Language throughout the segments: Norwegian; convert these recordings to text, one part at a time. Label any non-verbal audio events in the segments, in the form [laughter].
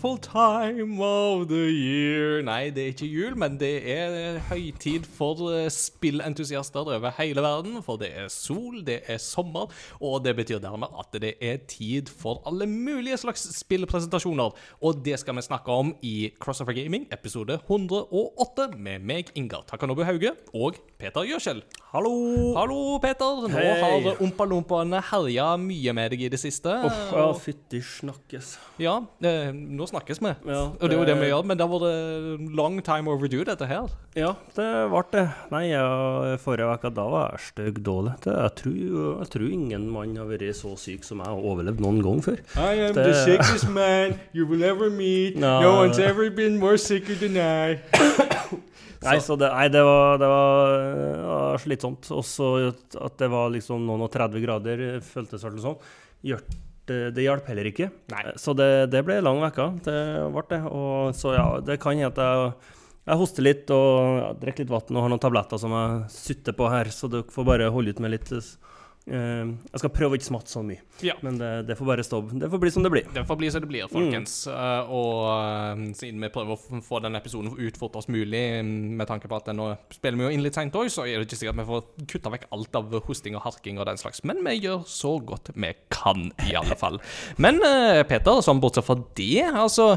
full time of the year. Nei, det er ikke jul, men det er høytid for eh, spillentusiaster over hele verden. For det er sol, det er sommer, og det betyr dermed at det er tid for alle mulige slags spillpresentasjoner. Og det skal vi snakke om i Crossover Gaming, episode 108, med meg, Ingar Takanobu Hauge, og Peter Gjøskjell. Hallo! Hallo, Peter. Nå Hei. har Ompa-lompaene herja mye med deg i det siste. Uff, ja, fytti snakkes. Ja, eh, nå snakkes med. Ja, Og det er jo det vi gjør, men det har vært long time overdue, dette her. Ja, det ble det. Nei, ja, forrige uke da var jeg stygg dårlig. Jeg, tror, jeg tror ingen mann har vært så syk som jeg og overlevd noen gang før. I am Det- the sickest man you will ever meet. No. No one's ever been more sicker than I. [coughs] Nei, så det, nei, det var, det var, ja, slitsomt. Også at det var liksom noen og 30 grader, føltes det sånn. Det, hjalp heller ikke. Nei. Så det, det ble lang uke. Det ble det. Og så ja, det kan hende at jeg, jeg hoster litt og ja, drikker litt vann og har noen tabletter som jeg sutter på her, så dere får bare holde ut med litt eh, Jeg skal prøve å ikke smatte så mye, Ja. men det, det får bare stå. Det får bli som det blir. Det får bli som det blir, folkens. Eh, og eh, siden vi prøver å få den episoden ut fortest mulig, mm, med tanke på at nå spiller vi jo inn litt seint òg, så er det ikke sikkert vi får kutta vekk alt av hosting og harking og den slags. Men vi gjør så godt vi kan, i alle fall. Men eh, Peter, sånn bortsett fra det, altså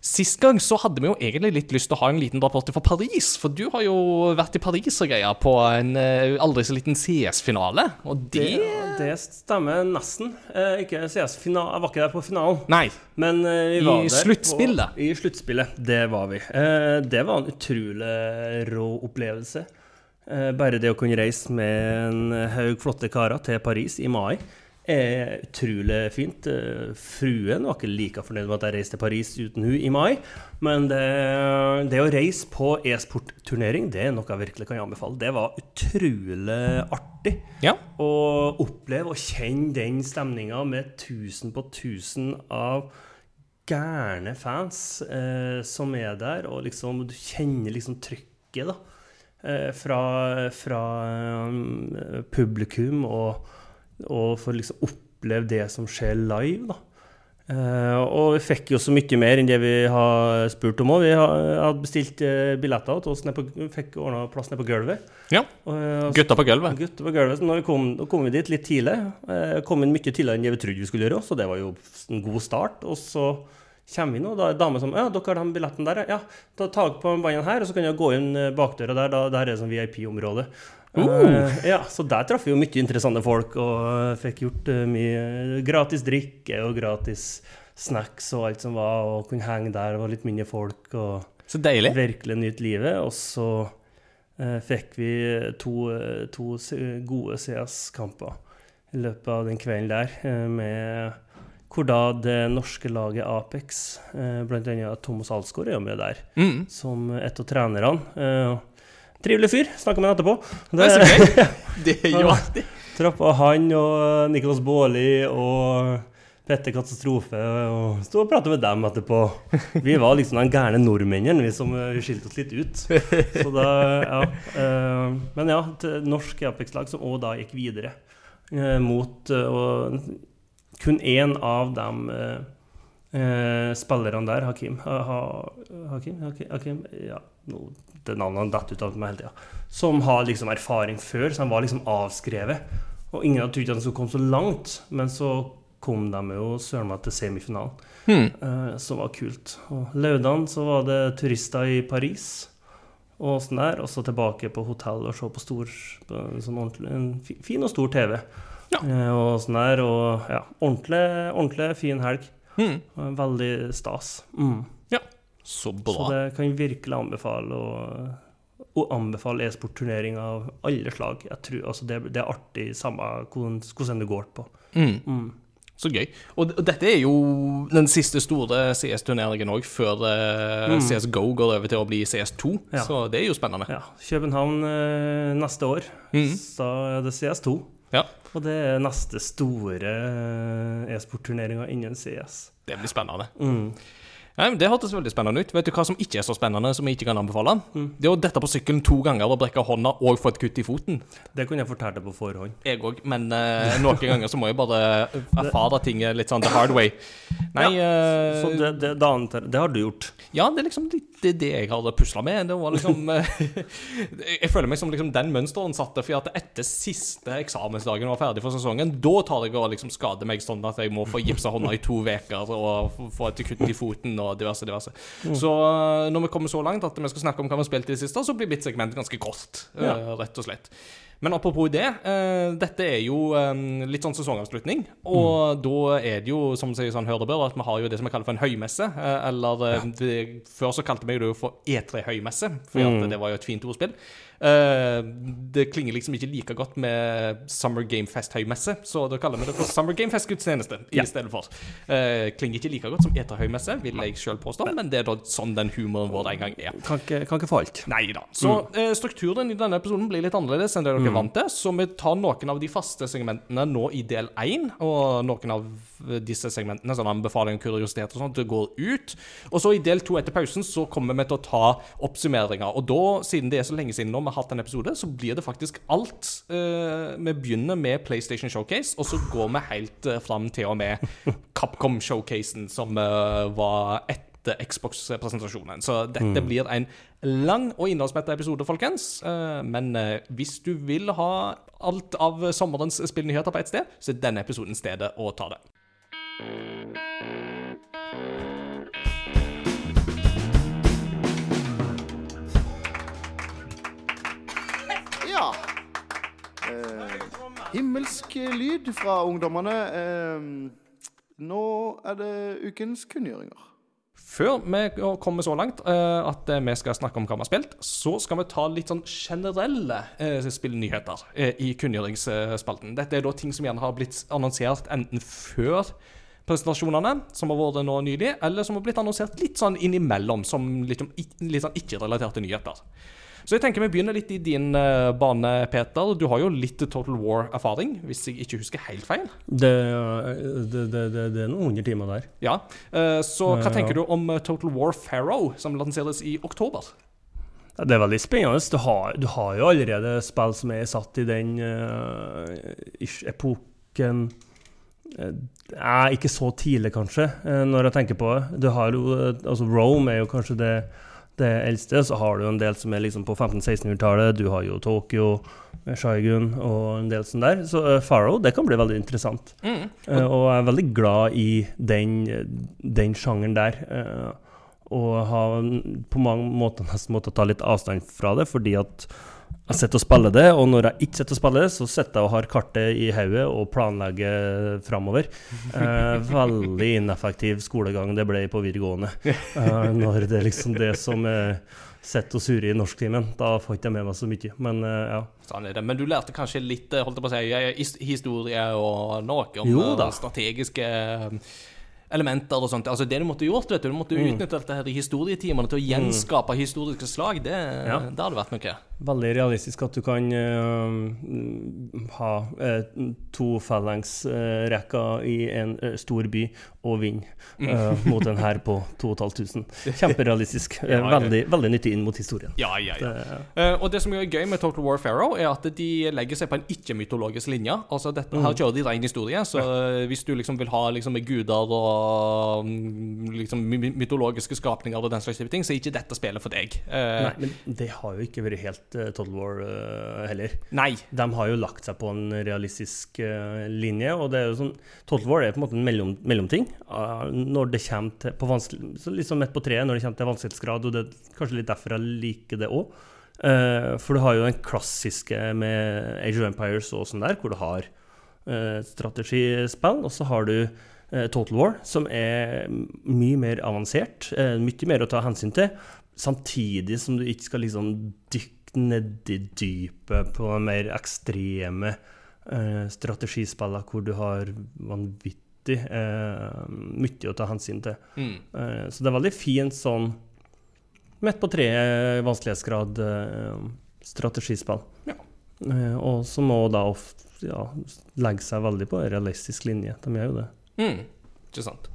Sist gang så hadde vi jo egentlig litt lyst til å ha en liten rapport fra Paris. For du har jo vært i Paris og greia på en eh, aldri så liten CS-finale. Og det, Det, det stemmer nesten. Eh, ikke CS-finale, jeg var ikke der på finalen. Nei. Men eh, vi I var der sluttspillet? I sluttspillet, det var vi. Eh, det var en utrolig rå opplevelse. Bare det å kunne reise med en haug flotte karer til Paris i mai er utrolig fint. Eh, fruen var ikke like fornøyd med at jeg reiste til Paris uten hun i mai. Men det, det å reise på e-sportturnering, det er noe jeg virkelig kan anbefale. Det var utrolig artig Ja. å oppleve og kjenne den stemninga med tusen på tusen av gærne fans eh, som er der, og liksom du kjenner liksom trykket, da. Eh, fra fra um, publikum, og, og får liksom oppleve det som skjer live, da. Uh, og vi fikk jo så mye mer enn det vi har spurt om òg. Vi hadde bestilt uh, billetter til oss, ned på, fikk ordna plass nede på gulvet. Ja. Eh, Gutta på gulvet. Gutter på gulvet. Så når vi kom, kom vi dit litt tidlig. Kom inn mye tidligere enn det vi trodde vi skulle gjøre, så det var jo en god start. Og så kommer vi inn, og da er det dame som Ja, dere har den billetten der, ja. Da ta på båndene her, og så kan jeg gå inn eh, bakdøra der. Da, der er det sånn VIP-område. Eh, ja, så der traff vi jo mye interessante folk, og eh, fikk gjort uh, mye gratis drikke og gratis snacks og alt som var, og kunne henge der, det var litt mindre folk. og Så deilig. virkelig nyte livet. Og så fikk vi to, to gode CS-kamper i løpet av den kvelden der, med hvor da det norske laget Apex, eh, annet Thomas Alsgaard, er jo med der, Mm. som et av trenerne. Eh, trivelig fyr, snakka med ham etterpå. Det er så gøy. Det [laughs] er jo artig. Trappa han og Nicholas Baarli og Petter Katastrofe og sto og pratet med dem etterpå. Vi var liksom de gærne nordmennene, vi som eh, skilte oss litt ut. Så da, ja. eh, Men ja, norsk Apex-lag som òg da gikk videre eh, mot eh, Og kun én av de eh, eh, spillerne der, Hakim ha, ha, Hakim, Hakim, Ja, nå, det navnet detter ut av meg hele tida. Som har liksom erfaring før, så han var liksom avskrevet. Og ingen hadde trodd at han skulle komme så langt, men så kom de jo søren meg til semifinalen, Hmm. eh, som var kult. Og lørdag så var det turister i Paris og sånn der, og så tilbake på hotell og se på stor på sånn ordentlig, en fin og stor TV. Ja. Eh, og sånn der, og ja, ordentlig, ordentlig fin helg. Mm. Veldig stas. Mm. Ja, Så bra. det kan jeg virkelig anbefale å, å anbefale e-sportturnering av alle slag. Jeg tror, altså det, det er artig samme hvordan, du går på. Mm. Mm. Så gøy. Og, og dette er jo den siste store CS-turneringen òg, før eh, Mm. CSGO går over til å bli CS2. Ja. Så det er jo spennende. Ja, København eh, neste år. mm. Så er det CS2. Ja. Og det er neste store eh, e-sportturneringa innen CS. Det blir spennende. Mm. Men Det hørtes veldig spennende ut. Vet du hva som ikke er så spennende, som jeg ikke kan anbefale? Det er å dette på sykkelen to ganger og brekke hånda og få et kutt i foten. Det kunne jeg fortalt deg på forhånd. Jeg òg, men uh, noen ganger så må jeg bare [laughs] erfare ting litt sånn the hard way. Nei eh, Så det, det, det, antar- det har du gjort. Ja, det er liksom litt det, det jeg hadde pusla med. Det var liksom [laughs] eh, [laughs] Jeg føler meg som liksom den mønsteren satte. For at etter siste eksamensdagen var ferdig for sesongen, da tar jeg og liksom skader meg sånn at jeg må få gipsa hånda i to uker og få et kutt i foten og diverse, diverse. Så eh, når vi kommer så langt at vi skal snakke om hva vi har spilt i det siste, så blir mitt segment ganske kort, eh, Ja. rett og slett. Men apropos det, eh, dette er jo eh, litt sånn sesongavslutning. Og da er det jo, som sier sånn hører at vi har jo det som vi kaller for en høymesse. Eh, eller ja. det, Før så kalte vi det jo for E3-høymesse, for Mm. det var jo et fint ordspill. Eh, det klinger liksom ikke like godt med Summer Game Fest-høymesse, så da kaller vi det for Summer Game Fest-gudstjeneste Ja. i stedet for. Eh, klinger ikke like godt som E3-høymesse, vil jeg sjøl påstå, men det er da sånn den humoren vår en gang er. Kan ikke, kan ikke få alt. Nei da. Så eh, strukturen i denne episoden blir litt annerledes enn det dere er vant til. Så vi tar noen av de faste segmentene nå i del én, og noen av disse segmentene, sånn anbefaling og kuriositet og sånt, det går ut. Og så i del to etter pausen så kommer vi til å ta oppsummeringer. Og da, siden det er så lenge siden nå vi har hatt en episode, så blir det faktisk alt. Uh, vi begynner med PlayStation Showcase, og så går vi helt uh, fram til og med Capcom Showcasen, som uh, var etter Xbox-presentasjonen. Så dette blir en lang og innholdsmettet episode, folkens. Eh, Men eh, hvis du vil ha alt av sommerens spillnyheter på ett sted, så er denne episoden stedet å ta det. Ja. Eh, himmelsk lyd fra ungdommene. Eh, nå er det ukens kunngjøringer. Før vi kommer så langt eh, at eh, vi skal snakke om hva vi har spilt, så skal vi ta litt sånn generelle eh, spillnyheter i kunngjøringsspalten. Dette er da ting som gjerne har blitt annonsert enten før presentasjonene, som har vært nå nylig, eller som har blitt annonsert litt sånn innimellom, som litt, litt sånn ikke-relaterte nyheter. Så jeg tenker vi begynner litt i din uh, bane, Peter. Du har jo litt Total War-erfaring, hvis jeg ikke husker helt feil. Det, det, det, det, det er noen hundre timer der. Ja, Uh, Så hva tenker du om eh, Total War Pharaoh, som lanseres i oktober? Det er veldig spennende. Du har, du har jo allerede spill som er satt i den uh, epoken uh, ikke så tidlig, kanskje, uh, når jeg tenker på det. Du har jo, eh, altså Rome er jo kanskje det, det eldste. Så har du en del som er liksom på 1500-1600-tallet. Du har jo Tokyo, eh, Shaigun og en del sånn der. Så uh, Farrow det kan bli veldig interessant. Mm. Uh, og jeg er veldig glad i den, den sjangeren der. Uh, og har på mange måter nesten måttet ta litt avstand fra det, fordi at jeg sitter og spiller det, og når jeg ikke sitter og spiller det, så sitter jeg og har kartet i hodet og planlegger framover. Eh, veldig ineffektiv skolegang det ble på videregående. Eh, når det er liksom det som eh, sitter og surrer i norsktimen. Da får jeg ikke med meg så mye. Men eh, ja. Sånn er det. Men du lærte kanskje litt eh, holdt jeg på å si, eh, historie og noe om eh, strategiske elementer og sånt. Altså Det du måtte gjort, vet du, du måtte Mm. utnytte dette her i historietimene til å gjenskape historiske slag. Det, Ja. det hadde vært noe. Veldig realistisk at du kan uh, ha uh, tofellengsrekker i en eh, stor by og vinne uh, mot en hær på 2500. Kjemperealistisk. Eh, Ja, ja. veldig, veldig nyttig inn mot historien. Ja, ja, ja. Det, uh, og det som er gøy med Total War Pharaoh, er at de legger seg på en ikke-mytologisk linje. Altså dette, Her kjører de ren historie, så ja. hvis du liksom vil ha liksom guder og mm, liksom mytologiske skapninger og den slags type ting, så er ikke dette spillet for deg. Uh, nei, men det har jo ikke vært helt eh, Total War eh, heller. nei. De har jo lagt seg på en realistisk eh, linje, og det er jo sånn Total War er på en måte en mellom, mellomting. Ah, når det kommer til på liksom midt på treet, når det kommer til vanskelighetsgrad, og det er kanskje litt derfor jeg liker det òg. for du har jo den klassiske med Age of Empires og sånn der, hvor du har eh, strategispill, og så har du eh, Total War, som er mye mer avansert, eh, mye mer å ta hensyn til, samtidig som du ikke skal liksom dykke i dypet på mer ekstreme eh, strategispillene hvor du har vanvittig eh, mye å ta hensyn til. Mm. Eh, så det er veldig fint sånn midt på treet vanskelighetsgrad eh, strategispill. Ja. Eh, og så må da ofte ja, legge seg veldig på en realistisk linje. De gjør jo det. Mm, sant.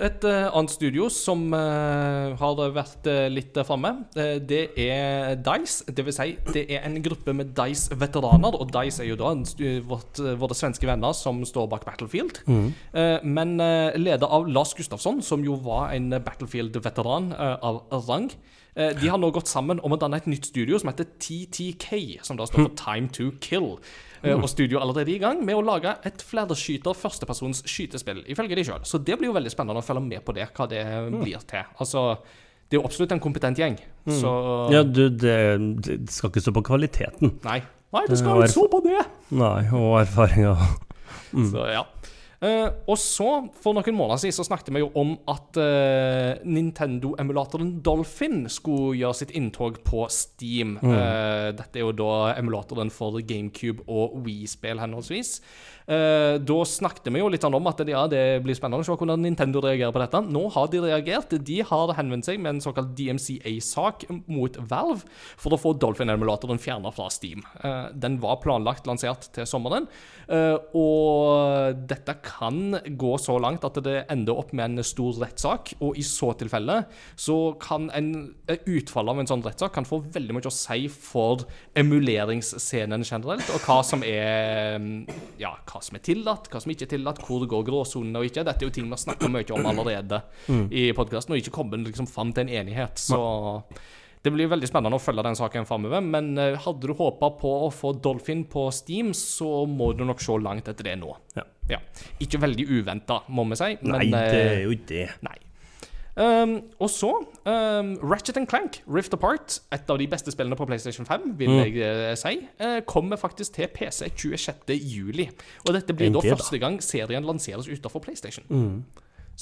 Et eh, annet studio som eh, har vært eh, litt uh, framme, det er Dice. Det vil si, det er en gruppe med Dice-veteraner. Og Dice er jo da vårt, våre svenske venner som står bak Battlefield. Eh, men leder av Lars Gustafsson, som jo var en Battlefield-veteran av rang. de har nå gått sammen om å danne et nytt studio som heter TTK, som da står for Time to Kill. Eh, Og studio er allerede i gang med å lage et flerderskyter førstepersons skytespill, ifølge de sjøl. Så det blir jo veldig spennende å følge med på det, hva det blir til. Altså, det er jo absolutt en kompetent gjeng, så Ja, du, det, det skal ikke stå på kvaliteten. Nei. Nei, det Det skal jo ikke stå på det! Nei, og erfaringer. Så ja. Eh, og så, for noen måneder siden, så snakket vi jo om at uh, Nintendo-emulatoren Dolphin skulle gjøre sitt inntog på Steam. Eh, dette er jo da emulatoren for GameCube og Wii-spill henholdsvis. Eh, da snakket vi jo litt sånn om at ja, det blir spennende å se hvordan Nintendo reagerer på dette. Nå har de reagert. De har henvendt seg med en såkalt DMCA-sak mot Valve for å få Dolphin-emulatoren fjerna fra Steam. Eh, den var planlagt lansert til sommeren, eh, og dette kan gå så langt at det ender opp med en stor rettssak. Og i så tilfelle så kan en utfall av en sånn rettssak kan få veldig mye å si for emuleringsscenen generelt, og hva som er ja, hva som er tillatt, hva som ikke er tillatt, hvor går gråsonene og ikke. Dette er jo ting vi har snakka mye om allerede i podkasten, og ikke kommet liksom fram til en enighet. Så det blir veldig spennende å følge den saken framover. Men eh, hadde du håpa på å få Dolphin på Steam, så må du nok se langt etter det nå. Ja. Ikke veldig uventa, må vi si. Nei, det eh, er jo ikke det. Nei. Um, og så um, Ratchet Clank, Rift Apart, et av de beste spillene på PlayStation 5, vil Mm. jeg eh, si, uh, kommer faktisk til PC 26. juli. Og dette blir da da. første gang serien lanseres utenfor PlayStation. Mm.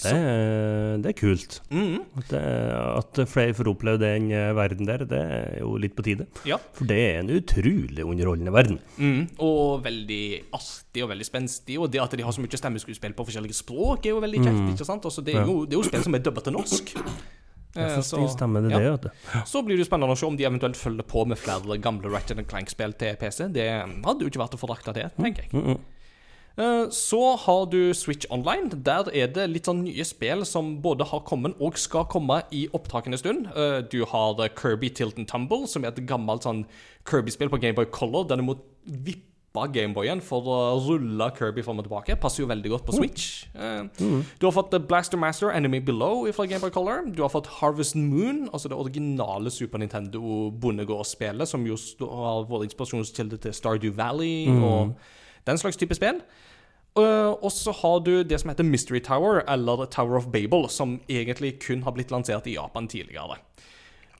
Det, er- det er kult. Mm. At, det, at flere får oppleve den eh, verden der, det er jo litt på tide. Ja. For det er en utrolig underholdende verden. Mm, og veldig artig og veldig spenstig. Og det at de har så mye stemmeskuespill på forskjellige språk, er jo veldig kjekt. ikke sant? Altså, det, er jo, det er jo spill som er dubba til norsk. Eh, Så stemmer det ja. det, vet. Så blir det jo spennende å se om de eventuelt følger på med flere gamle Ratchet Clank-spill til PC. Det hadde jo ikke vært å forakte det, tenker jeg. Mm, mm. Eh, Så har du Switch Online. Der er det litt sånn nye spill som både har kommet og skal komme i opptakende stund. Eh, Du har eh, Kirby Tilt and Tumble, som er et gammelt sånn Kirby-spill på Gameboy Color, der du må vippe Gameboyen for å rulle Kirby fram og tilbake. Passer jo veldig godt på Switch. Eh, Du har fått eh, Blaster Master Enemy Below fra Gameboy Color. Du har fått Harvest Moon, altså det originale Super Nintendo bondegårdsspillet, som jo har vært inspirasjonskilde til Stardew Valley og den slags type spill. Uh, og så har du det som heter Mystery Tower, eller Tower of Babel, som egentlig kun har blitt lansert i Japan tidligere.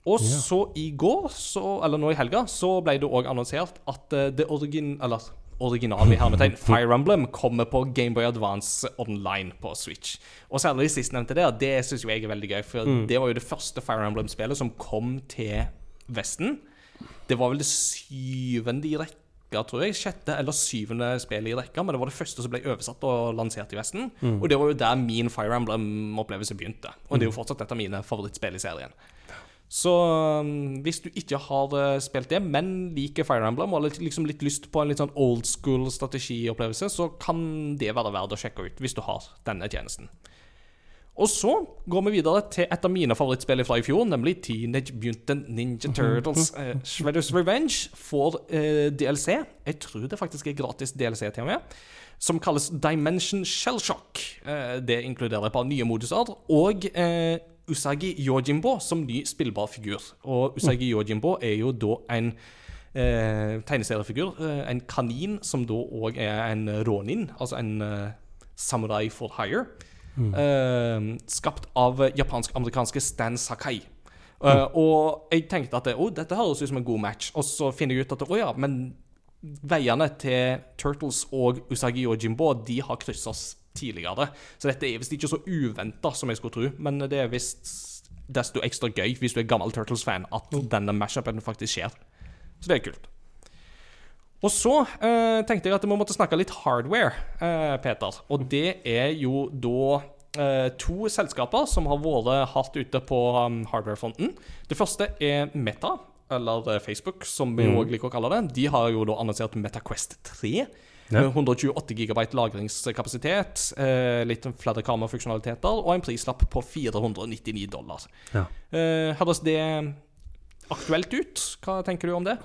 Og så i går, så, eller nå i helga, så ble det òg annonsert at uh, det origin... Eller originale i hermetegn, [laughs] Fire Emblem kommer på Gameboy Advance online på Switch. Og særlig det sistnevnte der, det syns jeg er veldig gøy, for det var jo det første Fire Emblem-spillet som kom til Vesten. Det var vel det syvende i rekka, tror jeg. Sjette eller syvende spillet i rekka, men det var det første som ble oversatt og lansert i Vesten. Og det var jo der min Fire Emblem-opplevelse begynte. Og det er jo fortsatt et av mine favorittspill i serien. Så um, hvis du ikke har uh, spilt det, men liker Fire Emblem og har liksom litt lyst på en litt sånn old school strategiopplevelse, så kan det være verdt å sjekke ut hvis du har denne tjenesten. Og så går vi videre til et av mine favorittspill fra i fjor, nemlig Teenage Mutant Ninja Turtles. Uh, [laughs] Shredders Revenge får uh, DLC. Jeg tror det faktisk er gratis DLC til og med. Som kalles Dimension Shellshock. Uh, det inkluderer et par nye moduser. Og uh, Usagi Yojimbo som ny spillbar figur. Og Usagi Yojimbo er jo da en eh, tegneseriefigur. Eh, en kanin som da òg er en ronin, altså en eh, samurai for hire. Eh, skapt av japansk-amerikanske Stan Sakai. Eh, og jeg tenkte at oh, dette høres ut som en god match, og så finner jeg ut at å ja, men veiene til Turtles og Usagi og Jimbo de har krysses tidligere. Så dette er visst ikke så uventa som jeg skulle tro, men det er visst desto ekstra gøy hvis du er gammel Turtles-fan, at denne mashupen faktisk skjer. Så det er kult. Og så eh, tenkte jeg at vi måtte snakke litt hardware, eh, Peter. Og det er jo da eh, to selskaper som har vært hardt ute på um, hardware-fronten. Det første er Meta, eller eh, Facebook, som vi òg liker å kalle det. De har jo da annonsert MetaQuest 3. Ja. Med 128 GB lagringskapasitet, eh, litt flere kamerafunksjonaliteter og en prislapp på 499 dollar. Ja. Eh, høres det aktuelt ut? Hva tenker du om det?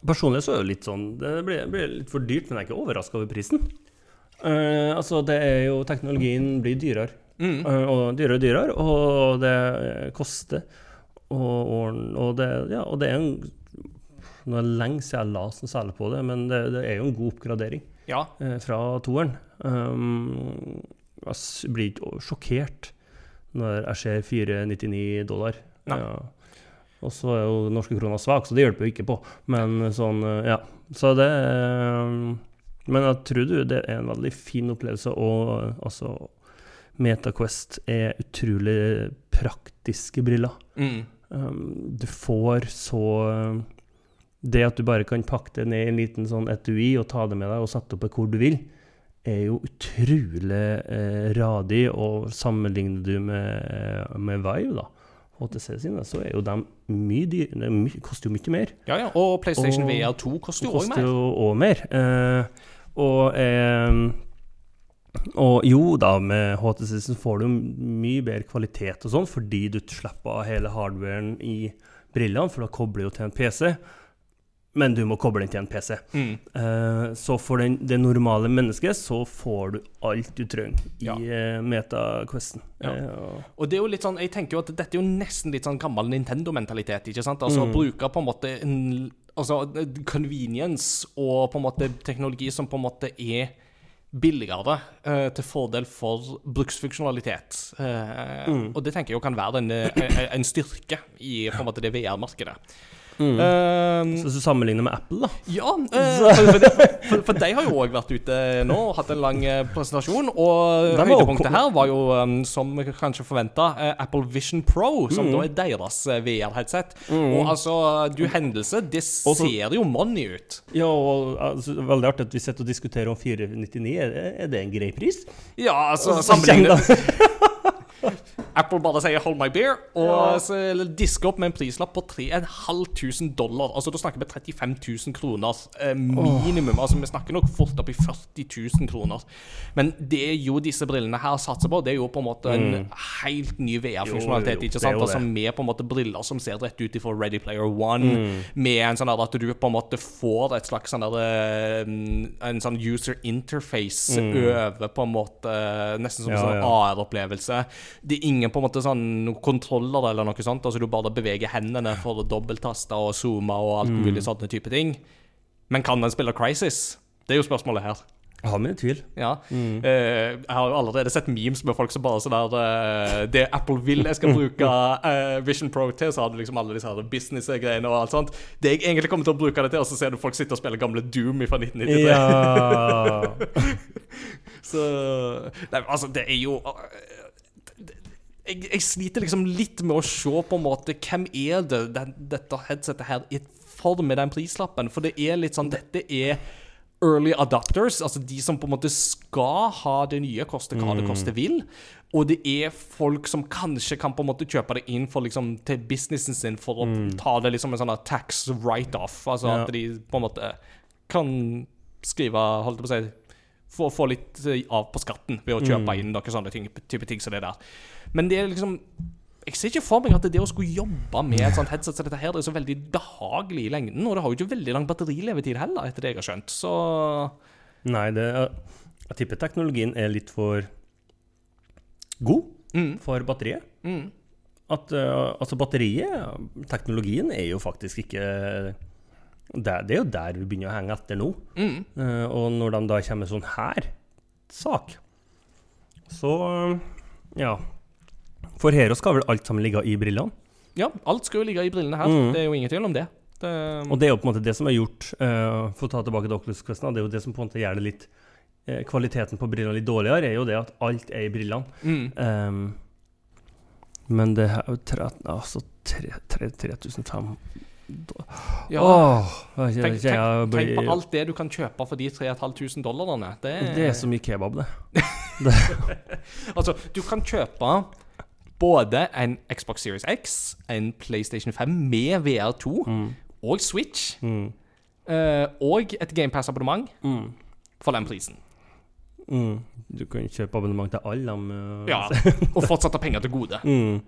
Personlig så er det litt sånn Det blir, blir litt for dyrt, men jeg er ikke overraska over prisen. Uh, altså, det er jo Teknologien blir dyrere. Mm. Uh, og dyrere og dyrere, og det koster. Og, og, og, det, ja, og det er en Nå er det lenge siden jeg la sånn særlig på det, men det, det er jo en god oppgradering Ja. uh, fra toeren. Um, jeg blir ikke sjokkert når jeg ser 499 dollar. Nei. Ja. Og så er jo norske kroner svak, så det hjelper jo ikke på. Men sånn, eh, ja. Så det eh, Men jeg tror du det er en veldig fin opplevelse, og eh, altså MetaQuest er utrolig praktiske briller. Mm. Um, du får så Det at du bare kan pakke det ned i en liten sånn etui og ta det med deg og sette opp det hvor du vil, er jo utrolig eh, radig. Og sammenligner du med, med Vive, da, HTC sine, så er jo de mye dyre. de er koster jo mye mer. ja, ja. Og PlayStation Og- VR2 koster jo òg koster mer. også mer. Eh, og eh, og jo da, med HTC får du mye bedre kvalitet og sånn, fordi du slipper av hele hardwaren i brillene, for da kobler jo til en PC. Men du må koble den til en PC. Mm. Uh, så for den, det normale mennesket så får du alt du trenger i Ja. eh, MetaQuesten. Ja. Uh, og- det er jo litt sånn, jeg tenker jo at dette er jo nesten litt sånn gammel Nintendo-mentalitet. ikke sant? Altså Mm. Bruke på en måte en, altså, convenience og på en måte teknologi som på en måte er billigere uh, til fordel for bruksfunksjonalitet. Uh, Mm. Og det tenker jeg jo kan være en, en styrke i på en måte det VR-markedet. Mm. Uh, så du sammenligner med Apple, da ja, uh, [laughs] for, for, for, for de har jo òg vært ute nå og hatt en lang eh, presentasjon. Og var høydepunktet her var jo, um, som kanskje forventa, Apple Vision Pro, som Mm. da er deres eh, VR-headset. Og altså, du hendelse, det Og så- ser jo money ut. Ja, og altså, veldig artig at vi sitter og diskuterer om 499. Er det, er det en grei pris? Ja, altså, sammenlignet [laughs] Apple bare sier 'hold my beer', og ja. disker opp med en prislapp på 3500 dollar. Altså, Da snakker vi 35 000 kroner eh, minimum. Altså, Vi snakker nok fort opp i 40 000 kroner. Men det jo disse brillene her satser på, det er jo på en måte en helt ny VR-funksjonalitet. ikke sant? Altså. Med på en måte briller som ser rett ut ifra Ready Player One, med en sånn at du på en måte får et slags sånn der, eh, En sånn user interface over på en måte Nesten som en Ja, sånn ja. AR-opplevelse. Det er ingen på en måte sånn kontroller eller noe sånt. Altså Du bare beveger hendene for å dobbelttaste og zoome og alt mulig sånne type ting. Men kan den spille Crisis? Det er jo spørsmålet her. Jeg har mine tvil. Ja. Eh, jeg har allerede sett memes med folk som bare sånn der uh, Det Apple vil jeg skal bruke uh, [laughs] Vision Pro til, så har du liksom alle disse business-greiene og alt sånt. Det jeg egentlig kommer til å bruke det til, og så ser du folk sitte og spille gamle Doom fra 1993. Ja [laughs] Så Nei, altså, det er jo jeg, jeg sliter liksom litt med å se på en måte Hvem er det den, dette headsetet her er for med den prislappen? For det er litt sånn Dette er early adopters, altså de som på en måte skal ha det nye, koste hva det koste vil. Og det er folk som kanskje kan på en måte kjøpe det inn for liksom til businessen sin for å ta det liksom en sånn tax write-off. Altså Ja. at de på en måte kan skrive, holdt på å si få, få litt eh, av på skatten ved å kjøpe inn noen sånne ting, type ting som det der. Men det er liksom Jeg ser ikke for meg at det å skulle jobbe med et sånt headset som dette her, det er så veldig behagelig i lengden. Og det har jo ikke veldig lang batterilevetid heller, etter det jeg har skjønt. Så Nei, det, jeg tipper teknologien er litt for god mm, for batteriet. mm, At eh, altså batteriet, teknologien, er jo faktisk ikke det, det er jo der vi begynner å henge etter nå. mm. Uh, og når de da kommer med sånn her sak, så ja. For her skal vel alt sammen ligge i brillene. Ja, alt skal jo ligge i brillene her. Mm. Det er jo ingen tvil om det. det Og det er jo på en måte det som er gjort, uh, for å ta tilbake til Oculus Questen, det er jo det som på en måte gjør det litt uh, Kvaliteten på brillene litt dårligere, er jo det at alt er i brillene. mm. Um, men det er jo tre- altså tre- tre- 3500 Ja, Åh, jeg, tenk, jeg, tenk, blir- tenk på alt det du kan kjøpe for de 3500 dollarene. Det, Det er så mye kebab, [laughs] det. Altså, du kan kjøpe både en Xbox Series X, en PlayStation 5 med VR2 Mm. og Switch, Mm. uh, og et GamePass-abonnement. Mm. for den prisen. Mm. Du kan kjøpe abonnement til alle eh, Ja, Og fortsatt ha penger til gode. Mm.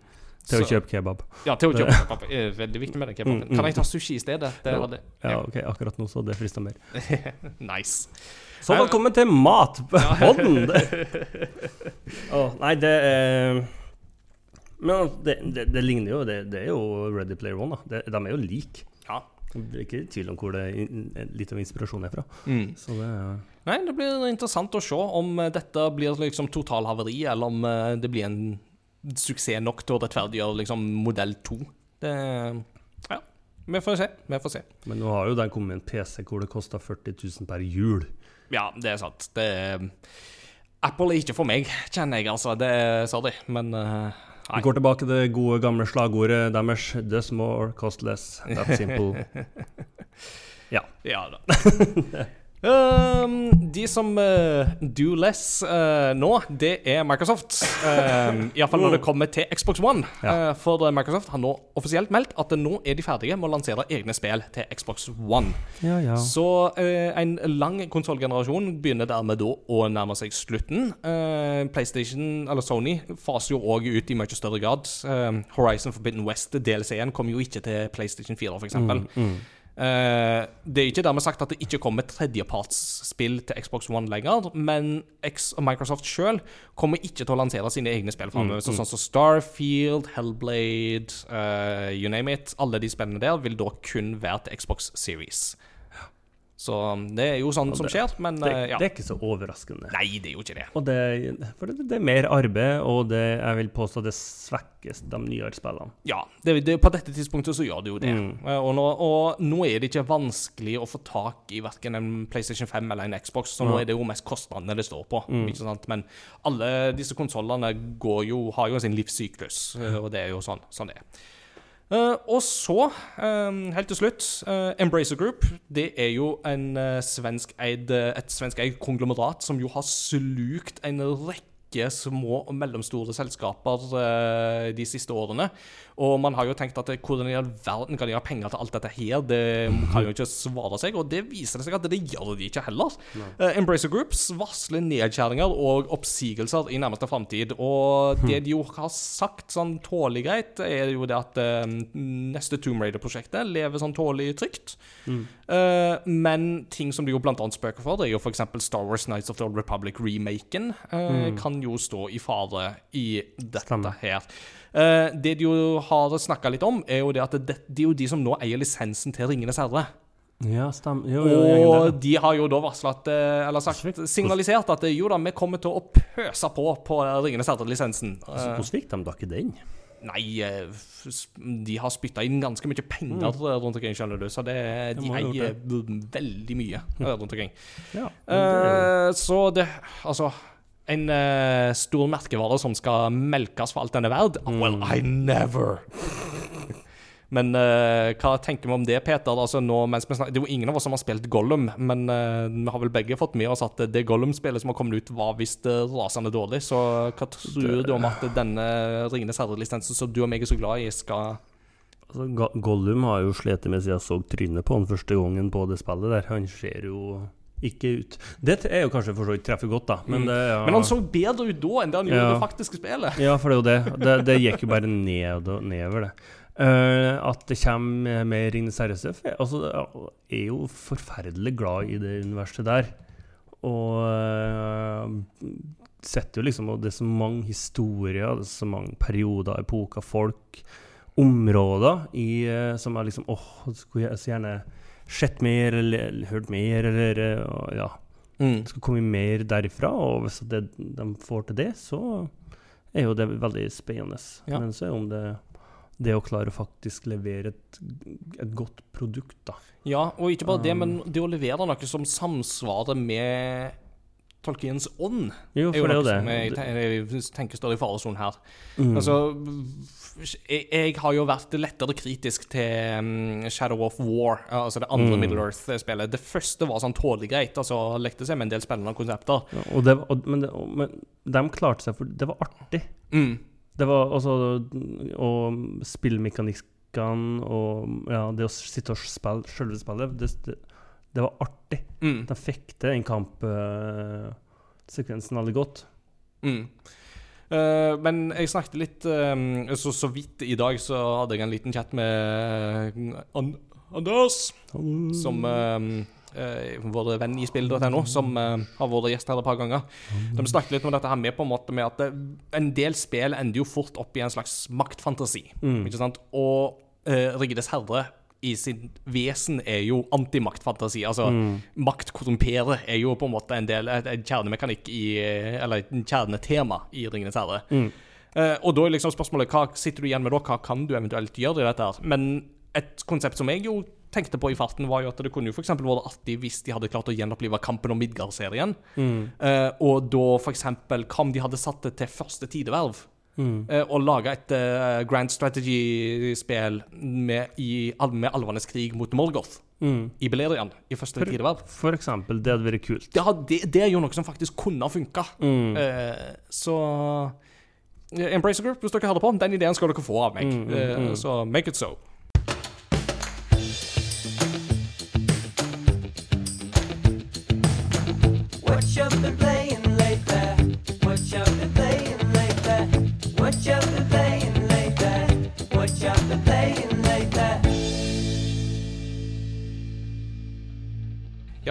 Til å kjøpe kebab. Ja, til å kjøpe [laughs] kebab. Det er veldig viktig med den kebaben. Mm, mm. Kan jeg ta sushi i stedet? Det Ja. det. Ja, ok, akkurat nå så det frista mer. [laughs] Nice. Så velkommen til Matpodden! [laughs] oh, nei, det er Men det, det, det ligner jo det, det er jo Ready Player One, da. De er jo like. Ja. Det er ikke tvil om hvor det in- litt av inspirasjonen er fra. Mm. Så det er Nei, det blir interessant å se om eh, dette blir liksom totalhavari, eller om eh, det blir en suksess nok til å rettferdiggjøre liksom modell 2. Det Ja, vi får se. Vi får se. Men nå har jo den kommet med en PC hvor det koster 40 000 per hjul. Ja, det er sant. Det Apple er ikke for meg, kjenner jeg, altså. Det er Sorry, men eh, Vi går tilbake til det gode, gamle slagordet deres 'Does more, cost less'. That's simple. [laughs] Ja da. [laughs] Um, de som uh, do less uh, nå, det er Microsoft. Um, Iallfall når det kommer til Xbox One. Ja. Uh, for Microsoft har nå offisielt meldt at nå er de ferdige med å lansere egne spill til Xbox One. Ja, ja. Så en lang konsollgenerasjon begynner dermed da å nærme seg slutten. PlayStation, eller Sony, faser jo òg ut i mye større grad. Um, Horizon Forbidden West, DLC-en, kommer jo ikke til PlayStation 4, f.eks. eksempel Mm. Eh, det er ikke dermed sagt at det ikke kommer tredjepartsspill til Xbox One lenger, men X og Microsoft sjøl kommer ikke til å lansere sine egne spill framover. Så sånn som Starfield, Hellblade, uh, you name it. Alle de spillene der vil da kun være til Xbox Series. Så um, det er jo sånn som skjer, men Det, eh, ja. det er ikke så overraskende. Nei, det er jo ikke det. Og det, for det, det er mer arbeid, og det, jeg vil påstå det svekkes de nyere spillene. Ja, det, det, på dette tidspunktet så gjør det jo det. Mm. Eh, Og, nå, og nå er det ikke vanskelig å få tak i verken en PlayStation 5 eller en Xbox, så nå Ja. er det jo mest kostnadene det står på. Mm. Ikke sant? Men alle disse konsollene har jo sin livssyklus, og det er jo sånn, sånn det er. Eh, og så, eh, helt til slutt, eh, Embracer Group. Det er jo en, svenskeid, et svenskeid konglomerat som jo har slukt en rekke små og mellomstore selskaper de siste årene. Og man har jo tenkt at eh, hvordan i all verden kan de ha penger til alt dette her? Det kan jo ikke svare seg, og det viser det seg at det gjør de ikke heller. Uh, Embracer Groups varsler nedkjæringer og oppsigelser i nærmeste framtid. Og det de jo har sagt sånn tålelig greit, er jo det at uh, neste Tomb Raider-prosjektet lever sånn tålelig trygt. Eh, men ting som de jo blant annet spøker for, det er jo f.eks. Star Wars Nights of the Old Republic-remaken. mm. Kan jo stå i fare i dette Stemmer. her. Eh, det de jo har snakka litt om, er jo det at det, det er jo de som nå eier lisensen til Ringenes herre. Ja, stem. Jo, jo, Og de har jo da varslet, eh, Eller sagt, signalisert at eh, jo da, vi kommer til å pøse på på Ringenes herre-lisensen. Altså, Hvordan fikk de da ikke den? Nei, de har spytta inn ganske mye penger mm. rundt omkring, skjønner du. Så det. De eier veldig mye rundt omkring. Ja, det så det Altså en uh, stor merkevare som skal melkes for alt den er verd? Mm. Well, I never! [laughs] Men uh, hva tenker vi om det, Peter? Altså, nå, snakker, det er jo ingen av oss som har spilt Gollum, men uh, vi har vel begge fått med oss at det Gollum-spillet som har kommet ut, var visst rasende dårlig. Så hva tror du om at denne Ringenes herre-lisensen som du og meg er så glad i, skal Altså, Gollum har jo slitt med siden jeg så trynet på han første gangen på det spillet der. Han ser jo ikke ut Det er jo kanskje for så vidt treffer godt, da, men det ja. Mm. Men han så bedre ut da enn det han gjorde i Ja. det faktiske spillet. Ja, for det er jo det. [laughs] Det, det gikk jo bare ned og nedover, det. Uh, at det kommer mer inn herre-stuff altså, Jeg er jo forferdelig glad i det universet der. Og uh, setter jo liksom Og det er så mange historier, det er så mange perioder, epoker, folk, områder i, uh, som er liksom Åh, skulle jeg så gjerne sett mer, eller, hørt mer, eller og, Ja Mm. det skal komme mer derifra, og hvis det, de får til det, så er jo det veldig spennende. Ja. Men så er om det det å klare å faktisk levere et, et godt produkt, da. Ja, og ikke bare det, Um. men det å levere noe som samsvarer med Tolkiens ånd, Jo, er jo det noe det. som jeg, jeg tenker står i faresonen her. Mm. Altså, jeg, jeg har jo vært lettere kritisk til um, Shadow of War, altså det andre Mm. Middle Earth-spillet. Det første var sånn tålelig greit, altså lekte seg med en del spennende konsepter. Ja, og det, og, men, det, og, men de klarte seg, for det var artig. Mm. Det var altså Og spillmekanikkene og ja, det å sitte og spille selve spillet, det, det, det var artig. Mm. De fikk det den kampsekvensen veldig godt. Mm. Uh, men jeg snakket litt eh, så, så vidt i dag så hadde jeg en liten chat med eh, An Anders, som uh, vår venn i spill.no, som uh, har vært gjest her et par ganger. De snakket litt om dette her med på en måte med at det, en del spill ender jo fort opp i en slags maktfantasi. Mm. Ikke sant? Og uh, Riggedes herre i sin vesen er jo antimaktfantasi. Altså, Mm. makt korrumperer er jo på en måte en del et kjernemekanikk i Eller et kjernetema i Ringenes herre. Mm. Uh, og da er liksom spørsmålet hva sitter du igjen med da? Hva kan du eventuelt gjøre i dette? her? Men et konsept som jeg jo tenkte på i farten, var jo at det kunne jo for vært artig hvis de hadde klart å gjenopplive Kampen om Midgard-serien. Mm. Uh, og da eksempel hva om de hadde satt det til første tideverv? Mm. eh, og lage et uh, grand strategy-spill med, i, med alvenes krig mot Morgoth Mm. i Beleriand i første For- tideverv. For eksempel, det hadde vært kult. Det, det, det er jo noe som faktisk kunne ha funka. Mm. Uh, så Embracer Group, hvis dere hører på, den ideen skal dere få av meg. Mm. Så make it so.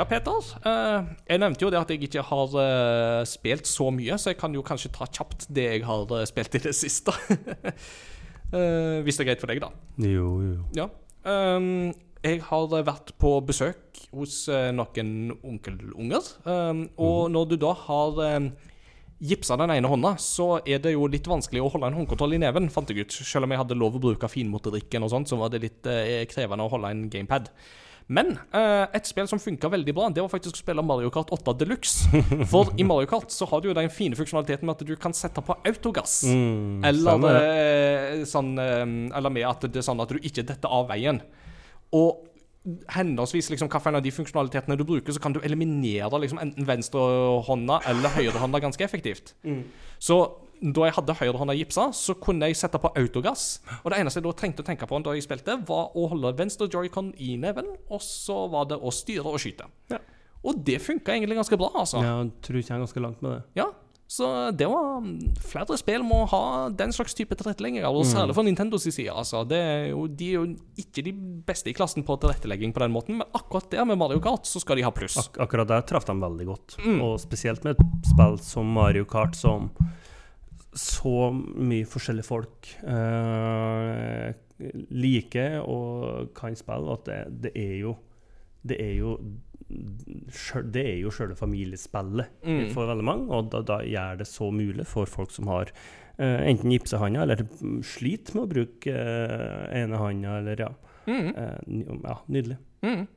Ja, Peter. eh, jeg nevnte jo det at jeg ikke har eh, spilt så mye, så jeg kan jo kanskje ta kjapt det jeg har eh, spilt i det siste. [laughs] Hvis det er greit for deg, da. Jo, jo. Ja. Um, jeg har vært på besøk hos noen onkelunger. Um, og når du da har um, gipsa den ene hånda, så er det jo litt vanskelig å holde en håndkontroll i neven, fant jeg ut. Selv om jeg hadde lov å bruke finmotorikken og sånt, så var det litt krevende å holde en gamepad. Men eh, et spill som funka veldig bra, det var faktisk å spille Mario Kart 8 Deluxe. [laughs] For i Mario Kart så har du jo den fine funksjonaliteten med at du kan sette på autogass. Mm, Eller, det. eh, sånn, eh, eller med at det er sånn at du ikke detter av veien. Og henholdsvis liksom, hvilken av de funksjonalitetene du bruker, så kan du eliminere liksom, enten venstrehånda eller høyrehånda ganske effektivt. Mm. Så da jeg hadde høyrehånda gipsa, så kunne jeg sette på autogass. Og det eneste jeg da trengte å tenke på da jeg spilte, var å holde venstre joycon i neven, og så var det å styre og skyte. Ja. Og det funka egentlig ganske bra, altså. Ja, jeg tror ikke jeg er ganske langt med det. Ja, så det var Flere spill må ha den slags type tilrettelegging, og særlig for Nintendos side. Altså. Det er jo, de er jo ikke de beste i klassen på tilrettelegging på den måten, men akkurat der med Mario Kart så skal de ha pluss. Ak akkurat der traff de veldig godt. Mm. Og spesielt med et spill som Mario Kart, som så mye forskjellige folk eh, liker og kan spille, at det, det er jo Det er jo det er jo sjøle familiespillet Mm. for veldig mange, og da, da gjør det så mulig for folk som har uh, enten gipsehanda eller sliter med å bruke uh, ene handa, eller ja. Mm. Uh, ja, nydelig. Mm.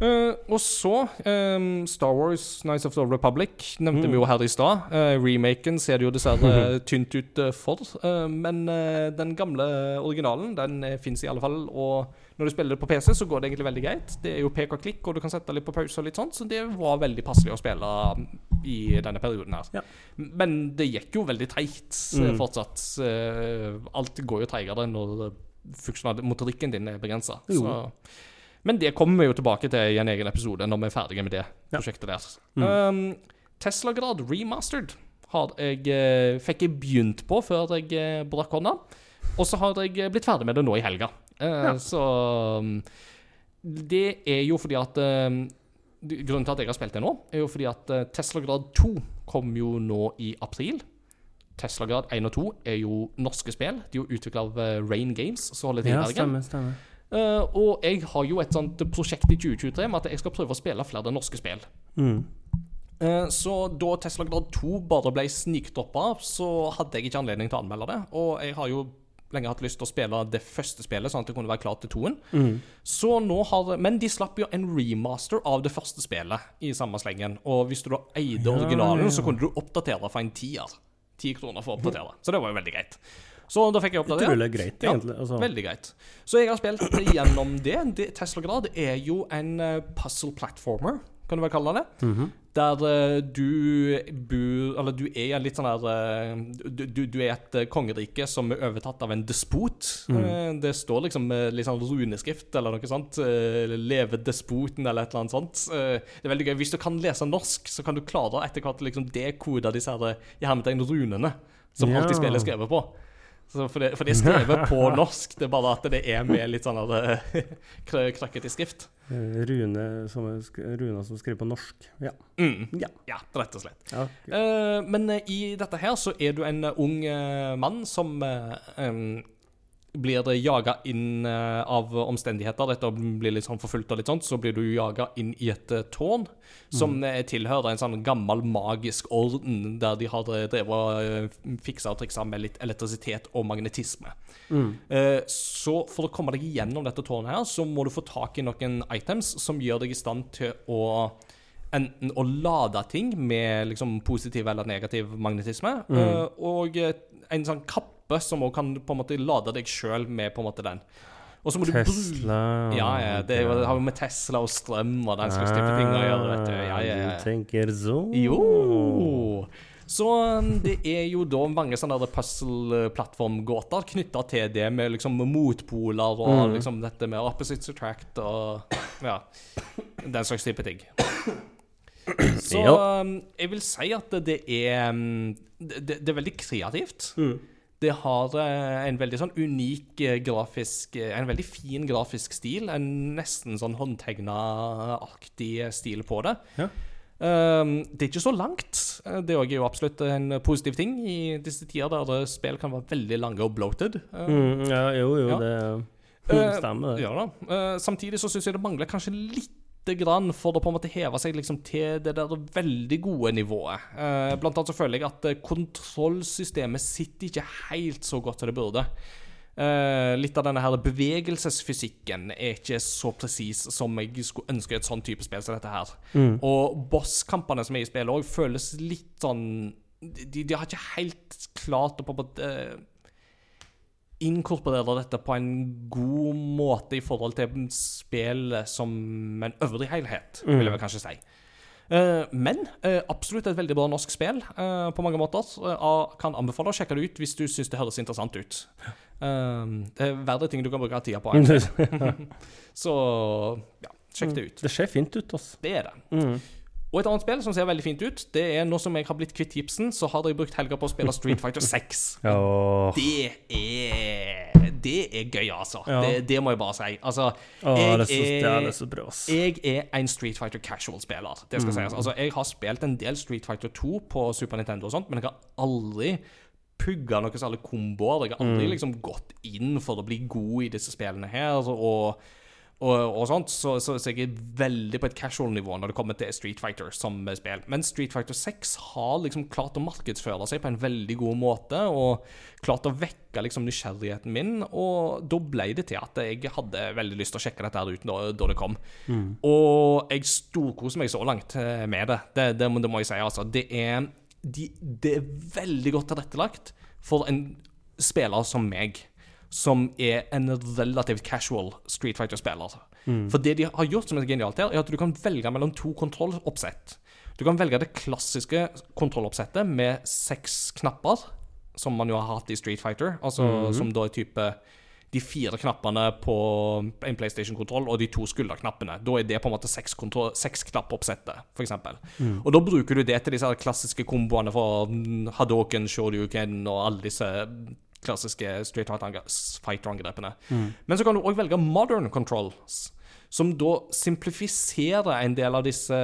Eh, og så um, Star Wars Nights of the Republic nevnte Mm. vi jo her i stad. Uh, remaken ser det jo dessverre [laughs] tynt ut eh, for. uh, men den gamle originalen den uh, fins i alle fall. Og når du spiller det på PC, så går det egentlig veldig greit. Det er jo pek og klikk, og du kan sette litt på pause og litt sånt, så det var veldig passelig å spille i denne perioden her. Ja. Men det gikk jo veldig treigt eh, Mm. fortsatt. Alt går jo treigere når motorikken din er begrensa. Så men det kommer vi jo tilbake til i en egen episode når vi er ferdige med det Ja. prosjektet der. Mm. Um, Tesla-grad remastered har jeg, eh, fikk jeg begynt på før jeg eh, brakk hånda. Og så har jeg eh, blitt ferdig med det nå i helga. Uh, Ja. Så um, Det er jo fordi at um, Grunnen til at jeg har spilt det nå, er jo fordi at eh, Tesla-grad 2 kom jo nå i april. Tesla-grad 1 og 2 er jo norske spill. De er jo utvikla av Rain Games, som holder til i Ja, Bergen. stemmer, stemmer. Eh, og jeg har jo et sånt prosjekt i 2023 med at jeg skal prøve å spille flere norske spill. Mm. Eh, så da Tesla Grad 2 bare ble snikdroppa, så hadde jeg ikke anledning til å anmelde det. Og jeg har jo lenge hatt lyst til å spille det første spillet, sånn at jeg kunne være klar til toen. Mm. Så nå har Men de slapp jo en remaster av det første spillet i samme slengen. Og hvis du da eide Ja, originalen, ja. så kunne du oppdatere for en tier. Ti kroner for å oppdatere. Så det var jo veldig greit. Så da fikk jeg oppdatert. Utrolig greit, Ja, egentlig. Altså. Veldig greit. Så jeg har spilt gjennom det. det Tesla Grad er jo en eh, puzzle platformer, kan du vel kalle det. Mhm. der eh, du bor Eller du er litt sånn der eh, du, du, er et kongerike som er overtatt av en despot. Mm. Det står liksom litt sånn runeskrift eller noe sånt. 'Leve despoten' eller et eller annet sånt. Det er veldig gøy. Hvis du kan lese norsk, så kan du klare etter hvert å liksom dekode disse her, runene som Ja. alltid spillet er skrevet på. Så for, det, for det er skrevet på [laughs] norsk, det er bare at det er med litt sånn [laughs] krøkkete skrift. Eh, Rune som, Runa som skriver på norsk. Ja. Mm. Ja. Ja, rett og slett. ja. Eh, men eh, i dette her så er du en ung uh, mann som uh, em, blir det jaga inn eh, av omstendigheter. Dette blir litt sånn forfulgt og litt sånt. Så blir du jaga inn i et eh, tårn som mm. tilhører en sånn gammel magisk orden, der de har drevet og fiksa og triksa med litt elektrisitet og magnetisme. Mm. så for å komme deg gjennom dette tårnet her, så må du få tak i noen items som gjør deg i stand til å enten å lade ting med liksom positiv eller negativ magnetisme, mm. og en sånn kappe som òg kan på en måte lade deg sjøl med på en måte den. Og så må du Tesla Ja, ja, det, jo, det har jo med Tesla og strøm og den slags type ting å gjøre, vet du. Ja, ja, ja. Du tenker så Jo! Så um, det er jo da mange sånne puzzle-plattformgåter knytta til det, med liksom motpoler og liksom dette med opposites attract og ja, den slags type ting. Så um, jeg vil si at det er um, det, det det er veldig kreativt. Mm. Det har eh, en veldig sånn unik eh, grafisk eh, En veldig fin grafisk stil. En nesten sånn håndtegna-aktig stil på det. Ja. Um, det er ikke så langt. Det er jo absolutt en positiv ting i disse tider der spill kan være veldig lange og bloated. Um, Mm, ja, jo, jo, Ja. det stemmer, det. Ja. Eh, samtidig så syns jeg det mangler kanskje lite grann for å på en måte heve seg liksom til det der veldig gode nivået. Eh, blant annet så føler jeg at eh, kontrollsystemet sitter ikke helt så godt som det burde. Eh, litt av denne her bevegelsesfysikken er ikke så presis som jeg skulle ønske et sånn type spill som dette her. Mm. Og bosskampene som er i spillet òg, føles litt sånn de, de har ikke helt klart å på en måte eh, inkorporere dette på en god måte i forhold til spillet som en øvrig helhet, vil jeg kanskje si. Eh, men eh, absolutt et veldig bra norsk spill eh, på mange måter. Kan anbefale å sjekke det ut hvis du syns det høres interessant ut. Det er verre ting du kan bruke tida på. [laughs] Så ja, sjekk det ut. Det ser fint ut, altså. Det er det. Mm. Og et annet spill som ser veldig fint ut, det er nå som jeg har blitt kvitt gipsen, så har jeg brukt helga på å spille Street Fighter 6. Oh. [laughs] Det er Det er gøy, altså. Ja. Det, det må jeg bare si. Altså, oh, jeg, det er så, bra, ass. jeg er en Street Fighter casual-spiller. Det skal Mm. sies. Altså, jeg har spilt en del Street Fighter 2 på Super Nintendo og sånt, men jeg har aldri pugga noen særlig komboer. Jeg har aldri Mm. liksom gått inn for å bli god i disse spillene her. og og, og sånt, så, så, så jeg er veldig på et casual-nivå når det kommer til Street Fighter som spill. Men Street Fighter 6 har liksom klart å markedsføre seg på en veldig god måte, og klart å vekke liksom nysgjerrigheten min, og da ble det til at jeg hadde veldig lyst til å sjekke dette her ut da, da det kom. Og jeg storkoser meg så langt eh, med det. Det, det, det må jeg si, altså. Det er, de, det er veldig godt tilrettelagt for en spiller som meg som er en relativt casual Street Fighter-spiller. For det de har gjort som er genialt her, er at du kan velge mellom to kontrolloppsett. Du kan velge det klassiske kontrolloppsettet med seks knapper, som man jo har hatt i Street Fighter, altså som da er type de fire knappene på en PlayStation-kontroll og de to skulderknappene. Da er det på en måte seks seks knappoppsettet, f.eks. eksempel Og da bruker du det til disse klassiske komboene for mm, Hadoken, Shoryuken og alle disse klassiske Street Fighter-angrepene. Men så kan du òg velge modern controls. Som da simplifiserer en del av disse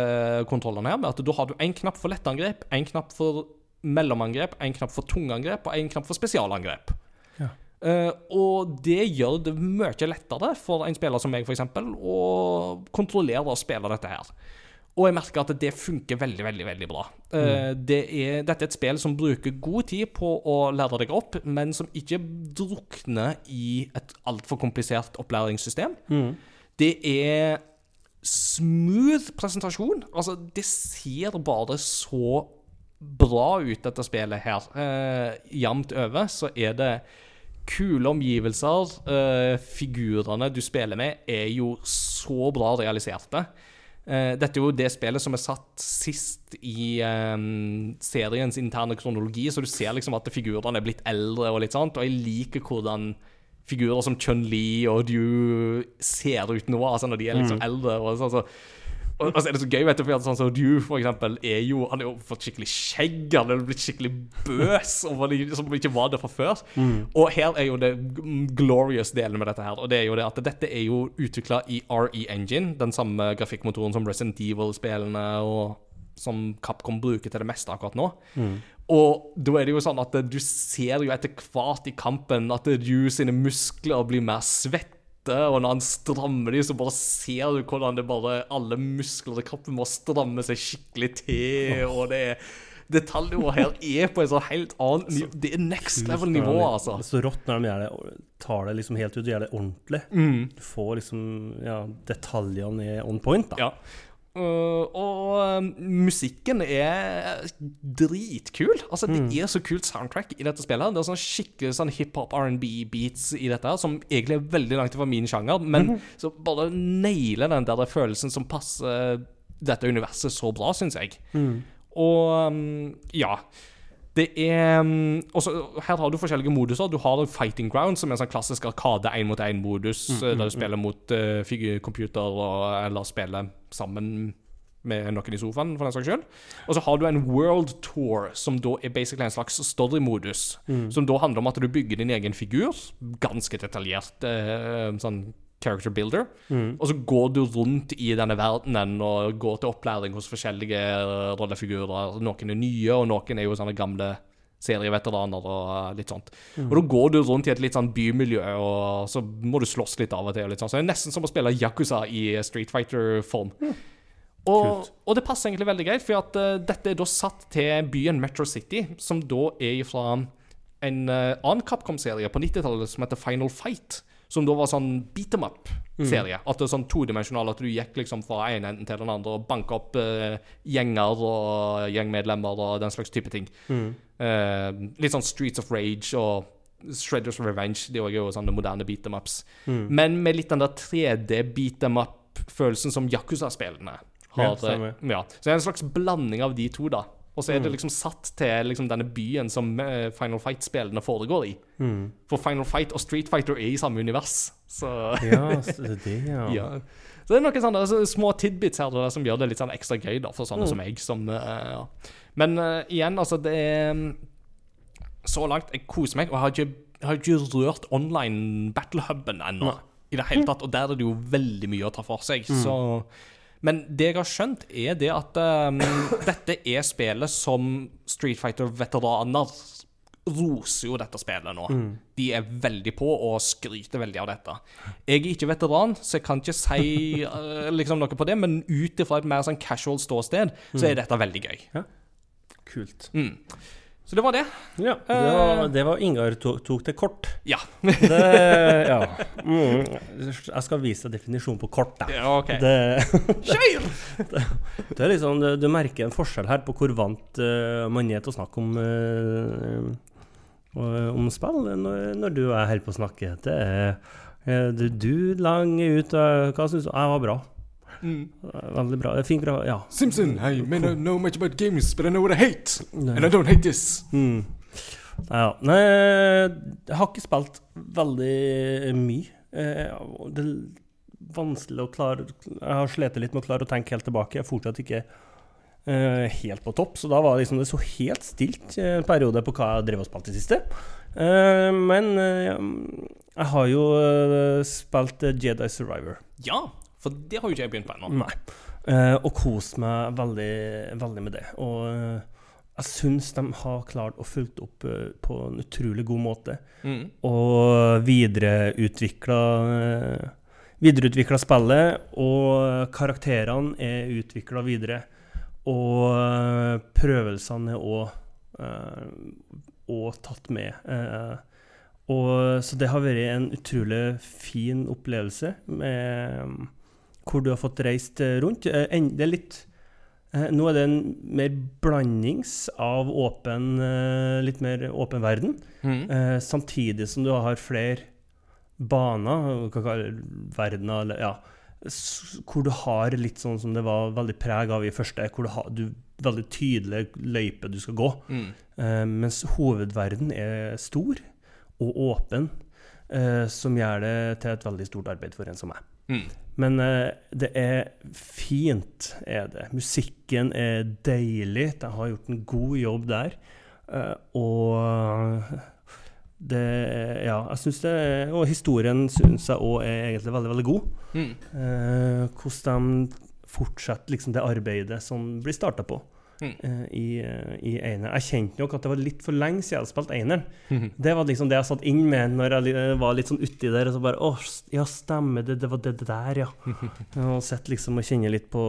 kontrollene her, med at da har du én knapp for lettangrep, én knapp for mellomangrep, én knapp for tungangrep og én knapp for spesialangrep. Uh, og det gjør det mye lettere for en spiller som meg, f.eks., å kontrollere og spille dette her. Og jeg merker at det funker veldig, veldig veldig bra. Mm. det er, dette er et spill som bruker god tid på å lære deg opp, men som ikke drukner i et altfor komplisert opplæringssystem. Det er smooth presentasjon. Altså, det ser bare så bra ut, dette spillet her. Eh, Jevnt over så er det kule omgivelser. Eh, figurene du spiller med, er jo så bra realiserte. Eh, dette er jo det spillet som er satt sist i um, seriens interne kronologi, så du ser liksom at figurene er blitt eldre og litt sånt, og jeg liker hvordan figurer som Chun-Li og du ser ut nå, altså når de er liksom eldre. og sånn, så og, og altså, er det så gøy, vet du, for sånn som du, for eksempel, er jo Han har jo fått skikkelig skjegg, han er blitt skikkelig bøs, og var som ikke var det fra før. Og her er jo det glorious delen med dette her, og det er jo det at dette er jo utvikla i RE Engine, den samme grafikkmotoren som Resident Evil-spillene og som Capcom bruker til det meste akkurat nå. Og da er det jo sånn at du ser jo etter hvert i kampen at du sine muskler blir mer svette, og når han strammer de, så bare ser du hvordan det bare alle muskler i kroppen må stramme seg skikkelig til, og det er Detaljnivået her er på en sånn helt annet nivå. Det er next level-nivå, altså. Så rått når de gjør det, tar det liksom helt ut og gjør det ordentlig. Mm. Du får liksom Ja, detaljene on point, da. Ja. Uh, og um, musikken er dritkul. Altså, Det er så kult soundtrack i dette spillet. Det er sånn skikkelig sånn hiphop R&B-beats i dette, som egentlig er veldig langt fra min sjanger, men så bare nailer den der følelsen som passer dette universet så bra, syns jeg. Og um, ja. Det er um, også, Her har du forskjellige moduser. Du har Fighting Ground, som er en sånn klassisk arkade én-mot-én-modus, der du spiller mot uh, computer og, eller spiller sammen med noen i sofaen, for den saks skyld. Og så har du en World Tour, som da er basically en slags story-modus. Som da handler om at du bygger din egen figur. Ganske detaljert Uh, sånn character builder. Og så går du rundt i denne verdenen og går til opplæring hos forskjellige eh, rollefigurer. Noen er nye, og noen er jo sånne gamle serieveteraner og eh, litt sånt. Og da går du rundt i et litt sånn bymiljø, og så må du slåss litt av og til. og sånn. Så det er nesten som å spille Yakuza i Street Fighter-form. Og, og det passer egentlig veldig greit, for at uh, dette er da satt til byen Metro City, som da er fra en uh, annen Capcom-serie på 90-tallet som heter Final Fight. Som da var sånn beat em up-serie. At det er sånn todimensjonal, at du gikk liksom fra en enden til den andre og banka opp uh, gjenger og gjengmedlemmer og den slags type ting. Eh, litt sånn Streets of Rage og Shredders Revenge. De er jo sånne moderne beat em ups. Men med litt den der 3D beat em up-følelsen som Yakuza-spillene har. Ja, Ja, så det er en slags blanding av de to, da. Og så er det liksom satt til liksom denne byen som eh, Final Fight-spillene foregår i. For Final Fight og Street Fighter er i samme univers. Så Ja, [laughs] så det er det, ja. ja. Så det er noen sånne altså, små tidbits her da, som gjør det litt sånn ekstra gøy da, for sånne som meg. Som, uh, ja. Men uh, igjen, altså, det er mm, Så langt jeg koser meg, og jeg har ikke, jeg har ikke rørt online battle-huben ennå. I det hele tatt, Og der er det jo veldig mye å ta for seg. Så men det jeg har skjønt, er det at um, [clears throat] dette er spillet som Street Fighter-veteraner roser jo dette spillet nå. De er veldig på og skryter veldig av dette. Jeg er ikke veteran, så jeg kan ikke si uh, [laughs] liksom noe på det, men ut ifra et mer sånn casual ståsted, så er dette veldig gøy. Kult. Mm. Så det var det. Ja, det var, det var Ingar tok, tok det kort. Ja. Det, ja. [laughs] Mm. Jeg skal vise deg definisjonen på kort, da. ja OK. Det, Kjør! [laughs] det er liksom, du, merker en forskjell her på hvor vant uh, man er til å snakke om uh, om spill når, når du er holder på å snakke. Det er uh, du, du langer ut uh, Hva syns du? Jeg var bra. Mm. Veldig bra. Fin gra... Ja. Simpson, I may not know much about games, but I know what I hate. And I don't hate this. Mm. Ja. Nei, jeg har ikke spilt veldig mye. Eh, Det er vanskelig å klare Jeg har slitt litt med å klare å tenke helt tilbake. Jeg er fortsatt ikke eh, helt på topp, så da var det liksom det så helt stilt eh, en periode på hva jeg drev og spilte i siste. Eh, men eh, jeg har jo eh, spilt eh, Jedi Survivor. Ja, for det har jo ikke jeg begynt på ennå. Nei. Eh, og kost meg veldig, veldig med det. Og eh, jeg syns de har klart å fulgt opp eh, på en utrolig god måte. Mm. Og videreutvikla uh, Videreutvikla spillet, og karakterene er utvikla videre. Og eh, prøvelsene er òg tatt med. Og, så det har vært en utrolig fin opplevelse, med, hvor du har fått reist eh, rundt. Eh, Det er litt eh, Nå er det en mer blandings av åpen, litt mer åpen verden. Mm. Samtidig som du har flere baner, verdener, eller ja, hvor du har litt sånn som det var veldig preg av i første, hvor du har du, veldig tydelig løype du skal gå. Mm. Mens hovedverden er stor og åpen, som gjør det til et veldig stort arbeid for en som meg. Mm. Men eh, det er fint, er det. Musikken er deilig. De har gjort en god jobb der. Eh, og det Ja, jeg syns det Og historien syns jeg òg er egentlig veldig, veldig god. Mm. Eh, hvordan de fortsetter liksom det arbeidet som blir starta på Mm. eh, i, eh, i Einer. Jeg kjente nok at det var litt for lenge siden jeg hadde spilt Eineren. Mhm. Det var liksom det jeg satt inn med når jeg var litt sånn uti der. Og så bare Å, ja, stemmer det. Det var det, det der, ja. [laughs] Og sett liksom og kjenne litt på,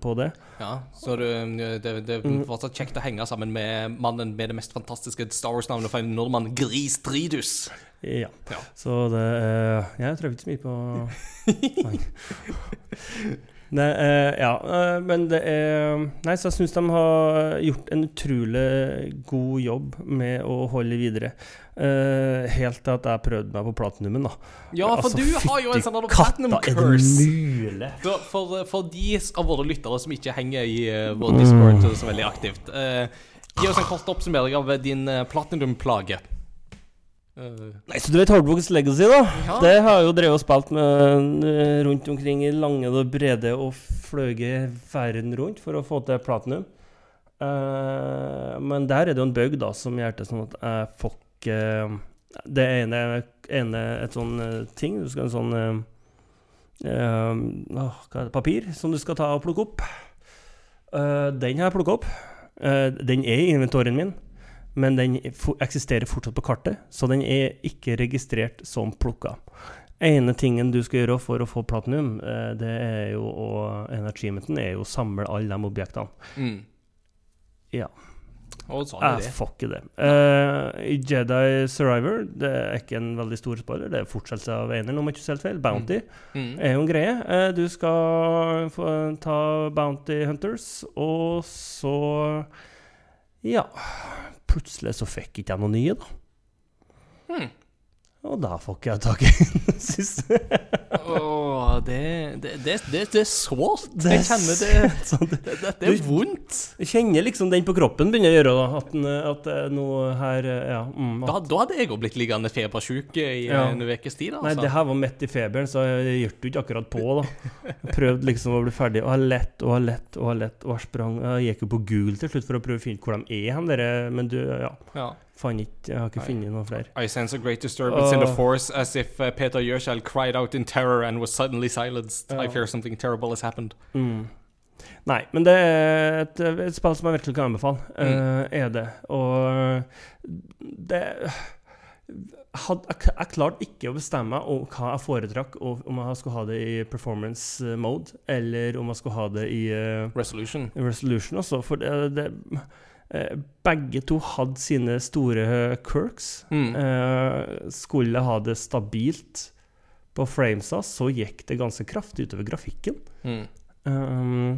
på det. Ja, så du, det, det Mm. fortsatt kjekt å henge sammen med mannen med det mest fantastiske Star Wars-navnet for en nordmann, Gris Tridus. Ja. Ja. Så det eh, Jeg tror ikke så mye på [laughs] Nei. Eh, ja, eh, men det er Nei, så jeg syns de har gjort en utrolig god jobb med å holde videre. Eh, helt til at jeg prøvde meg på platinumen, da. Ja, for Altså, du har jo en sånn platinum curse. For, for, for de av våre lyttere som ikke henger i uh, vår Discord så veldig aktivt, eh, gi oss en kort oppsummering av din uh, platinum-plage. Eh, Nei, så du vet Hardbox Legacy, da? Ja. Det har jeg jo drevet og spilt med eh, rundt omkring i lange og brede og fløyet verden rundt for å få til platinum. Uh, men der er det jo en bug da som gjør det sånn at jeg får ikke Det ene, ene et sånn ting Du skal ha en sånn uh, uh, Hva er det? Papir som du skal ta og plukke opp. Den har jeg plukka opp. Den er i inventorien min. Men den eksisterer fortsatt på kartet, så den er ikke registrert som plukka. ene tingen du skal gjøre for å få platinum, eh, det er jo å energimenten, er jo å samle alle de objektene. mm. Ja. Og sånn er det. ikke det. I Jedi Survivor, det er ikke en veldig stor spoiler, det er fortsettelse av eneren, om ikke selv helt feil. Bounty Mm. er jo en greie. Uh, du skal få ta Bounty Hunters, og så Ja. Plutselig så fikk ikke jeg noen nye, da. Hmm. Og da får ikke jeg tak i den [laughs] siste. Åh, det, det, det, det, er sårt. Jeg er kjenner det Sånn, Det, det, er vondt. Du kjenner liksom den på kroppen begynner å gjøre da, at, eh, at er noe her eh, Ja. Mm, Da, at, da hadde jeg òg blitt liggende febersjuk i Ja. en ukes tid. nei, Altså. det her var midt i feberen, så jeg hjalp ikke akkurat på, da. Jeg prøvde liksom å bli ferdig, og har lett og har lett og har lett, og jeg sprang Jeg gikk jo på Google til slutt for å prøve å finne ut hvor de er hen, men du, ja. Ja. Ikke Jeg har ikke funnet noen flere. I sense a great disturbance in the force, as if uh, Peter Gjøskjell cried out in terror and was suddenly silenced. I fear something terrible has happened. Mm. Nei, men det er et, et spill som jeg virkelig kan anbefale. Mm. uh, er det. Og det had, jeg, jeg klarte ikke å bestemme meg om hva jeg foretrakk, om jeg skulle ha det i performance eh, mode, eller om jeg skulle ha det i eh, Resolution. resolution også. For det, det Begge to hadde sine store quirks. Mm. Eh, skulle ha det stabilt på framesa, så gikk det ganske kraftig utover grafikken. Mm. Um,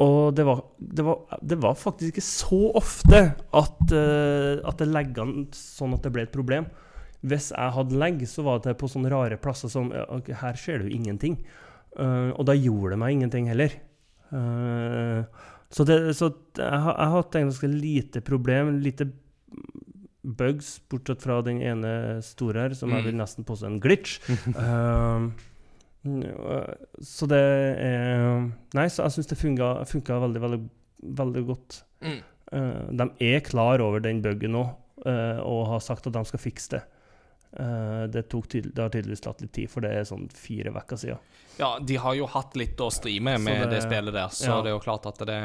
og det var, det, var, det var faktisk ikke så ofte at, eh, at det legga an sånn at det ble et problem. Hvis jeg hadde legg, så var det på sånne rare plasser som okay, Her skjer det jo ingenting. Uh, og da gjorde det meg ingenting heller. Eh, så det, så jeg, har- jeg har hatt ganske lite problem, lite bugs, bortsett fra den ene store her, som jeg Mm. vil nesten påstå en glitch. Øh, [laughs] så det er Nei, så jeg syns det funka, funka veldig, veldig, veldig godt. Mm. Uh, de er klar over den bugen nå, uh, og har sagt at de skal fikse det. Uh, det, tok tydel- det har tydeligvis tatt litt tid, for det er sånn fire uker siden. Ja, de har jo hatt litt å stri med med det, det- spillet der, så ja. det er jo klart at det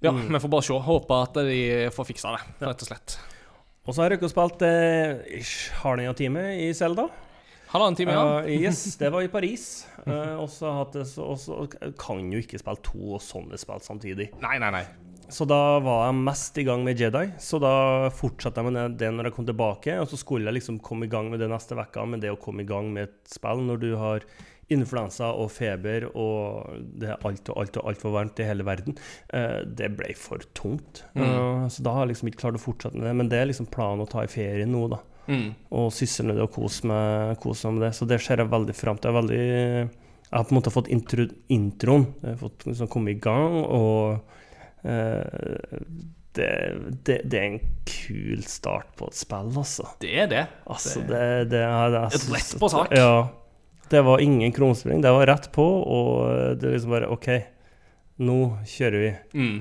Ja, Mm. vi får bare se. Håpe at de får fiksa det, rett og slett. Og så har jeg rukket å spilt eh, ish, halvannen time i Selda. Halvannen time, ja. Uh, yes, [laughs] det var i Paris. Uh, og så har hatt det så- og så kan jo ikke spille to sånne spill samtidig. Nei, nei, nei. Så da var jeg mest i gang med Jedi. Så da fortsatte jeg med det når jeg kom tilbake. Og så skulle jeg liksom komme i gang med det neste vekka, men det å komme i gang med et spill når du har influensa og feber og det er alt og alt og altfor varmt i hele verden, eh, det ble for tungt. Mm. Eh, så da har jeg liksom ikke klart å fortsette med det. Men det er liksom planen å ta i ferie nå, da. Mm. og sysle med det og kose meg, kose meg med det. Så det ser jeg veldig fram til. Jeg, veldig, jeg har på en måte fått intro, introen, jeg har fått liksom komme i gang, og eh, det, det, det er en kul start på et spill, altså. Det er det. Altså, det, det, er, det er Et rett på sak. Ja. Det var ingen krumspring, det var rett på, og det er liksom bare OK, nå kjører vi. Mm.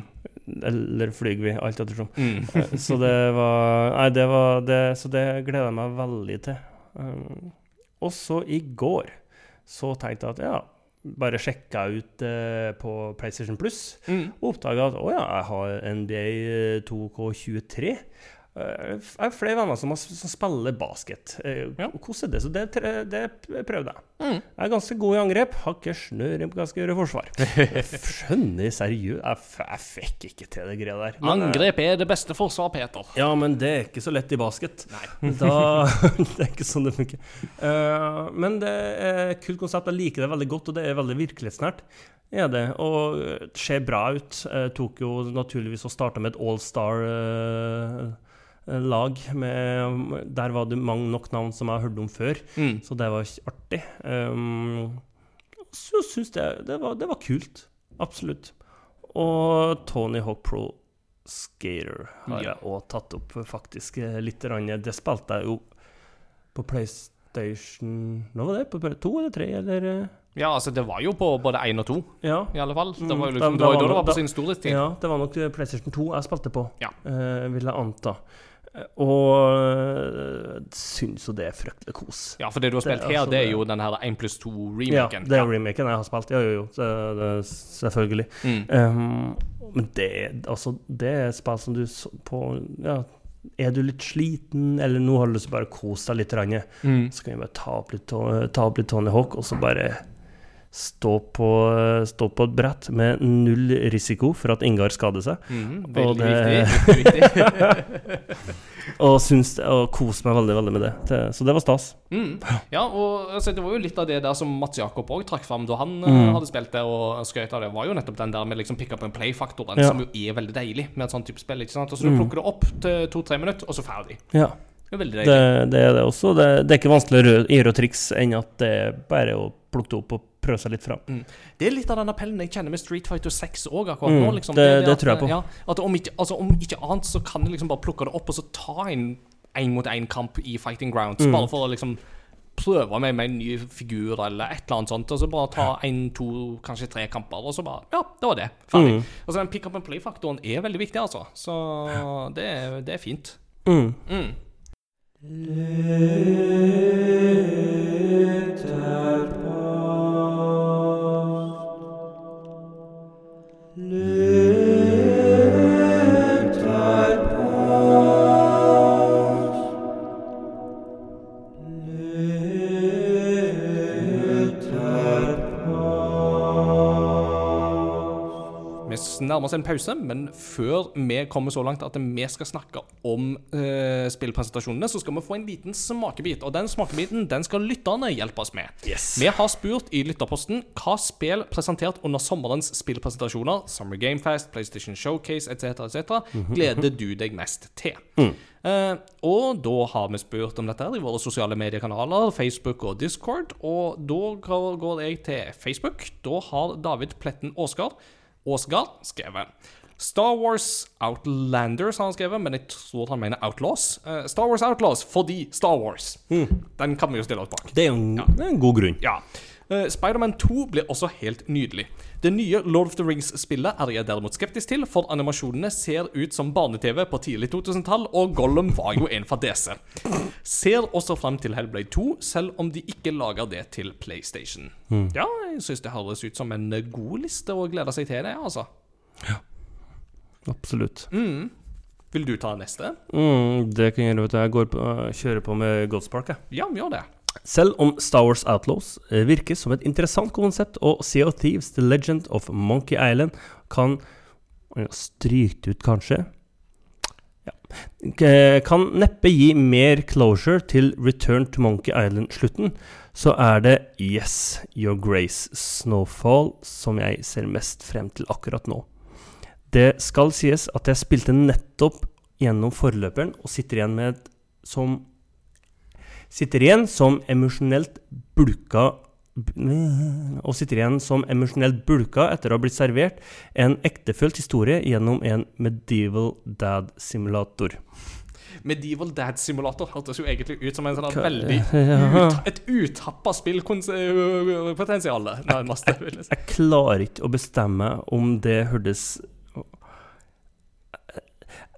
Eller flyr vi, alt ettersom. Mm. Eh, Så det var Nei, det var det, Så det gleder jeg meg veldig til. Um, og så i går så tenkte jeg at ja, bare sjekka ut eh, på PlayStation Plus Mm. og oppdaga at å ja, jeg har NBA 2K23. Eh, Jeg har flere venner som, som spiller basket. Eh, Ja. Hvordan er det? Så det, det prøvde jeg. Mm. Jeg er ganske god i angrep, har ikke snøring på hva jeg skal gjøre i forsvar. Jeg skjønner seriøst Jeg, jeg fikk ikke til det greia der. Men, eh, Angrep er det beste forsvar, Peter. ja, men det er ikke så lett i basket. [laughs] Da, det er ikke sånn det funker. Uh, men det er et kult konsept. Jeg liker det veldig godt, og det er veldig virkelighetsnært. Er det, og det ser bra ut. Jeg tok jo naturligvis og starta med et all-star-lag. med der var det mange nok navn som jeg har hørt om før, Mm. så det var artig. Um, så syns jeg det var, det var kult. Absolutt. Og Tony Hawk Pro Skater har Ja. jeg òg tatt opp, faktisk. eh, Litt. Det spilte jeg jo på PlayStation Nå var det? På to eller tre, eller? eh? Ja, altså, det var jo på både én og to, Ja. i alle fall. Det Mm, var jo liksom, da det var jo da det var på da- sin storhetstid. ja, det var nok eh, PlayStation 2 jeg spilte på, Ja. eh, vil jeg anta. Eh, Og uh, syns jo det er fryktelig kos. Ja, for det du har Det spilt her, altså det er jo den her 1 pluss 2-remaken. Ja, det er remaken jeg har spilt. Ja, jo, jo. Det, det, selvfølgelig. Mm. Um, men det, altså, det er spill som du på ja, Er du litt sliten, eller nå har du lyst til bare å kose deg litt, Mm. så kan vi bare ta opp litt, ta opp litt Tony Hawk, og så bare stå på, stå på et brett med null risiko for at Ingar skader seg. Mm. Og Veldig det- viktig. [laughs] Og, syns, og kose meg veldig veldig med det. Så det var stas. Mm. Ja, og altså, det var jo litt av det der som Mats Jakob òg trakk fram da han Mm. hadde spilt det og skrøt av det, var jo nettopp den der med liksom pick up and play-faktoren, Ja. som jo er veldig deilig med et sånt type spill. ikke sant? Og så du Mm. plukker det opp til to-tre minutter, og så ferdig. Ja, Det det, det er det også. Det, det er ikke vanskeligere å gjøre og triks enn at det er bare å plukke det opp og prøve seg litt fram. Det er litt av den appellen jeg kjenner med Street Fighter 6 òg, akkurat Mm, nå. liksom. det- det at, tror jeg på. Ja, at om ikke, altså, om ikke annet så kan jeg liksom bare plukke det opp og så ta en én-mot-én-kamp i Fighting Grounds, Mm. bare for å liksom prøve meg med en ny figur eller et eller annet sånt, og så bare ta én, to, kanskje tre kamper, og så bare Ja, det var det. Ferdig. Mm. Altså Den pick up and play-faktoren er veldig viktig, altså. Så det, det er fint. Mm. Mm. Vi nærmer seg en pause, men før vi kommer så langt at vi skal snakke om eh, spillpresentasjonene, så skal vi få en liten smakebit. Og den smakebiten den skal lytterne hjelpe oss med. Yes. Vi har spurt i lytterposten hva spill presentert under sommerens spillpresentasjoner, Summer Game Fest, PlayStation Showcase etc., etc., gleder du deg mest til? Eh, og da har vi spurt om dette her i våre sosiale mediekanaler, Facebook og Discord. Og da går jeg til Facebook. Da har David Pletten Aasgard Aasgard skrevet Star Wars Outlanders har han skrevet, men jeg tror han mener Outlaws. Uh, Star Wars Outlaws fordi Star Wars. Den kan vi jo stille oss bak. Det er jo en, er en god grunn. Ja. Uh, Spiderman 2 blir også helt nydelig. Det nye Lord of the Rings-spillet er jeg derimot skeptisk til, for animasjonene ser ut som barne-TV på tidlig 2000-tall, og Gollum var jo en fadese. Ser også frem til Hellblade 2, selv om de ikke lager det til PlayStation. Ja, jeg syns det høres ut som en eh, god liste å glede seg til det, altså. Ja. Absolutt. Vil du ta neste? Mm, det kan jeg gjøre. Jeg går på, kjører på med Godspark. jeg. Ja, gjør det. Selv om Star Wars Outlaws eh, virker som et interessant konsept, og Sea of Thieves, The Legend of Monkey Island, kan Strykt ut, kanskje? Ja. Kan neppe gi mer closure til Return to Monkey Island-slutten, så er det Yes, Your Grace Snowfall som jeg ser mest frem til akkurat nå. Det skal sies at jeg spilte nettopp gjennom forløperen og sitter igjen med som Sitter igjen som emosjonelt bulka og sitter igjen som emosjonelt bulka etter å ha blitt servert en ektefølt historie gjennom en medieval dad-simulator. Medieval Dad Simulator hørtes jo egentlig ut som en sånn veldig [laughs] ut, Et utappa spillpotensial, Jeg, jeg. Jeg klarer ikke å bestemme om det hørtes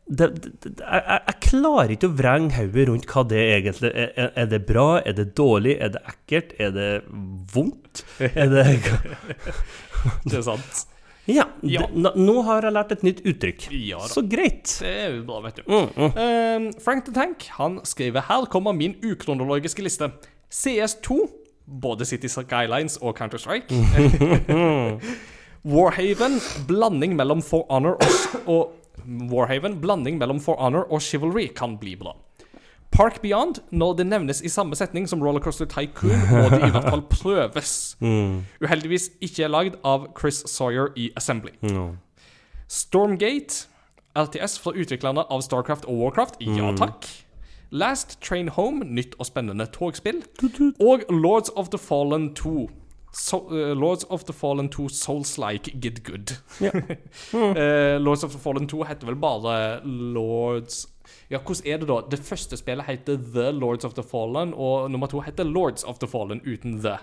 det, det, jeg, jeg klarer ikke å vrenge hodet rundt hva det egentlig er. Er, det bra? Er det dårlig? Er det ekkelt? Er det vondt? Er det [laughs] Det er sant. Ja. Ja. Det, nå- har jeg lært et nytt uttrykk. Ja. Så greit. Det er jo bra, vet du. Mm, mm. Uh, Frank the Tank han skriver Her kommer min ukronologiske liste. CS2, både City Skylines og Counter-Strike. [laughs] [laughs] Warhaven, blanding mellom For Honor og, og Warhaven, blanding mellom For Honor og Chivalry kan bli bra. Park Beyond, når det nevnes i samme setning som Rollercoaster Tycoon, må det i hvert fall [laughs] prøves. Uheldigvis ikke lagd av Chris Sawyer i Assembly. No. Stormgate, LTS fra utviklerne av Starcraft og Warcraft, ja takk. Last Train Home, nytt og spennende togspill. Og Lords of the Fallen 2. So, uh, Lords of the Fallen 2 Souls-like Get Good. Ja. uh, [laughs] Lords of the Fallen 2 heter vel bare Lords Ja, hvordan er det da? Det første spillet heter The Lords of the Fallen, og nummer to heter Lords of the Fallen uten The.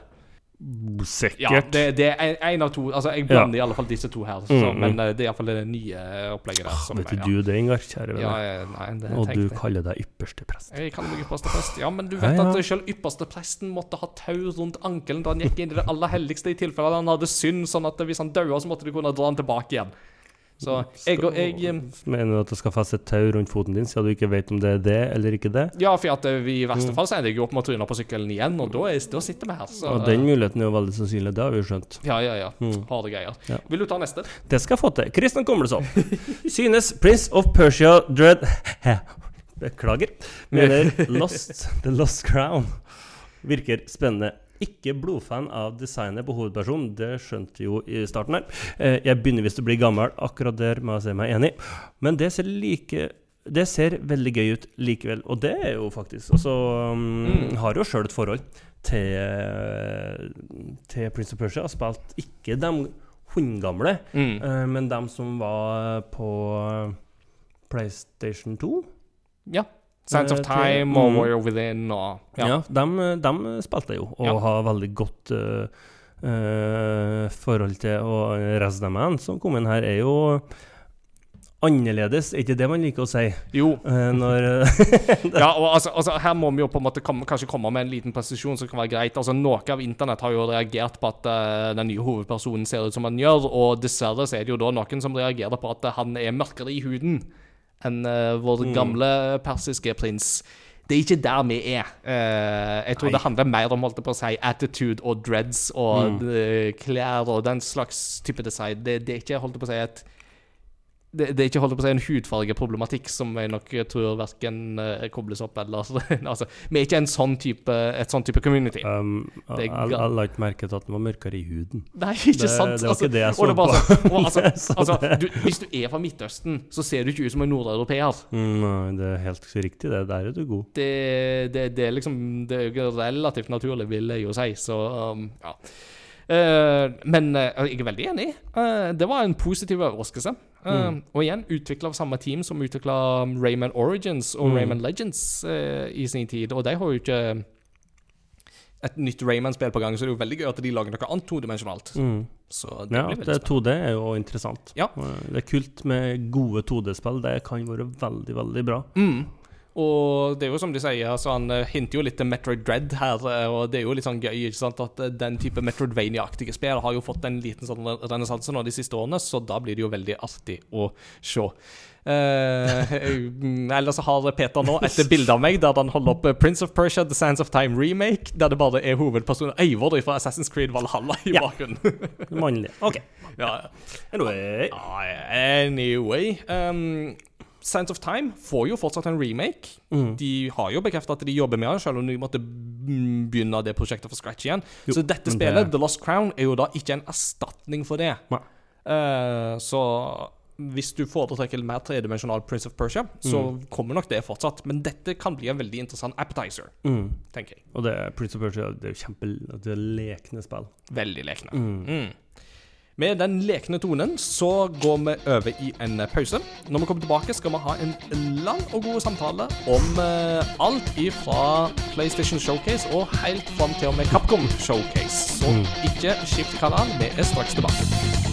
Sikkert. Ja, det, det er en av to. Altså, jeg blander i alle fall disse to her, så, Mm, mm. men eh, det er iallfall det nye opplegget der. som Vet ikke du det, Ingar, kjære venn? ja, nei, det Og du kaller deg ypperste prest. Jeg kaller meg ypperste prest. Ja, men du vet ja. at selv ypperste presten måtte ha tau rundt ankelen da han gikk inn i det aller helligste i tilfelle han hadde synd, sånn at hvis han daua, så måtte de kunne dra han tilbake igjen. Så jeg jeg eh, Mener du at det skal feste et tau rundt foten din, siden du ikke vet om det er det eller ikke det? Ja, for at eh, vi i Mm. verste fall så ender jeg jo opp med å tryne på sykkelen igjen, og da, er, da sitter vi her. Så, Og den muligheten er jo veldig sannsynlig, det har vi jo skjønt. Ja, ja, ja. Mm. Harde greier. Ja. Vil du ta neste? Det skal jeg få til. Kristian Komlesson. [laughs] Synes Prince of Persia Dread [laughs] Beklager. Mener Lost The Lost Crown virker spennende. Ikke blodfan av designet på hovedpersonen, det skjønte jo i starten her. Eh, Jeg begynner visst å bli gammel, akkurat der må jeg si meg enig. Men det ser like det ser veldig gøy ut likevel, og det er jo faktisk Altså, um, Mm. har jo sjøl et forhold til, til Prince of Persia. Har spilt ikke de hundgamle, Mm. uh, men de som var på PlayStation 2 Ja. Sands of Eh, Time og mm. Warrior Within og Ja, Ja. de, de spilte jo, og Ja. har veldig godt uh, uh, forhold til. Og Reznaman, som kom inn her, er jo annerledes. Er ikke det man liker å si? Jo. Uh, når [laughs] Ja, og altså, altså, Her må vi jo på en måte komme, kanskje komme med en liten presisjon som kan være greit. Altså, Noe av internett har jo reagert på at uh, den nye hovedpersonen ser ut som han gjør, og dessverre så er det jo da noen som reagerer på at han er mørkere i huden enn uh, vår gamle persiske prins. Det er ikke der vi er. Uh, jeg tror det handler mer om holdt det på å si, attitude og dreads og eh, klær og den slags type design. Det, det er ikke holdt det på å si, et det, det er ikke holdt på å si en hudfargeproblematikk som jeg nok tror verken uh, kobles opp eller [laughs] altså, Vi er ikke en sånn type, et sånn type community. um, Jeg jeg la ikke merke til at den var mørkere i huden. Nei, ikke Det- sant? det var ikke det jeg og det er så på. sånn- og, [laughs] altså, Jeg altså, du, hvis du er fra Midtøsten, så ser du ikke ut som en nordeuropeer. Mm, Nei, det er helt riktig, det. Der er du god. Det, det, det er liksom Det er relativt naturlig, vil jeg jo si, så um, ja. Eh, men eh, jeg er veldig enig. Eh, det var en positiv overraskelse. Mm. Og igjen utvikla av samme team som utvikla Rayman Origins og Mm. Rayman Legends i sin tid. Og de har jo ikke et nytt Rayman-spill på gang, så det er jo veldig gøy at de lager noe annet todimensjonalt. Mm. Det Ja, det veldig er 2D er jo interessant. Ja. Det er kult med gode 2D-spill. Det kan være veldig, veldig bra. Mm. Og det er jo som de sier, altså han eh, hinter jo litt til Metroid Dread her, eh, og det er jo litt sånn gøy, ikke sant, at eh, den type Metroidvania-aktige spill har jo fått en liten sånn renessanse nå de siste årene, så da blir det jo veldig artig å se. Eh, [laughs] mm, ellers så har Peter nå et bilde av meg der han holder opp Prince of Persia The Sands of Time remake, der det bare er hovedpersonen Eivor fra Assassin's Creed Valhalla i Ja. bakgrunnen. Mannlig. OK. ja, Anyway. Anyway um, Sands of Time får jo fortsatt en remake. Mm. De har jo bekreftet at de jobber med den, selv om de måtte mm, begynne det prosjektet fra scratch igjen. Jo, så dette spillet, det- The Lost Crown, er jo da ikke en erstatning for det. Eh, så hvis du foretrekker mer tredimensjonal Prince of Persia, så kommer nok det fortsatt. Men dette kan bli en veldig interessant appetizer, Mm. tenker jeg. Og det Prince of Persia det er jo kjempe det er lekne spill. Veldig lekne. Mm. Med den lekne tonen så går vi over i en pause. Når vi kommer tilbake, skal vi ha en lang og god samtale om eh, alt ifra PlayStation Showcase og helt fram til og med Capcom Showcase. Så Mm. ikke skift kanal, vi er straks tilbake.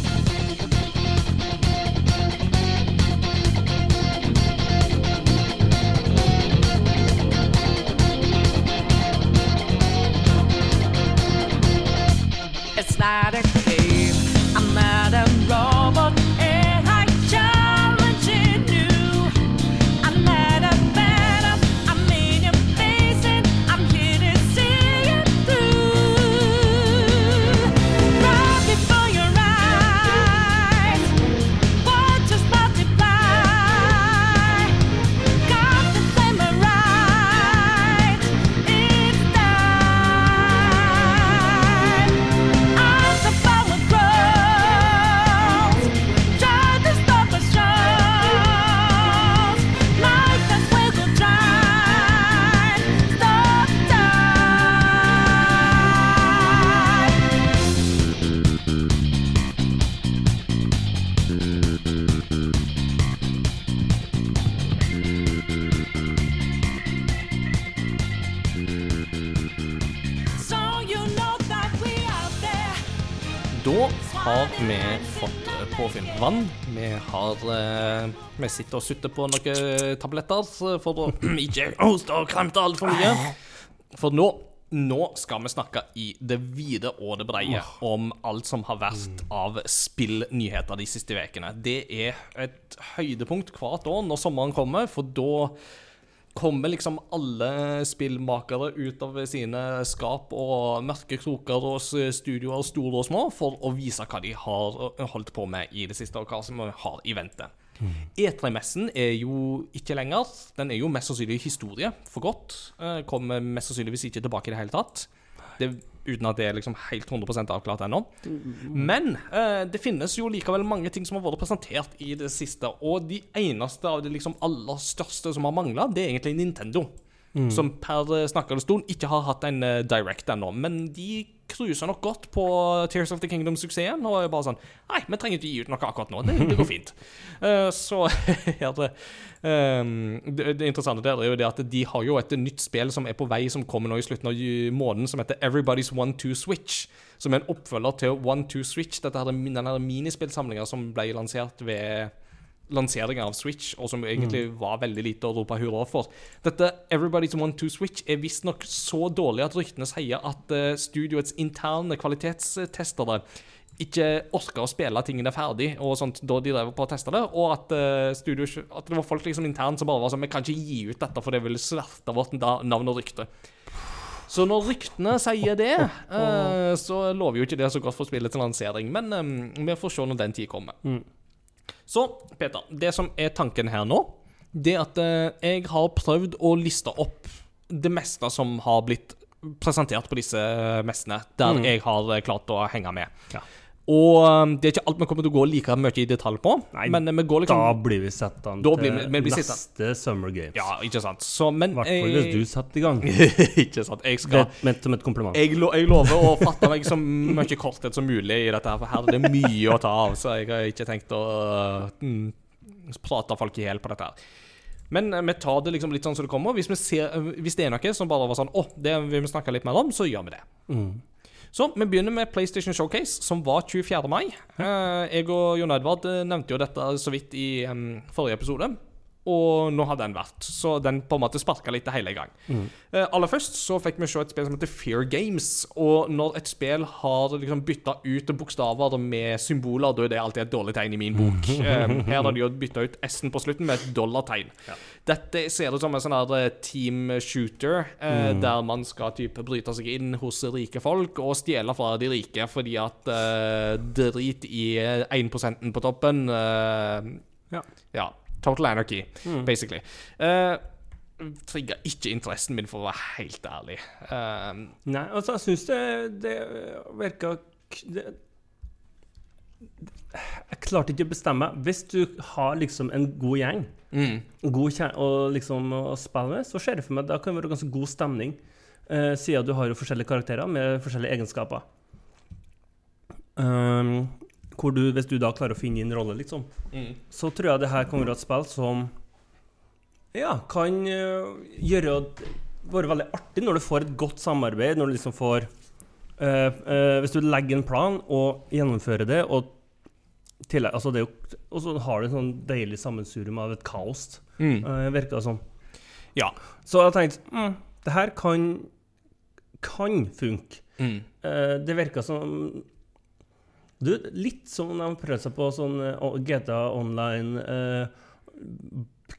Vann. Vi har eh, Vi sitter og sutter på noen tabletter for å [clears throat] ikke hoste og kremte altfor mye. For nå nå skal vi snakke i det vide og det breie om alt som har vært av spillnyheter de siste ukene. Det er et høydepunkt hvert år når sommeren kommer, for da kommer liksom alle spillmakere ut av sine skap og mørke kroker og studioer, store og små, for å vise hva de har holdt på med i det siste, og hva som har i vente. E3-messen er jo ikke lenger. Den er jo mest sannsynlig historie for godt. Eh, Kommer mest sannsynligvis ikke tilbake i det hele tatt. Det, uten at det er liksom helt 100% avklart ennå. Men eh, det finnes jo likevel mange ting som har vært presentert i det siste. Og de eneste av de liksom aller største som har mangla, det er egentlig Nintendo. Som per eh, snakkende stund ikke har hatt en uh, direct ennå. Men de cruiser nok godt på Tears of the Kingdom-suksessen. Og er bare sånn Nei, vi trenger ikke gi ut noe akkurat nå. Det, det går fint. Uh, [laughs] så [laughs] er det, um, det Det interessante der er jo det at de har jo et nytt spill som er på vei, som kommer nå i slutten av måneden, som heter Everybody's One Two Switch. Som er en oppfølger til One Two Switch. Dette her, denne minispillsamlinga som ble lansert ved lanseringen av Switch, og som egentlig var veldig lite å rope hurra for. Dette Everybody's One to Switch er visstnok så dårlig at ryktene sier at uh, studioets interne kvalitetstestere ikke orka å spille tingene ferdig og sånt da de drev på å teste det, og at, uh, studio, at det var folk liksom internt som bare var sånn Vi kan ikke gi ut dette, for det vil sverte vårt navn og rykte. Så når ryktene sier det, uh, så lover jo ikke det så godt for spillet til lansering. Men um, vi får se når den tid kommer. Så, Peter, det som er tanken her nå, det er at eh, jeg har prøvd å liste opp det meste som har blitt presentert på disse messene, der jeg har eh, klart å henge med. Ja. Og eh, det er ikke alt vi kommer til å gå like mye i detalj på, Nei, men eh, vi går liksom Da blir vi satt an til blir vi- vi blir neste Summer Games. Ja, ikke sant. Så, men hvert fall hvis du satte i gang. [laughs] Ikke sant. Jeg skal Det ment som et kompliment. jeg, lo jeg lover å fatte meg så mye korthet som mulig i dette, her, for her er det mye å ta av. Så jeg har ikke tenkt å mm, prate folk i hjel på dette her. Men eh, vi tar det liksom litt sånn som det kommer. Hvis, vi ser, eh, hvis det er noe som bare var sånn Å, det vil vi snakke litt mer om, så gjør vi det. Så vi begynner med PlayStation Showcase, som var 24. mai. Eh, jeg og Jon Edvard eh, nevnte jo dette så vidt i forrige episode. Og nå har den vært, så den på en måte sparka litt det hele i gang. Eh, aller først så fikk vi se et spill som heter Fear Games. Og når et spill har liksom bytta ut bokstaver med symboler, da er det alltid et dårlig tegn i min bok. [laughs] Eh, her har de jo bytta ut S-en på slutten med et dollartegn. Dette ser ut som en sånn her eh, team shooter, eh, der man skal type bryte seg inn hos rike folk og stjele fra de rike fordi at eh, drit i eh, 1 på toppen. eh, Ja. ja. Total anarchy, basically. Uh, Trigga ikke interessen min, for å være helt ærlig. Um, Nei, altså, jeg syns det, det virka det, Jeg klarte ikke å bestemme. Hvis du har liksom en god gjeng Mm. god og liksom å spille med, så ser jeg for meg at det kan være ganske god stemning. uh, siden du har jo forskjellige karakterer med forskjellige egenskaper. Um, hvor du, hvis du da klarer å finne din rolle, liksom, Mm. så tror jeg det her kan være et spill som ja, kan eh, gjøre være veldig artig når du får et godt samarbeid, når du liksom får eh, eh, Hvis du legger en plan og gjennomfører det, og tillegg, altså det jo, og så har du en sånn deilig sammensurium av et kaos, Mm. eh, virker det som. Ja. Så jeg tenkte mm, det her kan kan funke. Mm. Uh, det virka som du, Litt som de prøvde seg på sånn eh, GTA Online eh,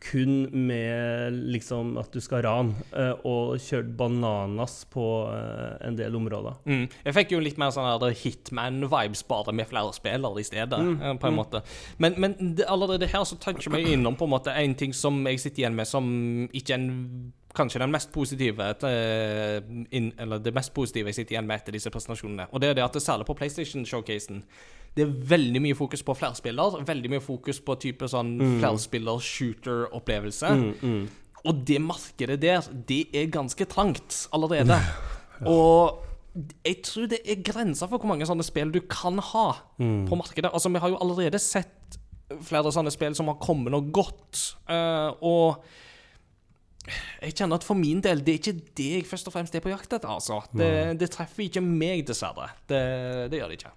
kun med liksom at du skal rane, eh, og kjørt bananas på eh, en del områder. Mm. Jeg fikk jo litt mer sånn Hitman-vibes, bare med flere spillere i stedet. Mm. på en måte. Men, men det, allerede her så toucher vi innom på en måte en ting som jeg sitter igjen med som ikke en Kanskje den mest positive eh, Eller det mest positive jeg sitter igjen med etter disse presentasjonene. Og det er det at det særlig på PlayStation-showcasen det er veldig mye fokus på flerspiller. Veldig mye fokus på type sånn flerspiller-shooter-opplevelse. Og det markedet der, det er ganske trangt allerede. [laughs] Og jeg tror det er grenser for hvor mange sånne spill du kan ha på markedet. Altså, vi har jo allerede sett flere sånne spill som har kommet og gått. eh, og jeg kjenner at for min del, det er ikke det jeg først og fremst er på jakt etter. altså. Det, det treffer ikke meg, dessverre. Det, det gjør det ikke.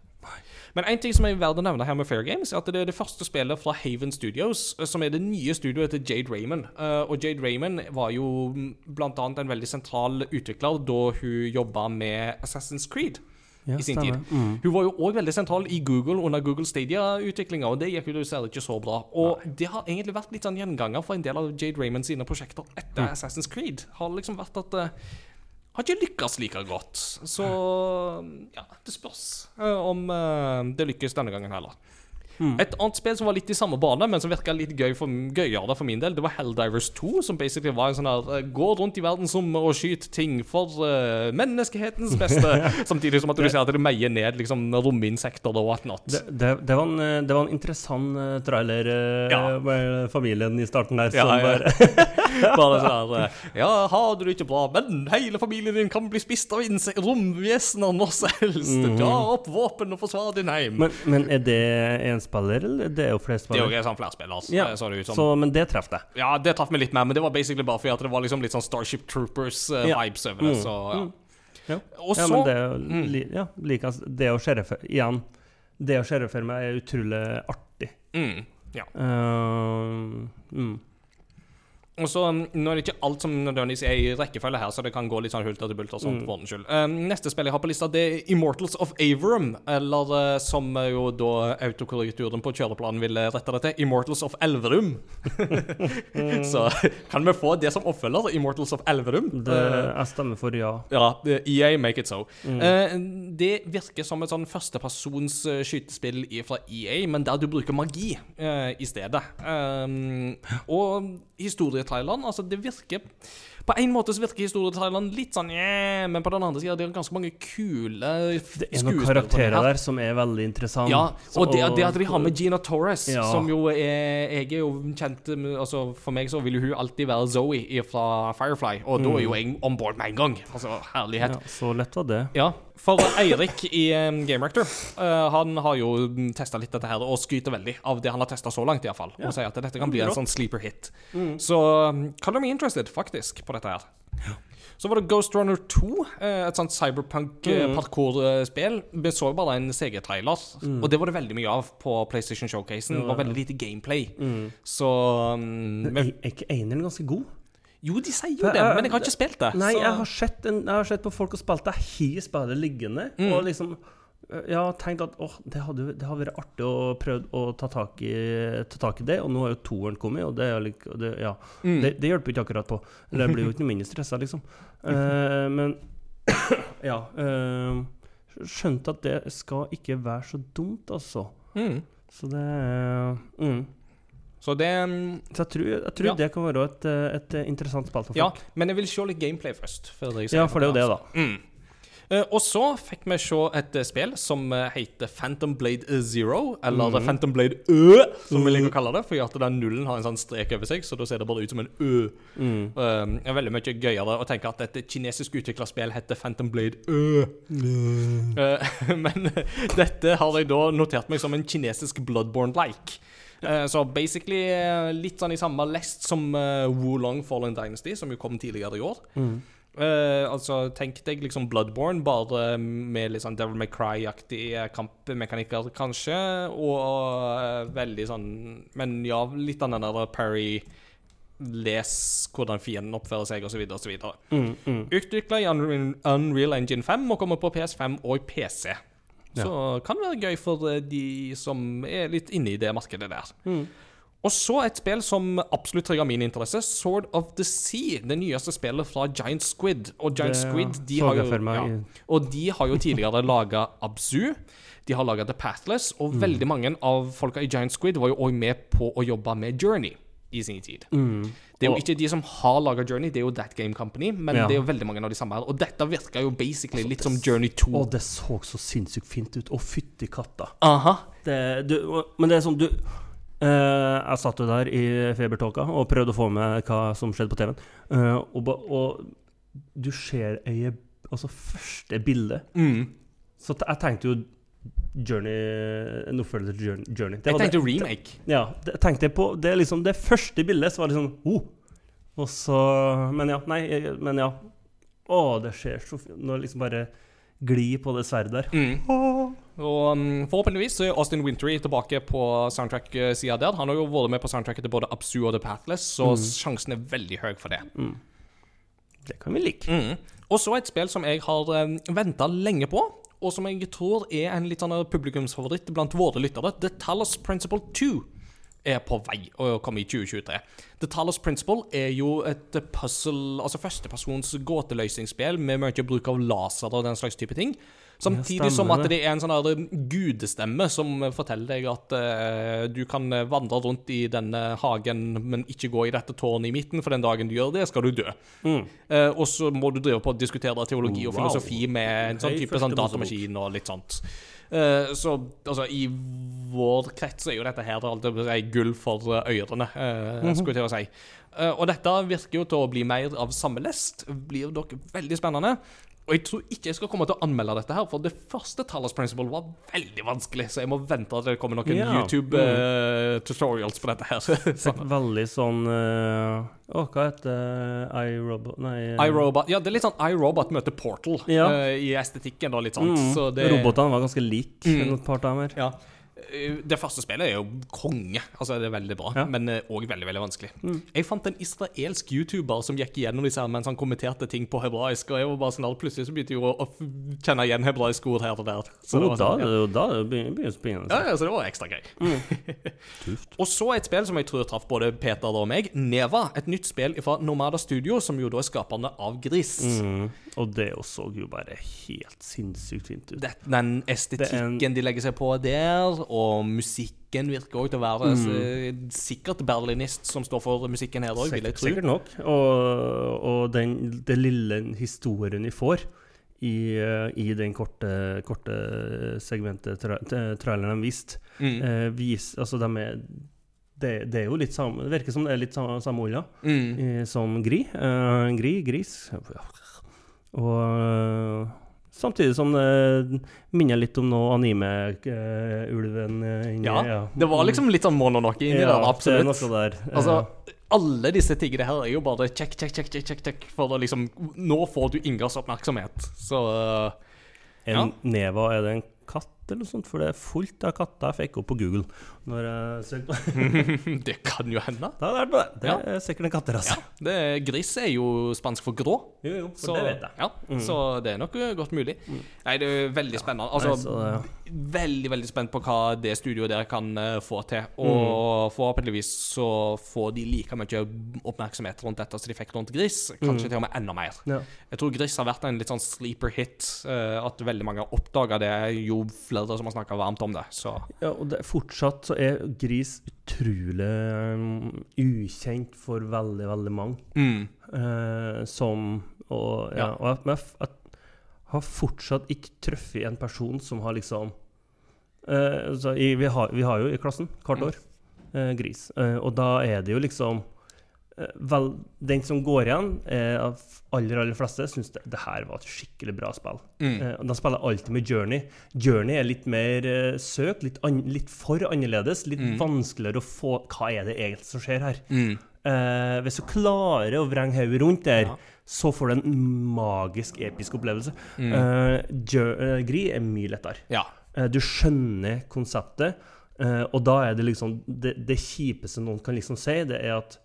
Men en ting som er verdt å nevne her med Fair Games, er at det er det første spillet fra Haven Studios, eh, som er det nye studioet til Jade Raymond. Eh, og Jade Raymond var jo mm, blant annet en veldig sentral utvikler da hun jobba med Assassin's Creed. Ja, I sin stemmer. tid. Hun var jo òg veldig sentral i Google under Google Stadia-utviklinga, og det gikk jo dessverre ikke så bra. Og det har egentlig vært litt sånn gjenganger for en del av Jade Raymond sine prosjekter etter Assassin's Creed. Har liksom vært at det har ikke lykkes like godt. Så ja, det spørs uh, om uh, det lykkes denne gangen heller. Et annet spill som var litt i samme bane, men som virka litt gøy for, gøyere for min del, det var Helldivers 2, som basically var en sånn her eh, Gå rundt i verdensrommet og skyt ting for uh, menneskehetens beste. [laughs] Samtidig som at du ser at det meier ned liksom rominsekter og whatnot. Det, det, det, var en, eh, det var en interessant uh, trailer uh, Ja. med familien i starten der. Ja, som ja. bare [laughs] Bare sånn her Ja, har du det ikke bra, men hele familien din kan bli spist av romvesener når som helst. Ta opp våpen og forsvar din heim. men, men er det enspiller, eller det er jo det er jo sånn flerspiller, Ja, så det ut som. så, men det traff deg. Ja, det traff meg litt mer, men det var basically bare fordi at det var liksom litt sånn Starship Troopers-vibes Ja. over det. Mm, Så ja. Ja. Og ja, men det er jo li, ja, like, Det å sherife Igjen, det å sherife meg er utrolig artig. mm, ja. Uh, mm. Og så, um, Nå er det ikke alt som nødvendigvis er i rekkefølge her, så det kan gå litt sånn hulter til bulter. Sånn, for ordens skyld. Um, neste spill jeg har på lista, det er Immortals of Averum. Eller uh, som uh, jo da autokorrekturen på kjøreplanen ville rette det til, Immortals of Elverum. [laughs] så kan vi få det som oppfølger, Immortals of Elverum? Det, Uh, jeg stemmer for ja. ja, EA, make it so. Eh, det virker som et sånn førstepersons eh, skytespill fra EA, men der du bruker magi uh, i stedet. Um, og historietraileren, altså det virker På en måte så virker Historie-Thailand litt sånn yeah, men på den andre sida det er ganske mange kule Det er noen karakterer der som er veldig interessante. ja, og det, det at de har med Gina Torres, Ja. som jo er Jeg er jo kjent med- altså For meg så vil jo hun alltid være Zoe fra Firefly, og da er jo jeg on board med en gang. Altså, herlighet. ja, Så lett var det. Ja, for Eirik i Game Rector, eh, han har jo testa litt dette her, og skryter veldig av det han har testa så langt, iallfall. Og sier at dette kan bli en sånn sleeper hit. Så call Me Interested, faktisk, på dette her. Så var det Ghost Runner 2, eh, et sånt cyberpunk-parkour-spill. Vi så bare en CG-trailer, og det var det veldig mye av på PlayStation Showcasen. Det var veldig lite gameplay. Så um, er ikke eneren ganske god? Jo, de sier jo det, jeg- men jeg har ikke spilt det. Nei, jeg har sett, en, jeg har sett på folk og spilt det. Jeg har spillet liggende. Mm. Og liksom Jeg har tenkt at åh, det hadde, det hadde vært artig å prøve å ta tak, i, ta tak i det. Og nå har jo toeren kommet, og det, like, det, ja, Mm. det, det hjelper ikke akkurat på. Eller jeg blir jo ikke noe mindre stressa, liksom. [laughs] Uh, men [coughs] ja. Uh, skjønte at det skal ikke være så dumt, altså. Mm. Så det er mm. Så det um, Så jeg tror, jeg tror Ja. det kan være et, eh, et interessant spill for folk. Ja, men jeg vil se litt gameplay først. Ja, for det er jo det, da. Mm. Eh, og så fikk vi se et eh, spill som eh, heter Phantom Blade Zero, eller Phantom Blade Ø, som vi liker å kalle det, fordi at den nullen har en sånn strek over seg, så da ser det bare ut som en Ø. Eh, det er veldig mye gøyere å tenke at et kinesisk utvikla spill heter Phantom Blade Ø. Eh, [laughs] men dette har jeg da notert meg som en kinesisk Bloodborne-like. Eh, så basically eh, litt sånn i samme lest som uh, Wulong Fallen Dynasty, som jo kom tidligere i år. Eh, altså, tenk deg liksom Bloodborne, bare med litt sånn Devil May Cry-aktige kampmekanikker, kanskje, og uh, veldig sånn Men ja, litt av den der Parry Les hvordan fienden oppfører seg, osv., osv. Mm, mm. Utvikla i Unreal Engine 5 og kommer på PS5 og PC. Så kan det være gøy for eh, de som er litt inne i det markedet der. Mm. Og så et spill som absolutt trigger min interesse, Sword of the Sea. Det nyeste spillet fra Giant Squid. Og Giant Det Squid de har, jo, ja, og de har jo tidligere [laughs] laga Abzu. De har laga The Pathless, og Mm. veldig mange av folka i Giant Squid var jo òg med på å jobbe med Journey i sin tid. Det er jo ikke de som har laga Journey, det er jo That Game Company, men Ja. det er jo veldig mange av de samme her. Og dette virker jo basically litt som Journey 2. Å, det så så sinnssykt fint ut. Å, fytti katta. Aha. Det, du, men det er sånn du Uh, Jeg satt jo der i febertåka og prøvde å få med hva som skjedde på TV-en. Uh, og, og du ser øyet Altså, første bilde Mm. Så jeg tenkte jo Journey En oppfølger til Journey. Journey. Jeg tenkte det, remake. Ja, det tenkte på. Det liksom det første bildet, så var det sånn oh. Og så Men ja. Nei, men ja. Å, det skjer så fint Når liksom bare glir på det sverdet der. Mm. Og um, forhåpentligvis er Austin Wintry tilbake på soundtrack-sida der. Han har jo vært med på soundtracket til både Absu og The Pathless, så sjansen er veldig høy for det. Det kan vi like. Mm. Og så et spill som jeg har um, venta lenge på, og som jeg tror er en litt sånn publikumsfavoritt blant våre lyttere. The Talos Principle 2 er på vei å komme i 2023. The Talos Principle er jo et puzzle, altså førstepersons gåteløsningsspill med mye bruk av laser og den slags type ting. Samtidig som at det. er en sånn gudestemme som forteller deg at uh, du kan vandre rundt i denne hagen, men ikke gå i dette tårnet i midten, for den dagen du gjør det, skal du dø. Eh, og så må du drive på å diskutere teologi og Wow. filosofi med en sånn type sånn datamaskin og litt sånt. Eh, så altså, i vår krets er jo dette her på si, gull for ørene, eh, skulle jeg til å si. Uh, og dette virker jo til å bli mer av samme lest. Blir dere veldig spennende. Og jeg tror ikke jeg skal komme til å anmelde dette her, for det første Talos Principle var veldig vanskelig, så jeg må vente at det kommer noen Ja. YouTube-tutorials på dette her. [laughs] sånn. Veldig sånn eh, Å, hva heter iRobot Nei eh, iRobot Ja, det er litt sånn iRobot møter Portal Ja. uh, i estetikken, da, litt sånn. mm, Så det, Robotene var ganske like. Mm. Et par timer. Ja. Eh, Det første spillet er jo konge. Altså, det er veldig bra, Ja. men òg veldig veldig vanskelig. Mm. Jeg fant en israelsk YouTuber som gikk igjennom disse her mens han kommenterte ting på hebraisk, og jeg var bare sånn plutselig så begynte jeg å kjenne igjen hebraiske ord her og der. Så det Oh, var sånn, ja. det da det begynner spennende. Ja, ja, så det var ekstra gøy. [laughs] Mm. Og så et spill som jeg tror traff både Peter og meg. Neva. Et nytt spill fra Nomada Studio, som jo da er skaperne av Gris. Mm. Og det så jo bare helt sinnssykt fint ut. Det, den estetikken de legger seg på der, og musikken virker òg til å være Mm. så, sikkert berlinist som står for musikken her òg, vil jeg tro. sikkert nok. Og, og den den lille historien vi får i, eh, i den korte, korte segmentet tra, tra- traileren de viste, Mm. eh, vis, altså de er det, det er jo litt samme Det virker som det er litt samme, samme olja Mm. eh, som Gri. Eh, gri, gris. Og samtidig som det minner litt om noe anime-ulven uh, inni Ja, det var liksom litt sånn mononoke inni ja, der, absolutt. Det er noe der. Altså, alle disse tingene her er jo bare check, check, check, check, check, for liksom Nå får du Ingers oppmerksomhet, så En Ja. Neva, er det en katt eller noe sånt? For det er fullt av katter jeg fikk opp på Google når jeg søker på det. [laughs] [laughs] Det kan jo hende. Da er det, det. er Ja. er sikkert en katterase. Ja, det, gris er jo spansk for grå. Jo, jo, for Så, det vet jeg. Ja, så det er nok eh, godt mulig. Nei, det er veldig spennende. Altså, Nei, så Veldig veldig spent på hva det studioet der kan eh, få til. Og forhåpentligvis så får de like mye oppmerksomhet rundt dette som de fikk rundt Gris. Kanskje til og med enda mer. Ja. Jeg tror Gris har vært en litt sånn sleeper hit. eh, at veldig mange har oppdaga det, jo flere som har snakka varmt om det. Så Ja, og det, er fortsatt så er gris utrolig um, ukjent for veldig, veldig mange. mm. Uh, som Og, ja, og jeg, jeg, jeg har fortsatt ikke truffet en person som har liksom uh, i, vi, har, vi har jo i klassen hvert år uh, gris, og da er det jo liksom vel, Den som går igjen, eh, av aller aller fleste, syns det, det her var et skikkelig bra spill. Mm. Eh, de spiller alltid med Journey. Journey er litt mer eh, søkt, litt, an, litt for annerledes. Litt vanskeligere å få Hva er det egentlig som skjer her? Mm. Eh, hvis du klarer å vrenge hodet rundt der, Ja. så får du en magisk, episk opplevelse. Mm. Eh, Jur- eh, er mye lettere. Ja. Eh, du skjønner konseptet, eh, og da er det liksom det, det kjipeste noen kan liksom si, det er at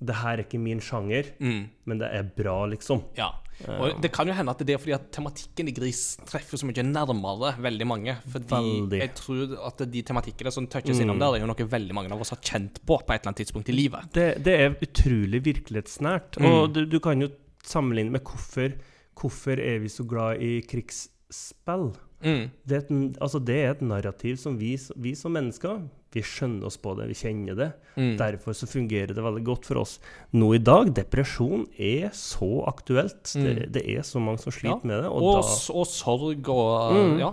det her er ikke min sjanger, Mm. men det er bra, liksom. Ja. Og det kan jo hende at det er fordi at tematikken i Gris treffer så mye nærmere veldig mange. Fordi Veldig. jeg tror at de tematikkene som touches innom der, er jo noe veldig mange av oss har kjent på på et eller annet tidspunkt i livet. Det, det er utrolig virkelighetsnært. Og du, du kan jo sammenligne med hvorfor, hvorfor er vi så glad i krigsspill. Mm. Det er, et, altså det er et narrativ som vi, vi som mennesker Vi skjønner oss på det, vi kjenner det. Mm. Derfor så fungerer det veldig godt for oss. Nå i dag, depresjon er så aktuelt. Det, det er så mange som sliter Mm. Ja. med det. Og, Og, da, og sorg og Mm. Ja,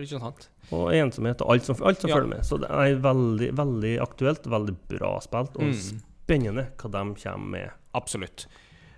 ikke sant? og ensomhet og alt som, alt som Ja. følger med. Så det er veldig, veldig aktuelt, veldig bra spilt, og Mm. spennende hva de kommer med. Absolutt.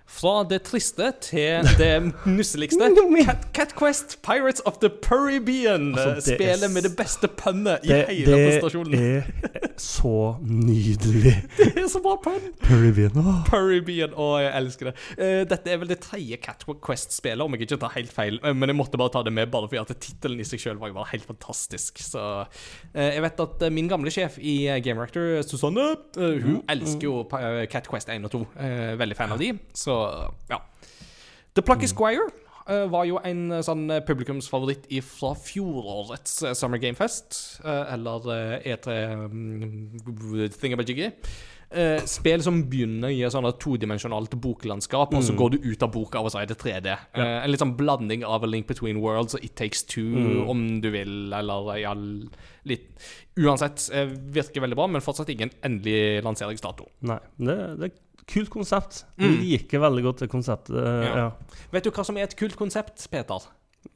Fra det triste til det nusseligste. [laughs] Cat, Cat Quest Pirates of the Caribbean. Altså, det er med det beste pønnet i hele prestasjonen. det er så nydelig. [laughs] Det er så bra pønn. Caribbean. åh. Caribbean. Å, jeg elsker det. Eh, dette er vel det tredje Cat Quest-spillet, om jeg ikke tar helt feil. Eh, men jeg måtte bare ta det med, bare fordi at tittelen i seg sjøl var bare helt fantastisk. Så eh, jeg vet at min gamle sjef i Game Rector, Susanne, hun elsker jo pa- eh, Cat Quest 1 og 2. Eh, veldig fan av de. Så ja. The Plucky Squire eh, var jo en eh, sånn eh, publikumsfavoritt fra fjorårets Summer Game Fest, eller eh, E3 um, Thingamajiggy. Uh, spill som begynner i et sånn todimensjonalt boklandskap, og så går du ut av boka, og så er det 3D. Eh, en litt sånn blanding av A Link Between Worlds og It Takes Two, om du vil, eller ja, litt Uansett, virker veldig bra, men fortsatt ingen endelig lanseringsdato. Nei, det, det et kult konsept. Mm. Jeg liker veldig godt det konseptet. Ja. Ja. Vet du hva som er et kult konsept, Peter?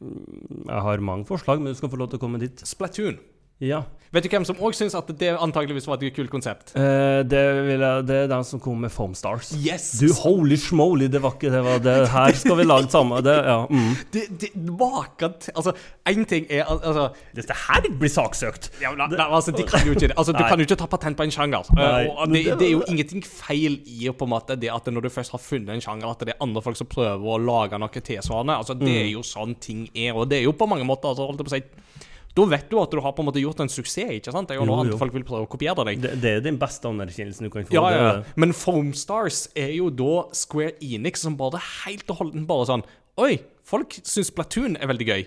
Jeg har mange forslag, men du skal få lov til å komme dit. Splatoon. Ja. Vet du hvem som òg syns at det antageligvis var et kult konsept? Eh, det, jeg, det er den som kom med Foam Stars. Yes! Du, holy schmoly, det var ikke det. Var det her skal vi lage samme Det, ja, mm. [laughs] det, det, maken til Altså, én ting er altså, Dette her blir saksøkt! ja, men, nei, altså, de kan jo ikke det. Altså, du kan jo ikke ta patent på en sjanger. Eh, det, det- det er jo ingenting feil i på en måte det at når du først har funnet en sjanger, at det er andre folk som prøver å lage noe tilsvarende. Altså, det er jo sånn ting er, og det er jo på mange måter altså, holdt jeg på å si, Da vet du at du har på en måte gjort en suksess, ikke sant? Det er jo noe andre folk vil prøve å kopiere deg. Det, det er den beste anerkjennelsen du kan få. Ja, ja, ja. Men Foam Stars er jo da Square Enix som bare helt og holdent bare sånn Oi, folk syns Splatoon er veldig gøy.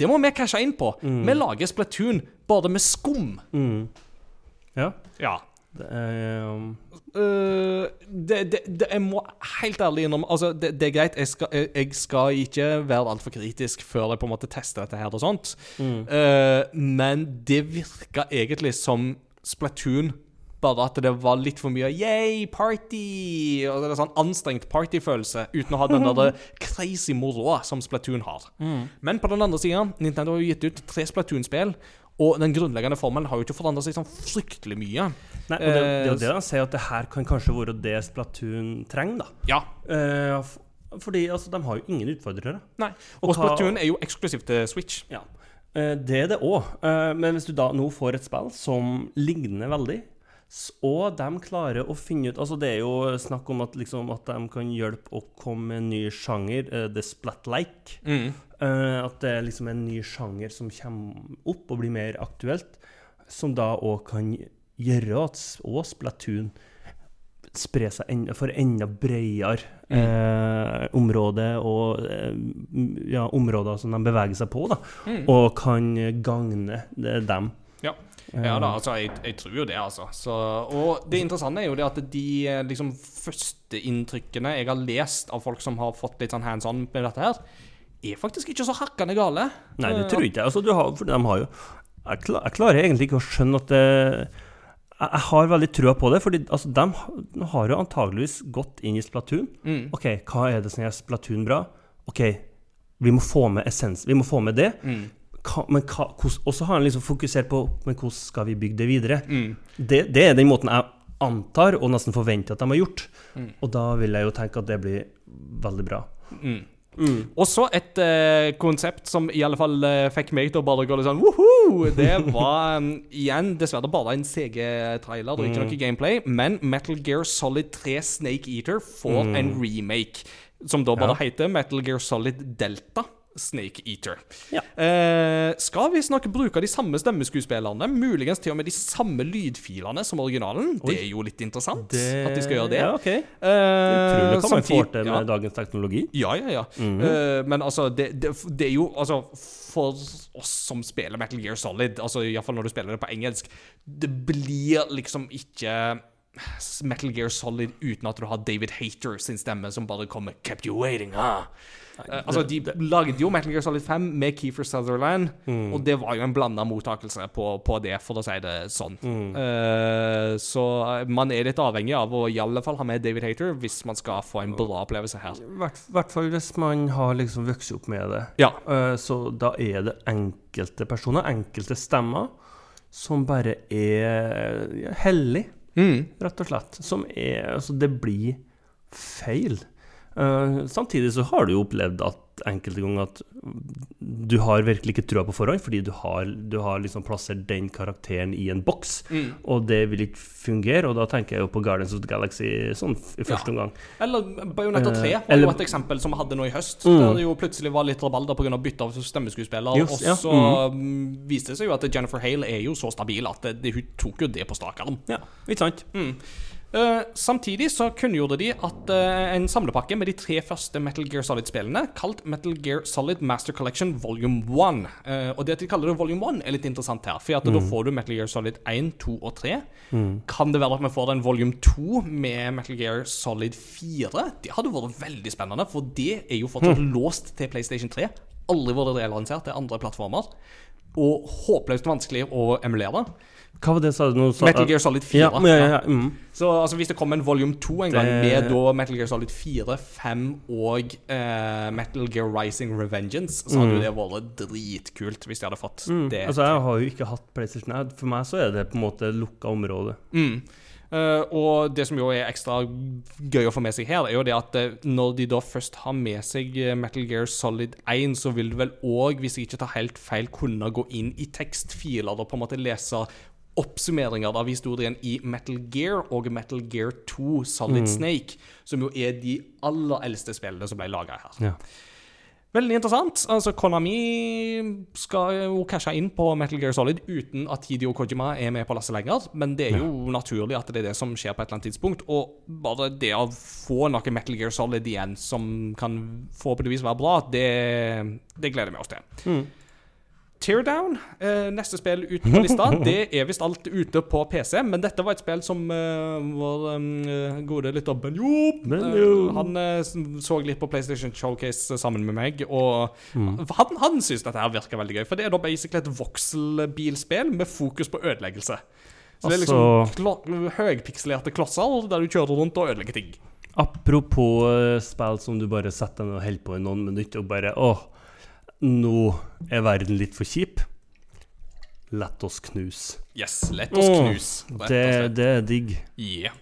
Det må vi cashe inn på. Vi lager Splatoon bare med skum. Ja. Ja. Det er, um, Øh, det, det, det, jeg må helt ærlig innrømme Altså, det, det er greit, jeg skal, jeg, jeg skal ikke være altfor kritisk før jeg på en måte tester dette her og sånt. Øh, men det virka egentlig som Splatoon. Bare at det var litt for mye yay, party! Og det er sånn anstrengt partyfølelse uten å ha den der [laughs] crazy moroa som Splatoon har. Men på den andre sida, Nintendo har gitt ut tre Splatoon-spill. Og den grunnleggende formelen har jo ikke forandra seg sånn fryktelig mye. nei, og det, det er jo Eh, det de sier, at det her kan kanskje være det Splatoon trenger, da. Ja. Eh, fordi altså, de har jo ingen utfordrere. Nei. Og Og Splatoon er jo eksklusivt til Switch. Ja. Eh, det er det òg. men hvis du da nå får et spill som ligner veldig, og de klarer å finne ut Altså, det er jo snakk om at, liksom, at de kan hjelpe å komme med en ny sjanger, uh, the splat-like. Mm. Uh, at det er liksom en ny sjanger som kommer opp og blir mer aktuelt, som da òg kan gjøre at òg Splatoon sprer seg enda, for enda bredere eh, område og eh, ja, områder som de beveger seg på, da, og kan gagne dem. Ja. da, altså, jeg, jeg tror jo det, altså. Så, og det interessante er jo det at de eh, liksom førsteinntrykkene jeg har lest av folk som har fått litt sånn hands on med dette her, er faktisk ikke så hakkende gale. Nei, det tror jeg ikke. Altså, du har, for de har jo jeg, klar, jeg klarer egentlig ikke å skjønne at det Jeg, har veldig trua på det, fordi altså, de har jo antageligvis gått inn i Splatoon. Mm. OK, hva er det som gjør Splatoon bra? OK, Vi må få med essens. Vi må få med det. Mm. Og så har han liksom fokusert på Men hvordan skal vi bygge det videre? Mm. Det, det er den måten jeg antar og nesten forventer at de har gjort. Mm. Og da vil jeg jo tenke at det blir veldig bra. Og så et eh, konsept som i alle fall eh, fikk meg til å bare gå litt sånn woho! Det var um, igjen dessverre bare en CG-trailer og ikke noe gameplay. Men Metal Gear Solid 3 Snake Eater får en remake, som da bare heter Metal Gear Solid Delta. Snake Eater. Ja. Eh, skal visstnok bruke de samme stemmeskuespillerne, muligens til og med de samme lydfilene som originalen. Det er jo litt interessant at de skal gjøre det. Ja, ok. Eh, Utrolig hva man får til med ja. dagens teknologi. Ja, ja, ja. Mhm. Eh, men altså, det, det, det er jo Altså, for oss som spiller Metal Gear Solid, altså iallfall når du spiller det på engelsk, det blir liksom ikke Metal Gear Solid uten at du har David Hater sin stemme som bare kommer 'Kept you waiting', ah. Eh, altså, De lagde jo Metal Gear Solid 5 med Keefer Sutherland, Mm. og det var jo en blanda mottakelse på, på det, for å si det sånn. Mm. Uh, så eh, man er litt avhengig av å i alle fall ha med David Hater hvis man skal få en bra opplevelse her. I hvert, hvert fall hvis man har liksom vokst opp med det. Ja. Uh, Så da er det enkelte personer, enkelte stemmer, som bare er hellig, Mm. rett og slett. Som er Altså, det blir feil. Eh, samtidig så har du jo opplevd at enkelte ganger at du har virkelig ikke trua på forhånd, fordi du har, du har liksom plassert den karakteren i en boks, Mm. og det vil ikke fungere. Og da tenker jeg jo på Guardians of the Galaxy sånn i første omgang. Eller Bajonetta 3 Eh, var eller- jo et eksempel som vi hadde nå i høst. Mm. Der det jo plutselig var litt rabalder pga. bytte av stemmeskuespiller. Just, og ja, så mm, viste det seg jo at Jennifer Hale er jo så stabil at det, det, hun tok jo det på strak arm. Ja, ikke sant? Eh, samtidig så kunngjorde de at eh, en samlepakke med de tre første Metal Gear Solid-spillene, kalt Metal Gear Solid Master Collection Volume 1 eh, Og det at de kaller det Volume 1, er litt interessant her. For at da får du Metal Gear Solid 1, 2 og 3. Kan det være at vi får en Volume 2 med Metal Gear Solid 4? Det hadde vært veldig spennende, for det er jo fortsatt låst til PlayStation 3. Aldri vært relansert til andre plattformer. Og håpløst vanskelig å emulere. Hva var det sa du nå? Sa- Metal Gear Solid 4. Ja, ja, ja. Mm. Så altså, hvis det kommer en volume 2 en gang Det- med da Metal Gear Solid 4, 5 og eh, Metal Gear Rising Revengeance, så hadde jo det vært dritkult hvis de hadde fått Mm. det. Altså, jeg har jo ikke hatt PlayStation. Ad. For meg så er det på en måte lukka område. Mm. Uh, og det som jo er ekstra gøy å få med seg her, er jo det at uh, når de da først har med seg eh, Metal Gear Solid 1, så vil du vel òg, hvis jeg ikke tar helt feil, kunne gå inn i tekstfiler og på en måte lese oppsummeringer av historien i Metal Gear og Metal Gear 2 Solid Snake, som jo er de aller eldste spillene som ble laga her. Ja. Veldig interessant. Altså, Konami skal jo cashe inn på Metal Gear Solid uten at Hideo Kojima er med på lasset lenger, men det er jo naturlig at det er det som skjer på et eller annet tidspunkt. Og bare det å få noe Metal Gear Solid igjen som kan forhåpentligvis være bra, det, det gleder vi oss til. Teardown, eh, neste spill ut på lista, [laughs] det er visst alt ute på PC, men dette var et spill som eh, vår eh, gode lytter av Benjo. eh, Han eh, så litt på PlayStation Showcase sammen med meg, og han, han syns dette her virker veldig gøy. For det er da basically et vokselbilspill med fokus på ødeleggelse. Så det er liksom Altså- klo høypikselerte klosser der du kjører rundt og ødelegger ting. Apropos eh, spill som du bare setter deg ned og holder på i noen minutter og bare Åh, nå er verden litt for kjip. Lett oss knuse. Yes, lett oss knuse. Det, det er digg. Yeah.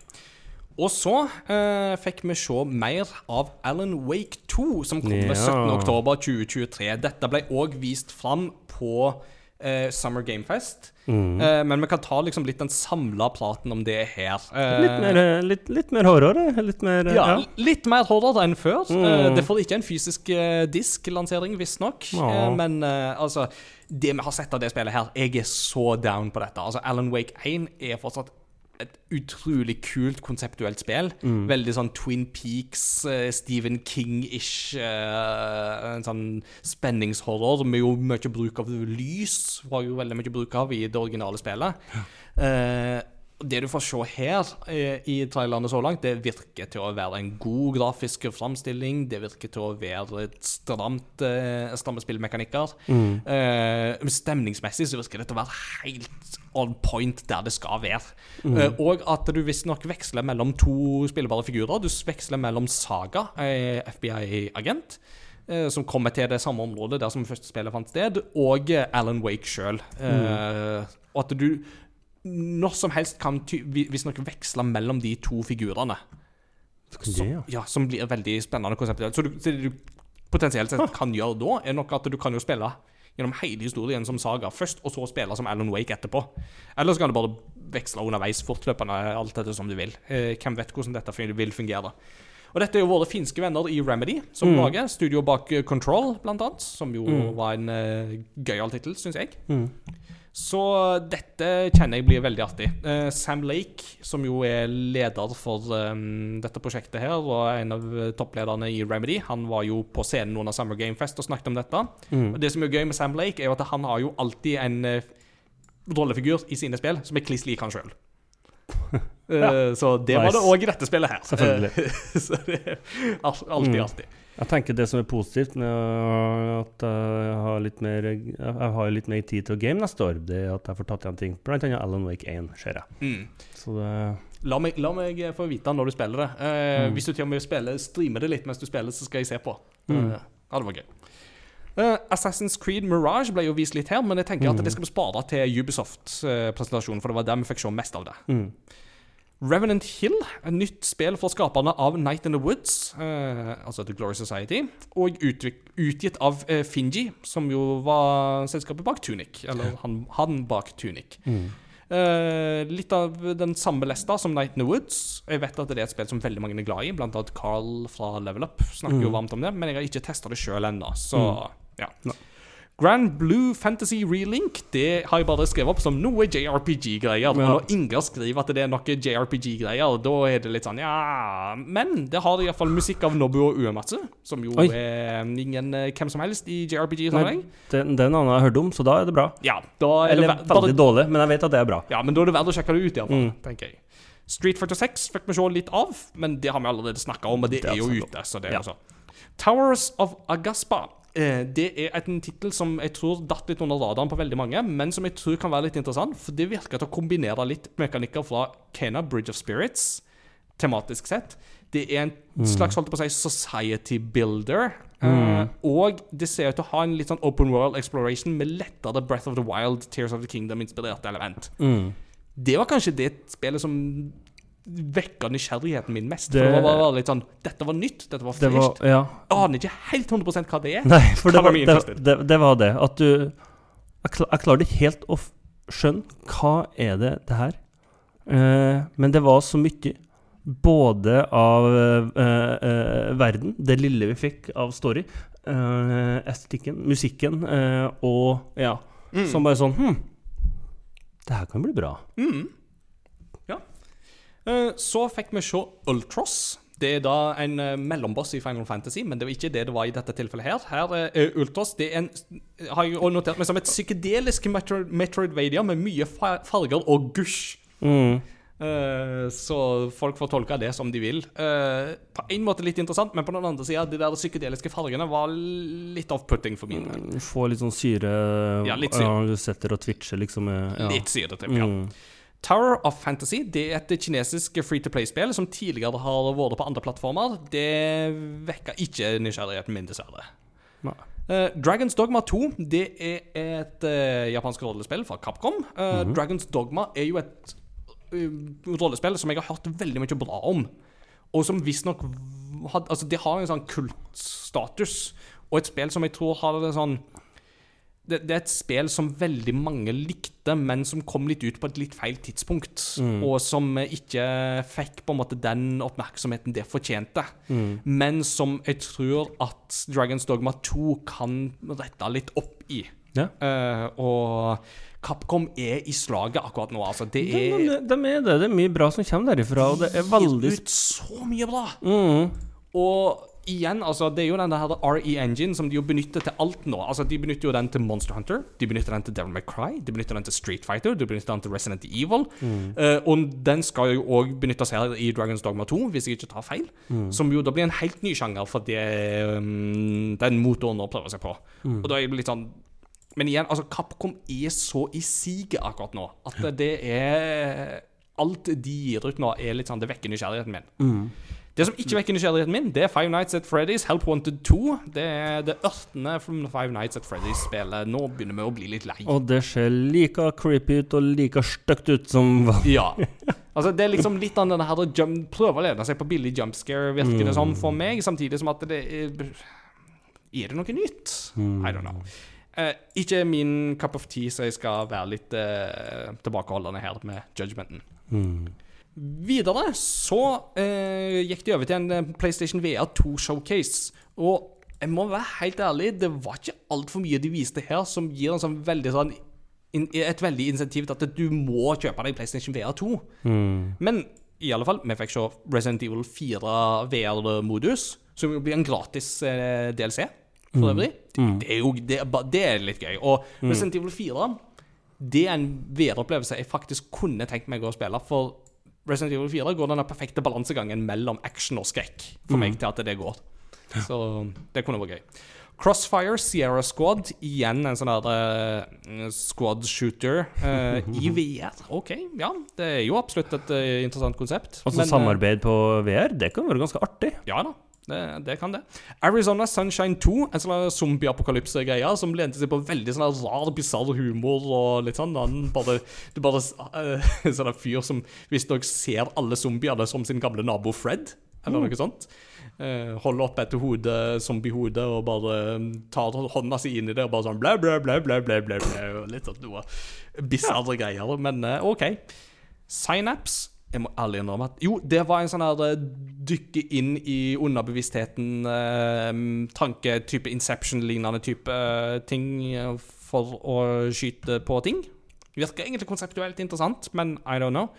Og så eh, fikk vi se mer av Alan Wake 2, som kommer Ja. 17.10.2023. Dette ble òg vist fram på eh, Summer Gamefest. Mm. Eh, men vi kan ta liksom litt den samla praten om det her. Eh, Litt mer, eh, litt, litt mer horror, eh, litt mer eh, ja, ja. litt mer horror enn før. Mm. Eh, det får ikke en fysisk uh, disk-lansering, visstnok. Ja. Men eh, altså Det vi har sett av det spillet her, jeg er så down på dette. Altså Alan Wake 1 er fortsatt et utrolig kult konseptuelt spill. Mm. Veldig sånn Twin Peaks, uh, Stephen King-ish. Uh, en sånn spenningshorror med jo mye bruk av lys. Var jo veldig mye bruk av i det originale spillet. Eh, det du får se her eh, i trailerne så langt, det virker til å være en god grafisk framstilling. Det virker til å være et stramt, eh, stramme spillmekanikker. Mm. Uh, stemningsmessig så virker det til å være helt on point der det skal være. Eh, og at du visstnok veksler mellom to spillbare figurer. Du veksler mellom Saga, FBI-agent. som kommer til det samme området der som første spillet fant sted, og Alan Wake sjøl. og at du når som helst kan vi- visstnok veksle mellom de to figurene. Som, ja. som blir et veldig spennende konsept. Så, du, så det du potensielt sett kan gjøre da, er nok at du kan jo spille gjennom hele historien som Saga først, og så spille som Alan Wake etterpå. Eller så kan du bare veksle underveis fortløpende, alt etter som du vil. Eh, hvem vet hvordan dette vil fungere. Og dette er jo våre finske venner i Remedy som Mm. lager. Studio bak eh, Control, blant annet. Som jo var en uh, gøyal tittel, syns jeg. Mm. Så dette kjenner jeg blir veldig artig. Eh, Sam Lake, som jo er leder for eh, dette prosjektet her, og en av eh, topplederne i Remedy, han var jo på scenen under Summer Game Fest og snakket om dette. Mm. Og Det som er gøy med Sam Lake, er jo at han har jo alltid en eh, rollefigur i sine spill som er kliss lik han sjøl. Så det var det òg i dette spillet her. Selvfølgelig. Eh, [laughs] så det er al- alltid Mm. artig. Jeg tenker det som er positivt med at jeg har litt mer Jeg har litt mer tid til å game neste år, det er at jeg får tatt igjen ting. Blant annet Alan Wake 1, ser jeg. Mm. Så det La meg, la meg få vite når du spiller det. Eh, Mm. Hvis du til og med spiller, streamer det litt mens du spiller, så skal jeg se på. Mm. Eh, ja, det var gøy. Eh, Assassin's Creed Mirage ble jo vist litt her, men jeg tenker at Mm. det skal vi spare til Ubisoft-presentasjonen, for det var der vi fikk se mest av det. mm. Revenant Hill, et nytt spill fra skaperne av Night in the Woods, eh, altså The Glory Society, og utgitt av eh, Finji, som jo var selskapet bak Tunic, eller han, han bak Tunic. Mm. Eh, litt av den samme lesta som Night in the Woods. Jeg vet at det er et spill som veldig mange er glad i, blant annet Carl fra Level Up snakker jo Mm. varmt om det, men jeg har ikke testa det sjøl ennå, så ja. Grand Blue Fantasy Relink Det har jeg bare skrevet opp som noe JRPG-greier. Og når Inger skriver at det er noe JRPG-greier, da er det litt sånn ja Men det har iallfall musikk av Nobuo Uematsu, som jo Oi. er ingen eh, hvem som helst i JRPG-sammenheng. den er en jeg har hørt om, så da er det bra. Ja, da er det Eller bare veldig dårlig, men jeg vet at det er bra. ja, men da er det verdt å sjekke det ut, iallfall, Mm. tenker jeg. Street 46 fikk vi se litt av, men det har vi allerede snakka om, og det, Det er er jo ute. Så det er Ja. jo sånn. Towers of Agaspa. Eh, det er en tittel som jeg tror datt litt under radaren på veldig mange, men som jeg tror kan være litt interessant, for det virker til å kombinere litt mekanikker fra Kena Bridge of Spirits, tematisk sett. Det er en slags holdt på å si, society builder. eh, og det ser ut til å ha en litt sånn open world exploration med lettere Breath of the Wild, Tears of the Kingdom-inspirerte element. Mm. Det var kanskje det spillet som vekka nysgjerrigheten min mest. Det- For det var bare litt sånn Dette var nytt, dette var Det var fresht. Ja. Aner ikke helt 100 hva det er. Nei, for det var det, det, det var det. At du Jeg, klarer jeg klarte ikke helt å skjønne hva er det det her Eh, Men det var så mye både av eh, eh, verden, det lille vi fikk av story, eh, estetikken, musikken eh, og Ja. Mm. Som bare sånn Hm, det her kan bli bra. Mm. Ja. Eh, Så fikk vi se Ultros. Det er da en eh, mellomboss i Final Fantasy, men det var ikke det det var i dette tilfellet her. Her er Ultros det er en, har jeg notert meg som et psykedelisk Metroidvania Metroidvadia med mye farger og gusj. Mm. Eh, så folk får tolke det som de vil. Eh, på en måte litt interessant, men på den andre sida, de der psykedeliske fargene var litt off-putting for min del. Få litt sånn syre Ja, litt syre. Du setter og twitcher, liksom. eh, Ja. Litt syrete, ja. Mm. Tower of Fantasy det er et kinesisk free to play-spill som tidligere har vært på andre plattformer. Det vekker ikke nysgjerrigheten min, dessverre. Nei. Eh, Dragons Dogma 2 det er et uh, japansk rollespill fra Capcom. Eh, Dragons Dogma er jo et rollespill som jeg har hørt veldig mye bra om. Og som visstnok Altså, det har en sånn kultstatus. Og et spill som jeg tror har det sånn det, det er et spill som veldig mange likte, men som kom litt ut på et litt feil tidspunkt. Og som ikke fikk på en måte den oppmerksomheten det fortjente. Men som jeg tror at Dragons Dogma 2 kan rette litt opp i. Ja. Uh, og Capcom er i slaget akkurat nå, altså. Det De, er de, de er det. Det er mye bra som kommer derifra, og det er veldig Gir ut så mye bra! mm. Og igjen, altså, det er jo den der RE Engine som de jo benytter til alt nå. Altså, De benytter jo den til Monster Hunter, de benytter den til Devil May Cry, de benytter den til Street Fighter, de benytter den til Resident Evil. Eh, og den skal jo òg benyttes her i Dragons Dogma 2, hvis jeg ikke tar feil. Som jo da blir en helt ny sjanger for det um, den motoren nå prøver seg på. Og da er det litt sånn Men igjen, altså, Capcom er så i siget akkurat nå at det er Alt de gir ut nå, er litt sånn Det vekker nysgjerrigheten min. Det som ikke vekker nysgjerrigheten min, det er Five Nights at Freddy's Help Wanted 2. Det er det ørtende Five Nights at Freddy's-spillet. Nå begynner vi å bli litt lei. Og det ser like creepy ut og like stygt ut som Ja. Altså, det er liksom litt av denne her å jump, prøve å lene seg på billig jumpscare, virker det som for meg, samtidig som at det er Er det noe nytt? I don't know. Eh, ikke min cup of tea, så jeg skal være litt eh, tilbakeholdende her med judgmenten. Videre så eh, gikk de over til en eh, PlayStation VR 2-showcase. Og jeg må være helt ærlig, det var ikke altfor mye de viste her som gir en sånn veldig sånn et veldig insentiv til at du må kjøpe deg PlayStation VR 2. Men i alle fall, vi fikk se Resident Evil 4 VR-modus, som jo blir en gratis eh, DLC for øvrig. Det, er jo det, det er litt gøy. Og Resident Evil 4 det er en VR-opplevelse jeg faktisk kunne tenkt meg å spille. For Resident Evil 4 går den perfekte balansegangen mellom action og skrekk for meg til at det går. Så det kunne vært gøy. Crossfire Sierra Squad, igjen en sånn der uh, squad shooter uh, i [laughs] VR. OK, ja. Det er jo absolutt et uh, interessant konsept. Altså Men, samarbeid på VR, det kan være ganske artig. ja da, det, det kan det. Arizona Sunshine 2, en sånn zombie-apokalypse-greie som lente seg på veldig sånn rar, bisarr humor og litt sånn. Han bare, du bare uh, En [laughs] sånn fyr som visstnok ser alle zombiene som sin gamle nabo Fred, eller noe sånt. Uh, holder opp etter hodet, zombiehodet, og bare eh, tar hånda si inn i det og bare sånn blæ, blæ, blæ, blæ, blæ, blæ, blæ, litt sånn noe bisarre greier. Men uh, OK. Synapse jeg må ærlig innrømme at Jo, det var en sånn her eh, dykke inn i underbevisstheten, eh, tanke, type Inception-lignende type eh, ting eh, for å skyte på ting. Virker egentlig konseptuelt interessant, men I don't know.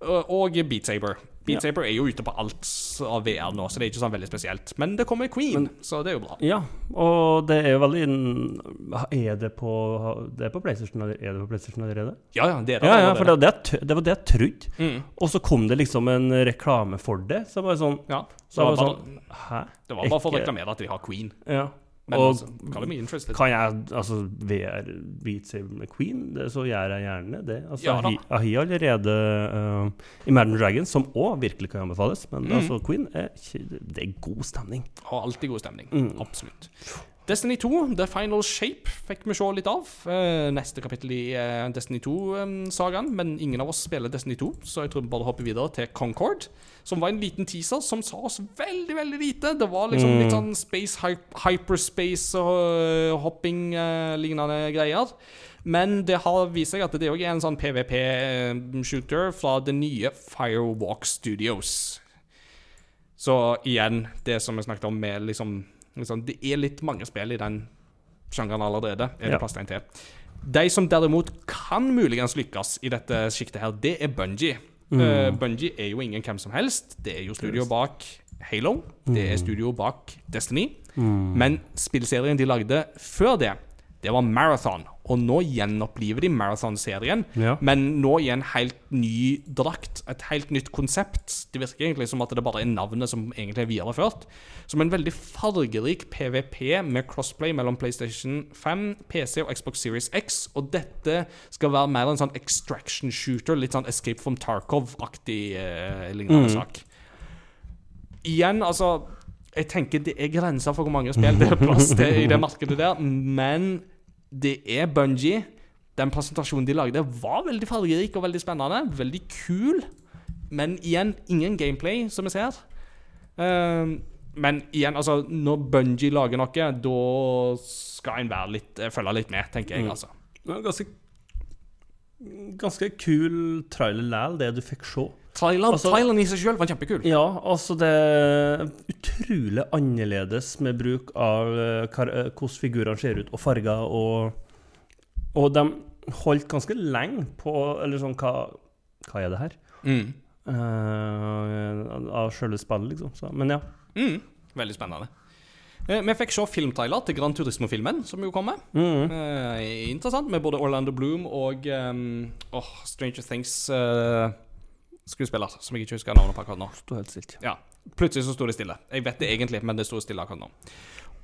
Og, Beat Saber. Beat Saber er jo ute på alt av VR nå, så det er ikke sånn veldig spesielt. Men det kommer Queen, så det er jo bra. Ja, og det er jo veldig Er det på Det er på PlayStation, er det på PlayStation allerede? Ja, ja, det er det. Ja, ja, for det var det, det, var det jeg trodde. Mm. Og så kom det liksom en reklame for det. Så bare sånn Ja, Så det var var, bare, sånn Hæ? det var bare for å reklamere at de har Queen. Ja. Men og altså, kall me interested. kan jeg altså VR Beat Saber med Queen, det, så gjør jeg gjerne det. Altså, Ja jeg, har- jeg har allerede uh, Imagine Dragons, som òg virkelig kan anbefales. Men Mm. altså, Queen er, det er god stemning. Og alltid god stemning. Mm. Absolutt. Destiny 2, The Final Shape, fikk vi se litt av. Eh, neste kapittel i eh, Destiny 2-sagaen. men ingen av oss spiller Destiny 2, så jeg tror vi bare hopper videre til Concord. Som var en liten teaser som sa oss veldig, veldig lite. Det var liksom litt sånn space, hy hyperspace og øh, hopping-lignende greier. Men det har vist seg at det òg er en sånn PVP-shooter fra det nye Firewalk Studios. Så igjen, det som vi snakket om med liksom, liksom Det er litt mange spill i den sjangeren allerede. Er det Ja. plass til en til? De som derimot kan muligens lykkes i dette sjiktet her, det er Bungie. Uh, Bungie er jo ingen hvem som helst. Det er jo studio bak Halo. Det er studio bak Destiny. Men spillserien de lagde før det, det var Marathon. Og nå gjenoppliver de Marathon-serien, Ja. men nå i en helt ny drakt. Et helt nytt konsept. Det virker egentlig som at det bare er navnet som egentlig er videreført. Som en veldig fargerik PVP med crossplay mellom PlayStation 5, PC og Xbox Series X. Og dette skal være mer en sånn extraction shooter, litt sånn Escape from Tarkov-aktig eh, lignende sak. Igjen, altså Jeg tenker det er grenser for hvor mange spill det er plass til i det [laughs] markedet der, men det er Bungie. Den presentasjonen de lagde, var veldig fargerik og veldig spennende. Veldig kul. Men igjen, ingen gameplay, som vi ser. Ehm, men igjen, altså, når Bungie lager noe, da skal en være litt, eh, følge litt med, tenker jeg, altså. Det var ganske Ganske kul trailer læl, det du fikk se. Trailer, Altså- Thailand i seg sjøl var kjempekul. Ja, altså det er utrolig annerledes med bruk av eh, eh, hvordan figurene ser ut, og farger, og Og de holdt ganske lenge på Eller sånn, hva, hva er det her? Mm. Uh, av sjølve spillet, liksom. Så, men ja. Mm. Veldig spennende. Vi fikk se filmtrailer til Gran Turismo-filmen, som jo kommer. Mm. Eh, interessant, med både Orlando Bloom og um, oh, Stranger Things-skuespiller, som jeg ikke husker navnet på akkurat nå. Sto helt stilt. Ja, Plutselig så sto det stille. Jeg vet det egentlig, men det sto stille akkurat nå.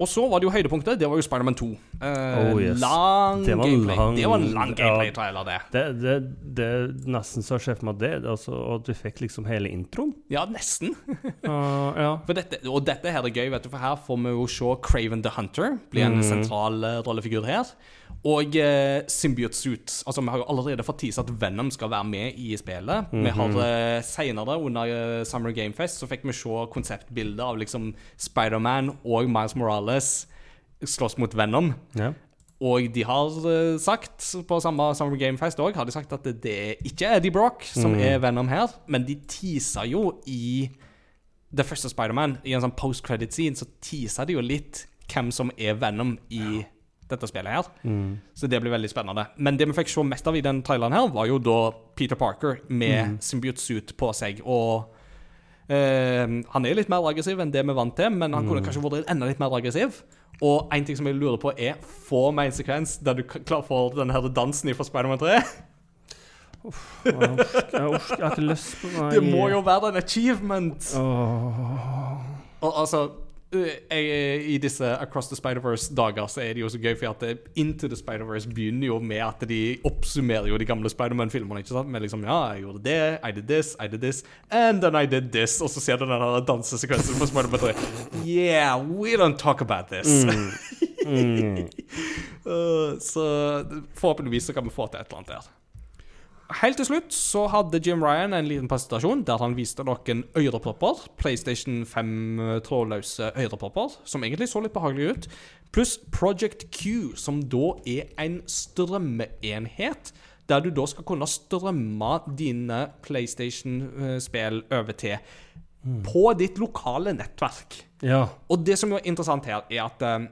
Og så var det jo høydepunktet. Det var jo Spiderman 2. Eh, Oh, yes. Lang Det var gameplay. lang- det var en lang gameplay-trailer, det. Det, det, det nesten så jeg ser for meg det, altså at du fikk liksom hele introen. Ja, nesten. Uh, [laughs] ja. Dette, og dette her er gøy, vet du, for her får vi jo se Craven the Hunter bli en sentral eh, rollefigur her. Og eh, Symbiote Suit. Altså, Vi har jo allerede fått tise at Venom skal være med i spillet. Vi har uh, Senere, under eh, Summer Game Fest, så fikk vi se konseptbilder av liksom Spiderman og Miles Morales slåss mot Venom. ja. Og de har eh, sagt, på samme Summer Game Fest òg, har de sagt at det, ikke er Eddie Brock som er Venom her, men de teaser jo i det første Spiderman, i en sånn post-credit-scene, så teaser de jo litt hvem som er Venom i dette spillet her. Så det blir veldig spennende. Men det vi fikk se mest av i den traileren her, var jo da Peter Parker med symbiote suit på seg. Og eh, han er litt mer aggressiv enn det vi er vant til, men han kunne kanskje vært enda litt mer aggressiv. Og en ting som jeg lurer på, er Får vi en sekvens der du klarer klar for den her dansen fra Spiderman 3? Uff, jeg orker, har ikke lyst på meg. Det må jo være en achievement! Oh. Og altså I disse Across the Spider-Verse-dager så er det jo så gøy, for at Into the Spider-Verse begynner jo med at de oppsummerer jo de gamle Spider-Man-filmene. ikke sant? Med liksom Ja, jeg gjorde det, I did this, I did this, and then I did this. Og så ser du den dansesekvensen på Spider-Man 3. Yeah, we don't talk about this. Uh, [laughs] så forhåpentligvis så kan vi få til et eller annet der. Helt til slutt så hadde Jim Ryan en liten presentasjon der han viste noen ørepropper. PlayStation 5 trådløse ørepropper, som egentlig så litt behagelige ut. Pluss Project Q, som da er en strømmeenhet. Der du da skal kunne strømme dine PlayStation-spill over til på ditt lokale nettverk. Ja. Og det som er interessant her, er at eh,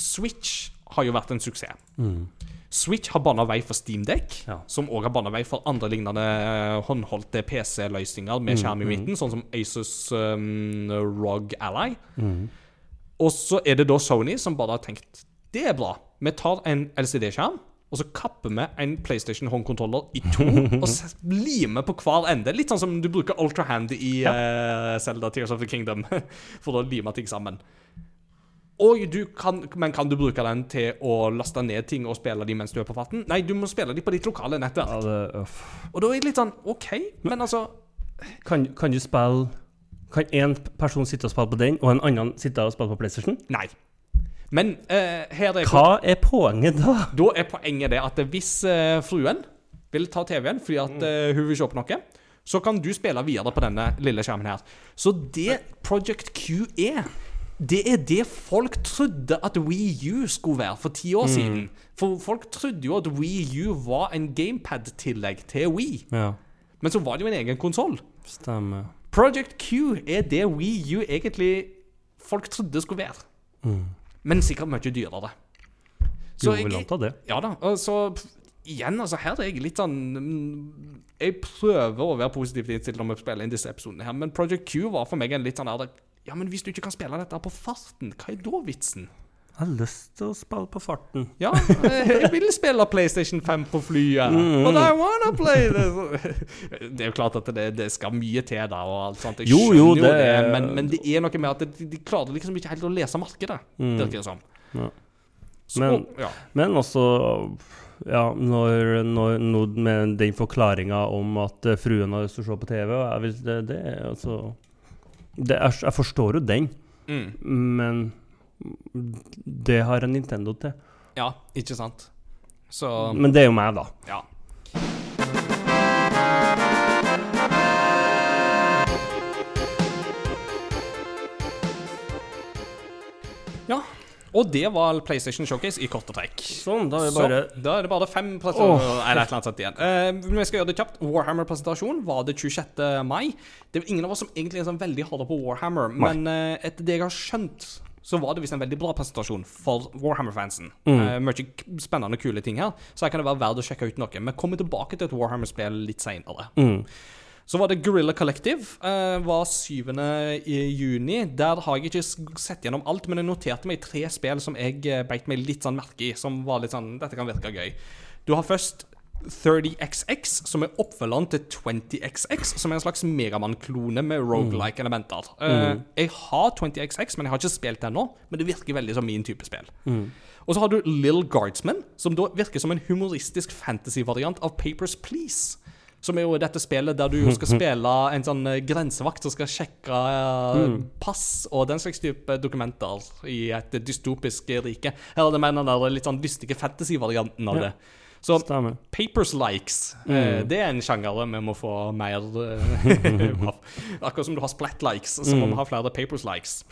Switch har jo vært en suksess. Switch har bana vei for Steamdeck, Ja. som òg har bana vei for andre lignende eh, håndholdte PC-løsninger med skjerm i midten, sånn som Asus um, ROG Ally. Og så er det da Sony som bare har tenkt det er bra. Vi tar en LCD-skjerm, og så kapper vi en PlayStation håndkontroller i to [laughs] og limer på hver ende. Litt sånn som du bruker Ultra Hand i eh, Zelda Tears of the Kingdom [laughs] for å lime ting sammen. Kan, men kan du bruke den til å laste ned ting og spille de mens du er på farten? Nei, du må spille de på ditt lokale nettverk. ja det. Og da er det litt sånn OK, men altså Kan, kan du spille Kan én person sitte og spille på den, og en annen sitte og spille på PlayStation? Nei. Men eh, her er Hva er poenget da? Da er poenget det at hvis eh, fruen vil ta TV-en fordi at eh, hun vil se på noe, så kan du spille videre på denne lille skjermen her. Så det Project Q er, det er det folk trodde at Wii U skulle være for ti år siden. For folk trodde jo at Wii U var en gamepad-tillegg til Wii. Ja, Men så var det jo en egen konsoll. stemmer. Project Q er det Wii U egentlig folk trodde skulle være. Men sikkert mye dyrere. Jo, vil anta det. Ja da. Så igjen, altså, her er jeg litt sånn mm, Jeg prøver å være positivt innstilt når vi spiller inn disse episodene her, men Project Q var for meg en litt sånn her Ja, men hvis du ikke kan spille dette på farten, hva er da vitsen? Jeg har lyst til å spille på farten. Ja, eh, jeg vil spille PlayStation 5 på flyet, but I wanna play det. Det er jo klart at det, det skal mye til da, og alt sånt. Jeg Jo, jo, jo det, det- men, men det er noe med at de, de klarer liksom ikke helt å lese markedet, virker det som. Ja. Så, Men- ja. Men også ja, når, når, når med den forklaringa om at eh, fruen har lyst til å se på TV det, det er altså det er, Jeg forstår jo den, Mm. men det har en Nintendo til. ja, ikke sant? Så Men det er jo meg, da. Ja. Og det var PlayStation Showcase i korte trekk. Sånn, da er Så, bare da er det bare fem presentasjoner Eller et eller annet sånt igjen. Uh, vi skal gjøre det kjapt. Warhammer-presentasjon var det 26. mai. Det er ingen av oss som egentlig er sånn veldig harde på Warhammer, men uh, etter det jeg har skjønt, så var det visst en veldig bra presentasjon for Warhammer-fansen. Eh, mye k- spennende, kule ting her. Så her kan det være verdt å sjekke ut noe. Men kommer tilbake til et Warhammer-spill litt seinere. Så var det Gorilla Collective. Uh, var 7. i juni. Der har jeg ikke sett gjennom alt, men jeg noterte meg tre spill som jeg uh, beit meg litt sånn merke i, som var litt sånn Dette kan virke gøy. Du har først 30XX, som er oppfølgeren til 20XX, som er en slags Megamann-klone med rogelike-elementer. Eh, jeg har 20XX, men jeg har ikke spilt det ennå. Men det virker veldig som min type spill. Og så har du Lill Guardsman, som da virker som en humoristisk fantasy-variant av Papers Please. Som er jo dette spillet der du jo skal [laughs] spille en sånn eh, grensevakt som skal sjekke eh, pass og den slags type dokumenter i et dystopisk rike. Eller det mener den der litt sånn lystige fantasy-varianten av Ja. det. Så Stemmer. Papers likes, eh, det er en sjanger vi må få mer [laughs] av. Akkurat som du har splat likes, så må vi ha flere Papers likes.